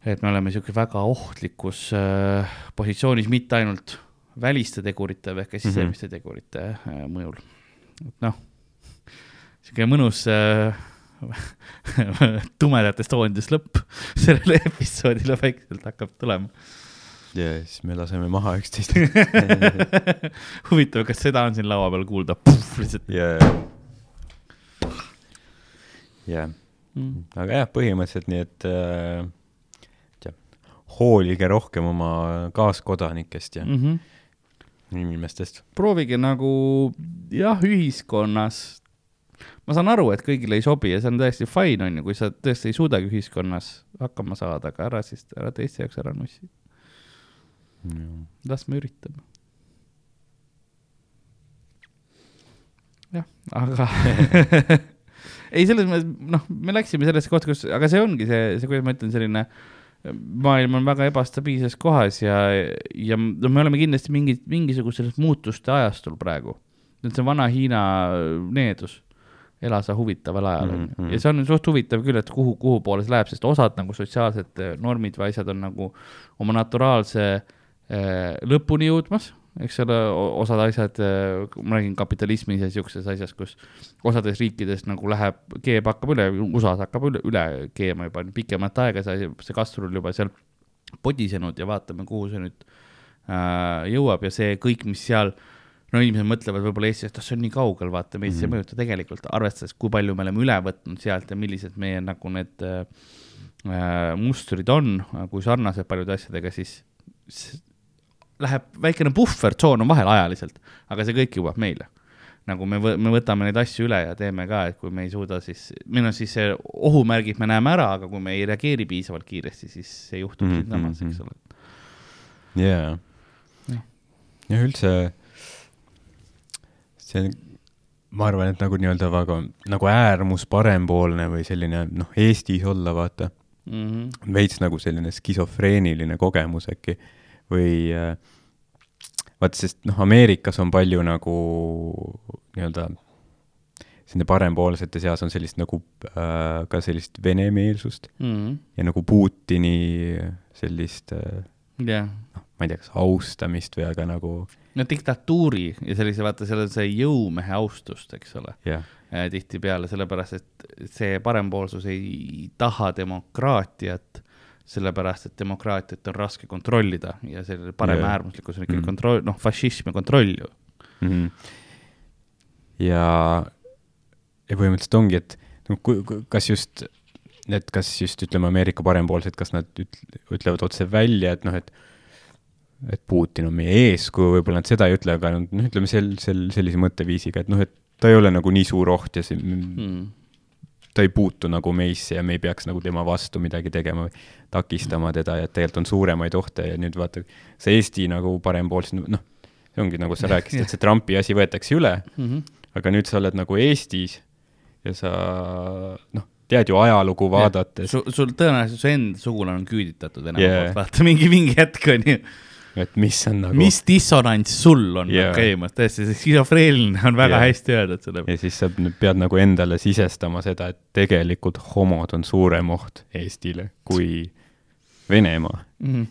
et me oleme sihuke väga ohtlikus äh, positsioonis, mitte ainult väliste tegurite, vaid ka sisemiste mm -hmm. tegurite äh, mõjul. et noh, sihuke mõnus äh, tumedatest toonidest lõpp sellele episoodile vaikselt hakkab tulema. ja siis me laseme maha üksteist. huvitav, kas seda on siin laua peal kuulda, lihtsalt ja, ja, mm.. aga jah, põhimõtteliselt nii, et äh, hoolige rohkem oma kaaskodanikest ja Mm -hmm. inimestest. proovige nagu jah, ühiskonnas, ma saan aru, et kõigile ei sobi ja see on täiesti fine, on ju, kui sa tõesti ei suudagi ühiskonnas hakkama saada, aga ära siis, ära teiste jaoks ära nussi, las me üritame. jah, aga ei, selles mõttes, noh, me läksime sellesse kohta, kus, aga see ongi see, see, kuidas ma ütlen, selline maailm on väga ebastabiilses kohas ja, ja no me oleme kindlasti mingi, mingisuguses muutuste ajastul praegu. nüüd see vana Hiina needus, ela sa huvitaval ajal ju, Mhm. ja see on suht huvitav küll, et kuhu, kuhu poole see läheb, sest osad nagu sotsiaalsed eh, normid või asjad on nagu oma naturaalse eh, lõpuni jõudmas, eks ole, osad asjad, ma räägin kapitalismis ja siukses asjas, kus osades riikides nagu läheb, keeb hakkab üle, USA-s hakkab üle, üle keema juba pikemat aega, see, see kastrul juba seal podisenud ja vaatame, kuhu see nüüd äh, jõuab ja see kõik, mis seal no inimesed mõtlevad võib-olla Eestis, et ah, see on nii kaugel, vaata meid see ei Mhm. mõjuta tegelikult, arvestades, kui palju me oleme üle võtnud sealt ja millised meie nagu need äh, äh, mustrid on, kui sarnased paljude asjadega, siis läheb väikene puhvertsoon on vahel ajaliselt, aga see kõik jõuab meile. nagu me, me võtame neid asju üle ja teeme ka, et kui me ei suuda, siis, meil on siis see ohumärgid me näeme ära, aga kui me ei reageeri piisavalt kiiresti, siis see juhtub Mhm, siinsamas, eks ole. jaa ja üldse see on, ma arvan, et nagu nii-öelda väga nagu äärmus parempoolne või selline noh, Eestis olla, vaata, Mhm. veits nagu selline skisofreeniline kogemus äkki või äh, vaata, sest noh, Ameerikas on palju nagu nii-öelda nende parempoolsete seas on sellist nagu äh, ka sellist venemeelsust Mhm. ja nagu Putini sellist äh, jah, noh, ma ei tea, kas austamist või aga nagu no diktatuuri ja sellise, vaata, seal on see jõumehe austust, eks ole. Jah, äh, tihtipeale, sellepärast et see parempoolsus ei taha demokraatiat, sellepärast et demokraatiat on raske kontrollida ja selle paremäärmuslikkus on ikkagi Mhm. kontroll, noh, fašism ja kontroll ju. mm. -hmm. ja ja põhimõtteliselt ongi, et no ku- kas just, et kas just ütleme, Ameerika parempoolsed, kas nad üt- ütlevad otse välja, et noh, et et Putin on meie eeskuju, võib-olla nad seda ei ütle, aga noh, ütleme sel, sel, sellise mõtteviisiga, et noh, et ta ei ole nagu nii suur oht ja see mm. ta ei puutu nagu meisse ja me ei peaks nagu tema vastu midagi tegema või takistama teda ja et tegelikult on suuremaid ohte ja nüüd vaata, see Eesti nagu parempoolsed, noh, see ongi nagu sa rääkisid, et see Trumpi asi võetakse üle, Mm -hmm. aga nüüd sa oled nagu Eestis ja sa noh, tead ju ajalugu vaadates, sul, sul tõenäoliselt su enda sugulane on küüditatud Venemaa Yeah. poolt, vaata mingi, mingi hetk on ju. et mis on nagu mis dissonants sul on Yeah. käimas, tõesti, see skisofreeniline on väga Yeah. hästi öeldud selle ja siis sa pead nagu endale sisestama seda, et tegelikult homod on suurem oht Eestile kui Venemaa mm. -hmm.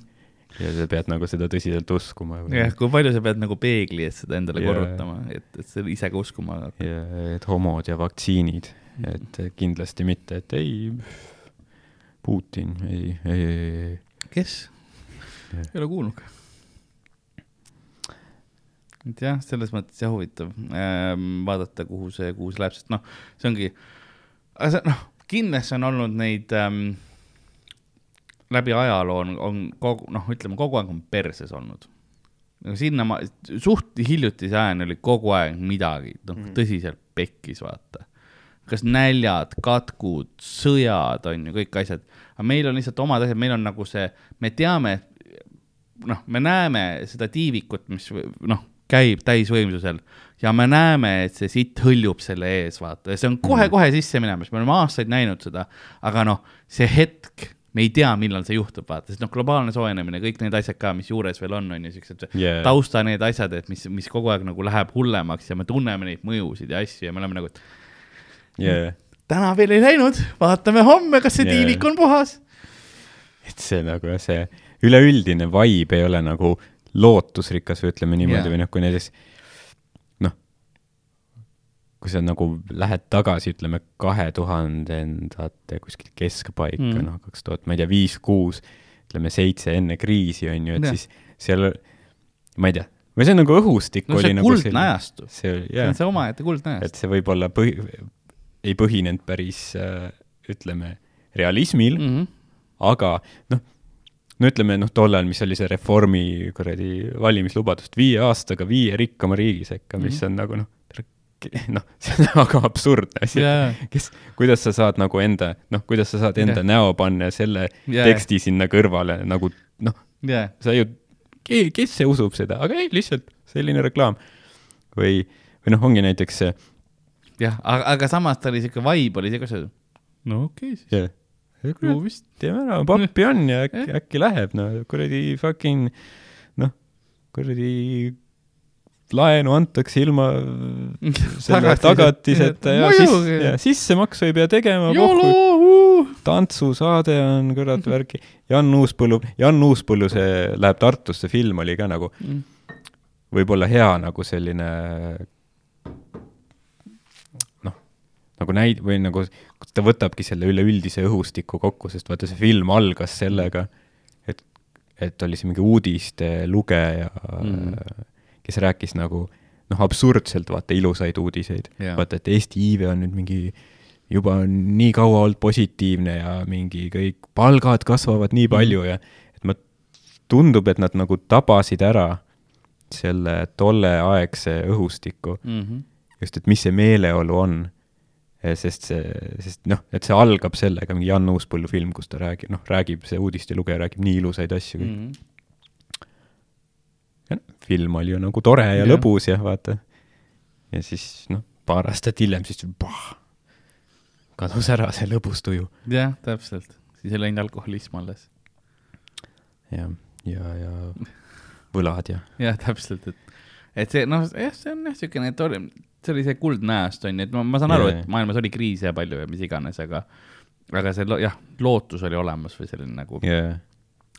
ja sa pead nagu seda tõsiselt uskuma. jah, kui palju sa pead nagu peegli ees seda endale yeah. korrutama, et, et sa ise ka uskuma hakkad. ja et homod ja vaktsiinid, et kindlasti mitte, et ei, Putin, ei, ei, ei, ei, kes? Ei ole kuulnud. et jah, selles mõttes jah huvitav ähm, vaadata, kuhu see, kuhu see läheb, sest noh, see ongi, aga see noh, kindlasti on olnud neid ähm, läbi ajaloo on, on kogu noh, ütleme kogu aeg on perses olnud. no sinna ma, suht hiljutise ajani oli kogu aeg midagi, noh Mhm. mm. tõsiselt pekkis, vaata. kas näljad, katkud, sõjad on ju kõik asjad, aga meil on lihtsalt omad asjad, meil on nagu see, me teame, noh, me näeme seda tiivikut, mis noh, käib täisvõimsusel ja me näeme, et see sitt hõljub selle ees, vaata, ja see on kohe-kohe sisse minemas, me oleme aastaid näinud seda, aga noh, see hetk, me ei tea, millal see juhtub, vaata, sest noh, globaalne soojenemine, kõik need asjad ka, mis juures veel on, on ju siuksed Yeah. tausta need asjad, et mis, mis kogu aeg nagu läheb hullemaks ja me tunneme neid mõjusid ja asju ja me oleme nagu, et yeah. täna veel ei läinud, vaatame homme, kas see yeah. tiivik on puhas. et see nagu jah, see üleüldine vibe ei ole nagu lootusrikas või ütleme niimoodi Jaa. või noh, kui näiteks kui sa nagu lähed tagasi, ütleme kahe tuhandendate kuskil keskpaika mm., Mm. noh, kaks tuhat, ma ei tea, viis-kuus, ütleme seitse enne kriisi on ju, et Jah. siis seal, ma ei tea, või see on nagu õhustik no oli see nagu kuldne ajastu, see oli, see jah on, see omaette kuldne ajastu. et see võib-olla põhi, ei põhinenud päris äh, ütleme realismil mm, Mm -hmm. aga noh, no ütleme noh, tollal, mis oli see Reformi kuradi valimislubadust viie aastaga viie rikkama riigi sekka, mis Mhm. on nagu noh, noh, see on väga absurdne asi et kes, kuidas sa saad nagu enda, noh, kuidas sa saad enda Jah. näo panna ja selle Jaa. teksti sinna kõrvale nagu noh, jah, sa ju, kes see usub seda, aga ei, lihtsalt selline reklaam. või, või noh, ongi näiteks see, jah, aga, aga samas ta oli siuke vibe oli see, kus sa, no okei okay, siis, jah, no vist. teeme ära, pappi on ja äkki, äkki läheb, no kuradi fucking noh, kuradi laenu antakse ilma selle tagatiseta ja siis Muidugi. ja sissemaksu ei pea tegema, tantsusaade on kurat värki, Jan Uuspõllu, Jan Uuspõllu see läheb Tartusse film oli ka nagu võib-olla hea nagu selline noh, nagu näid- või nagu ta võtabki selle üleüldise õhustiku kokku, sest vaata see film algas sellega, et, et oli see mingi uudiste lugeja Mm. mm., kes rääkis nagu noh, absurdselt vaata ilusaid uudiseid Jaa. vaata, et Eesti iive on nüüd mingi juba nii kaua olnud positiivne ja mingi kõik palgad kasvavad nii palju ja et ma, tundub, et nad nagu tabasid ära selle tolleaegse õhustiku, Mhm. just, et mis see meeleolu on. sest see, sest noh, et see algab sellega, mingi Jan Uuspõllu film, kus ta räägib, noh, räägib see uudistelugeja räägib nii ilusaid asju mm.. noh, film oli ju nagu tore ja Jah. lõbus ja vaata. ja siis noh, paar aastat hiljem siis pah, kadus ära see lõbus tuju. jah, täpselt, siis ei läinud alkoholism alles. ja, ja, ja võlad ja jah, täpselt, et, et see noh, jah, see on jah, siukene, oli, see oli see kuldne ajastu onju, et ma, ma saan aru et maailmas oli kriise ja palju ja mis iganes, aga aga see lo- jah, lootus oli olemas või selline nagu ja,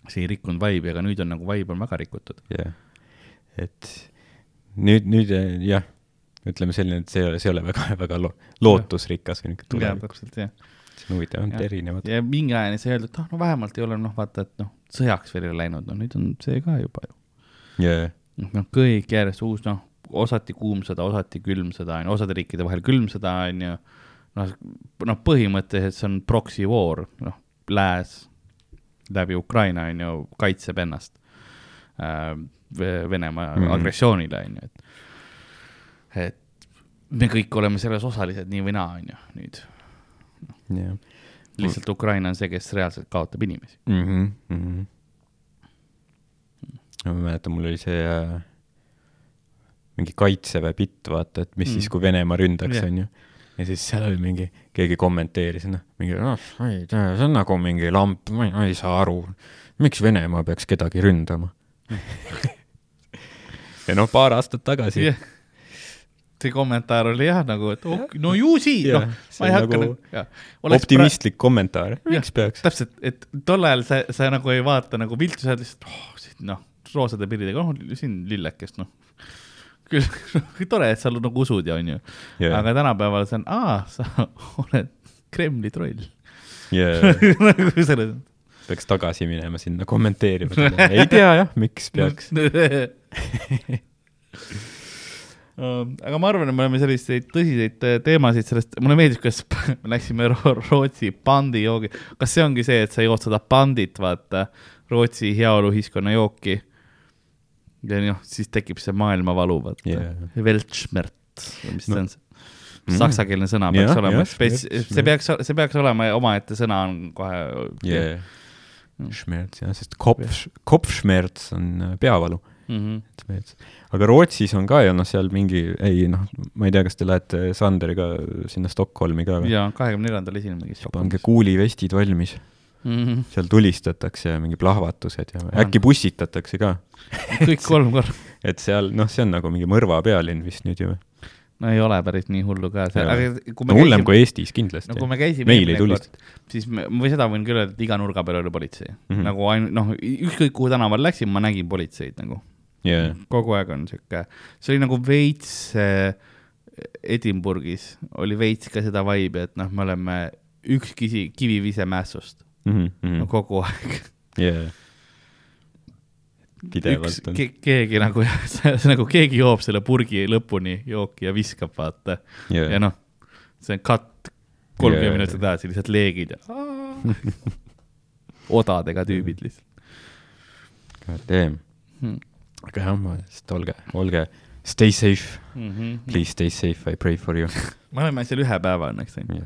see ei rikkunud vibe'i, aga nüüd on nagu vibe on väga rikutud. ja et nüüd, nüüd eh, jah, ütleme selline, et see, see ei ole väga, väga lo- lootusrikas või niisugune jah, tulevik. täpselt jah. see on huvitav, on erinevad. ja mingi ajani sai öeldud, et ah no vähemalt ei ole noh, vaata, et noh, sõjaks veel ei ole läinud, no nüüd on see ka juba ju. ja, noh, kõik järjest uus, noh, osati kuum sõda, osati külm sõda, onju, osade riikide vahel külm sõda, onju. noh, noh, põhimõtteliselt see on proxy war, noh, lääs läbi Ukraina on ju kaitseb ennast äh, Ve- Venemaa mm Mhm. -hmm. agressioonile on ju, et, et me kõik oleme selles osalised nii või naa on ju nüüd, jah lihtsalt Ukraina on see, kes reaalselt kaotab inimesi. mm. -hmm, mm -hmm. ma mäletan, mul oli see äh, mingi kaitseväe bitt, vaata, et mis mm. Siis, kui Venemaa ründaks yeah., onju. ja siis seal oli mingi, keegi kommenteeris, noh, mingi, noh, ma ei tea, see on nagu mingi lamp, ma ei saa aru, miks Venemaa peaks kedagi ründama. ja noh, paar aastat tagasi jah, see kommentaar oli jah nagu, et oh, no ju siis, Jah, noh, ma ei hakka nagu nagu, optimistlik kommentaar, miks peaks? täpselt, et tol ajal sa, sa nagu ei vaata nagu viltu, sa oled lihtsalt oh,, noh, roosade pillidega, noh, siin lillekest, noh. küll tore, et sa nagu usud ja onju, aga tänapäeval see on, aa, sa oled Kremli troll. yeah. nagu selles peaks tagasi minema sinna kommenteerima. ei tea jah, miks peaks. Um, aga ma arvan, et me oleme selliseid tõsiseid teemasid sellest, mulle meeldis, kuidas me läksime Ro Rootsi pandijoogi, kas see ongi see, et sa jood seda pandit, vaata, Rootsi heaoluühiskonna jooki. ja noh, siis tekib see maailmavalu, vaata yeah., Weltschmerz või mis No. see on see saksakeelne sõna peaks Jah, olema see peaks, see peaks olema omaette sõna on kohe yeah.. Schmerz jah, sest kopf, kopfschmerz on äh, peavalu. mm. -hmm. Aga Rootsis on ka ju noh, seal mingi, ei noh, ma ei tea, kas te lähete Sanderiga sinna Stockholmi ka või? ja kahekümne neljandal esinemegi. pange kuulivestid valmis, mm. -hmm. seal tulistatakse ja mingi plahvatused ja äkki pussitatakse ka. kõik kolm korda. et seal noh, see on nagu mingi mõrva pealinn vist nüüd ju. No ei ole päris nii hullu ka, Jaa. aga kui no me hullem käisime, kui Eestis kindlasti no kui me käisime meil ei tulistata. siis me, või seda võin küll öelda, et iga nurga peal oli politsei mm. -hmm. nagu ainult noh, ükskõik kuhu tänaval läksin, ma nägin politseid nagu jaa, kogu aeg on sihuke, see oli nagu veits äh, Edinburgis oli veits ka seda vibe'i, et noh, me oleme üks kisi, kivivise mässust Mhm, no, kogu aeg. jaa. Üks pidevalt on. ke,, keegi nagu, nagu keegi joob selle purgi lõpuni jooki ja viskab, vaata. ja jaa, noh, see on cut kolmkümmend Jaa. minutit edasi, lihtsalt leegid ja odadega tüübid lihtsalt god damn. hmm.. aga jah, ma, sest olge, olge, stay safe, Mm -hmm. please stay safe, I pray for you. me oleme seal ühe päeva õnneks teinud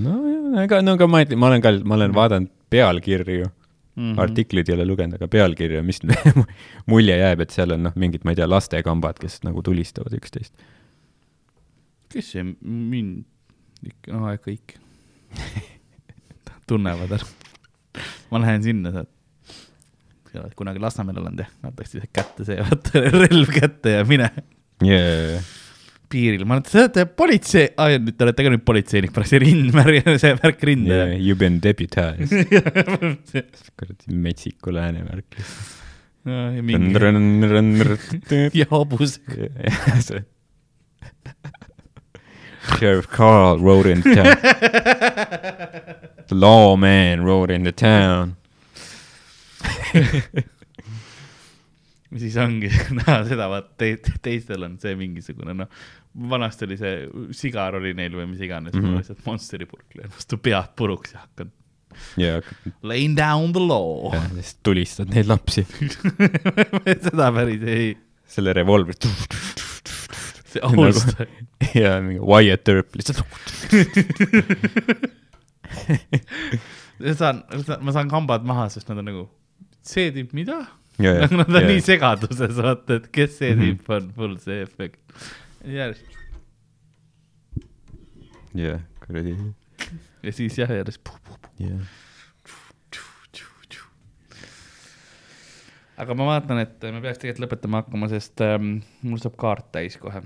nojah, ega no aga ma ei, ma olen ka, ma olen vaadanud pealkirju mm. -hmm. artikleid ei ole lugenud, aga pealkirja, mis mulje jääb, et seal on noh, mingid, ma ei tea, lastekambad, kes nagu tulistavad üksteist. kes see mind no kõik tunnevad ära. ma lähen sinna, saad. kunagi Lasnamäel olen jah, antakse kätte see, vaata relv kätte ja mine Yeah. piiril. ma olen, te olete politsei, nüüd te olete ka nüüd politseinik, pärast see rindmärk, see värk rinde Yeah, you been deputized. kuradi metsiku lääne värk. ja mingi ja hobus. Sheriff Carl rode in town. The lawman rode into town. ja siis ongi näha seda, vaat te, teistel on see mingisugune noh, vanasti oli see sigar oli neil või mis iganes mm. -hmm. lihtsalt Monsteri purk löön vastu pead puruks ja hakkan ja, laying down the law ja. siis tulistad neid lapsi seda päris ei, selle revolvri. see nagu..., ja mingi Wyatt Earp lihtsalt. saan, ma saan kambad maha, sest nad on nagu, see tüüp, mida? ja, ja, Nad on nii segaduses, vaata, et kes see Mhm. tüüp on, full see efekt. Järjest ja, kuradi, ja siis jah, järjest puh, puh, puh. ja. aga ma vaatan, et me peaks tegelikult lõpetama hakkama, sest ähm, mul saab kaart täis kohe,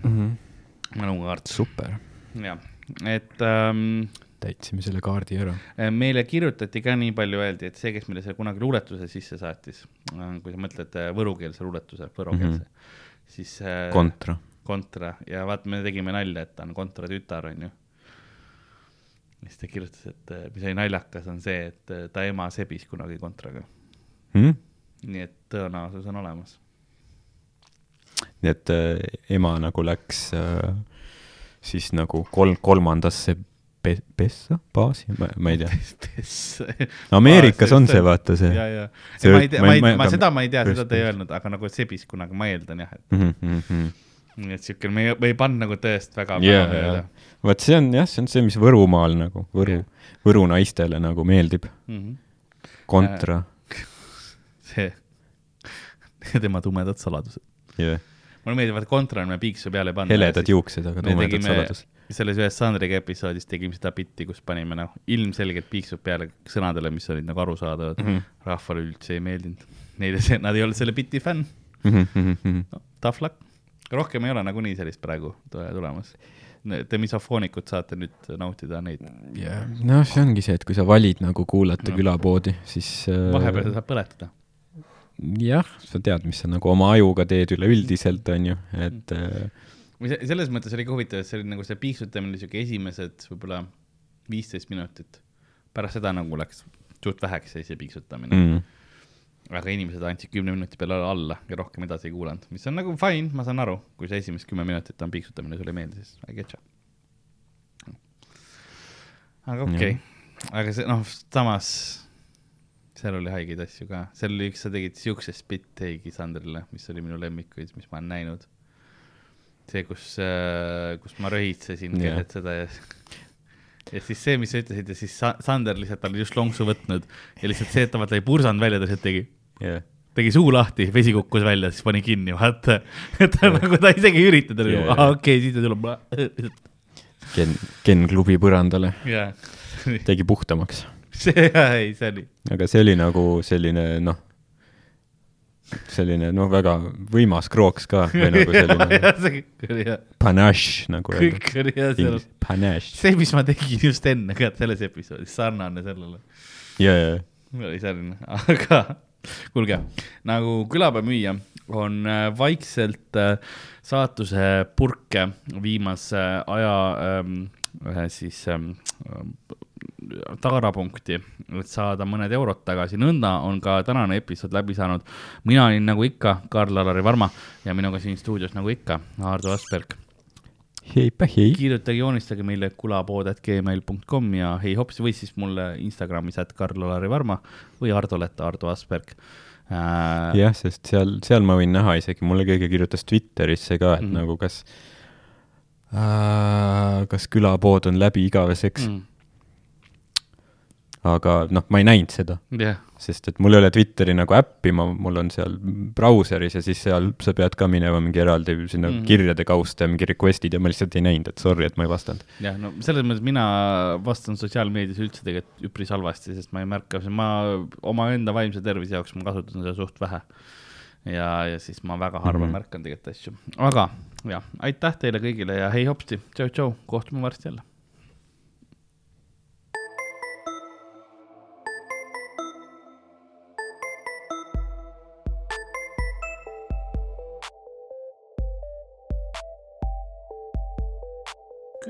mälukaart, super, jah, et ähm, täitsime selle kaardi ära. meile kirjutati ka nii palju, öeldi, et see, kes meile selle kunagi luuletuse sisse saatis, kui sa mõtled äh, võrukeelse luuletuse, võrokeelse mm, -hmm. siis äh, kontra. Kontra ja vaata, me tegime nalja, et ta on kontra tütar, onju. siis ta kirjutas, et äh, mis oli naljakas, on see, et äh, ta ema sebis kunagi kontraga, nii nii et tõenäosus on olemas. et äh, ema nagu läks äh, siis nagu kolm, kolmandasse pe-, pessa, baasi, ma, ei tea. Ameerikas on see, vaata see. ja, ja. Ma ei tea, ma ei- ma-, seda ma ei tea, seda ta ei öelnud, aga nagu sebis kunagi, ma eeldan jah, et Mhm, nii et siuke, me ei, me ei pannud nagu tõest väga päeva jaa. peale. vot see on jah, see on see, mis Võrumaal nagu, Võru, Võru naistele nagu meeldib. Mhm. kontra see, tema tumedad saladused. yeah., mulle meeldib, et kontra on me piiksu peale panna. heledad juuksed, aga me tumedad tegime saladus. selles ühes Sandriga episoodis tegime seda bitti, kus panime noh, ilmselgelt piiksud peale sõnadele, mis olid nagu arusaadavad mm. -hmm. rahvale üldse ei meeldinud. Neile see, nad ei olnud selle biti fänn Mhm, no,. Tough luck. Rohkem ei ole nagunii sellist praegu tule- tulemas. Te misofoonikud saate nüüd nautida neid. jah, noh, see ongi see, et kui sa valid nagu kuulata No. külapoodi, siis äh, vahepeal saab põletada. jah, sa tead, mis sa nagu oma ajuga teed üleüldiselt, on ju, et äh, selles mõttes oli ka huvitav, et see oli nagu see piiksutamine oli siuke esimesed võib-olla viisteist minutit. pärast seda nagu läks suht väheks see piiksutamine mm., mm, aga inimesed andsid kümne minuti peale alla ja rohkem edasi ei kuulanud, mis on nagu fine, ma saan aru, kui see esimesed kümme minutit on piiksutamine, sulle ei meeldi, siis I get you. aga okei okay., aga see noh, samas seal oli haigeid asju ka, seal oli üks, sa tegid siukse spit-take'i Sandrile, mis oli minu lemmikuid, mis ma olen näinud. see, kus, kus ma röhitsesin Jah. keset seda ja ja siis see, mis sa ütlesid ja siis Sa- Sander lihtsalt oli just lonksu võtnud ja lihtsalt see, et ta vaata ei pursanud välja, ta lihtsalt tegi, yeah. tegi suu lahti, vesi kukkus välja, siis pani kinni, vaata. et ta nagu, ta isegi ei ürita, ta oli Jah, nagu, aa okei, siis ta tuleb. Ken, Ken klubi põrandale, jaa, tegi puhtamaks. see, ei, see oli, aga see oli nagu selline noh, selline noh, väga võimas krooks ka või nagu selline panache nagu kõik oli hea seal. Panache. see, mis ma tegin just enne ka selles episoodis, sarnane sellele. ja, ja, oli selline, aga kuulge, nagu külapäevamüüja on äh, vaikselt äh, saatuse purke viimase aja ähm, ühe siis ähm, taarapunkti, et saada mõned eurod tagasi, nõnda on ka tänane episood läbi saanud. mina olin nagu ikka Karl-Alari Varma ja minuga siin stuudios nagu ikka Aardo Asperg heipa hei. kirjutage, joonistage meile kulapood.gmail.com ja hei hops või siis mulle Instagramis, et Karl-Alari Varma või Ardolet Ardo Asperg äh,. jah, sest seal, seal ma võin näha isegi, mulle keegi kirjutas Twitterisse ka, et mm. nagu kas äh,, kas külapood on läbi igaveseks mm., mm, aga noh, ma ei näinud seda, jah, sest et mul ei ole Twitteri nagu äppi, ma, mul on seal brauseris ja siis seal sa pead ka minema mingi eraldi sinna mm. kirjade kausta ja mingi request'id ja ma lihtsalt ei näinud, et sorry, et ma ei vastanud. jah, no selles mõttes mina vastan sotsiaalmeedias üldse tegelikult üpris halvasti, sest ma ei märka, ma omaenda vaimse tervise jaoks ma kasutan seda suht vähe. ja, ja siis ma väga harva mm. -hmm. märkan tegelikult asju, aga jah, aitäh teile kõigile ja hei hopsti, tšau-tšau, kohtume varsti jälle.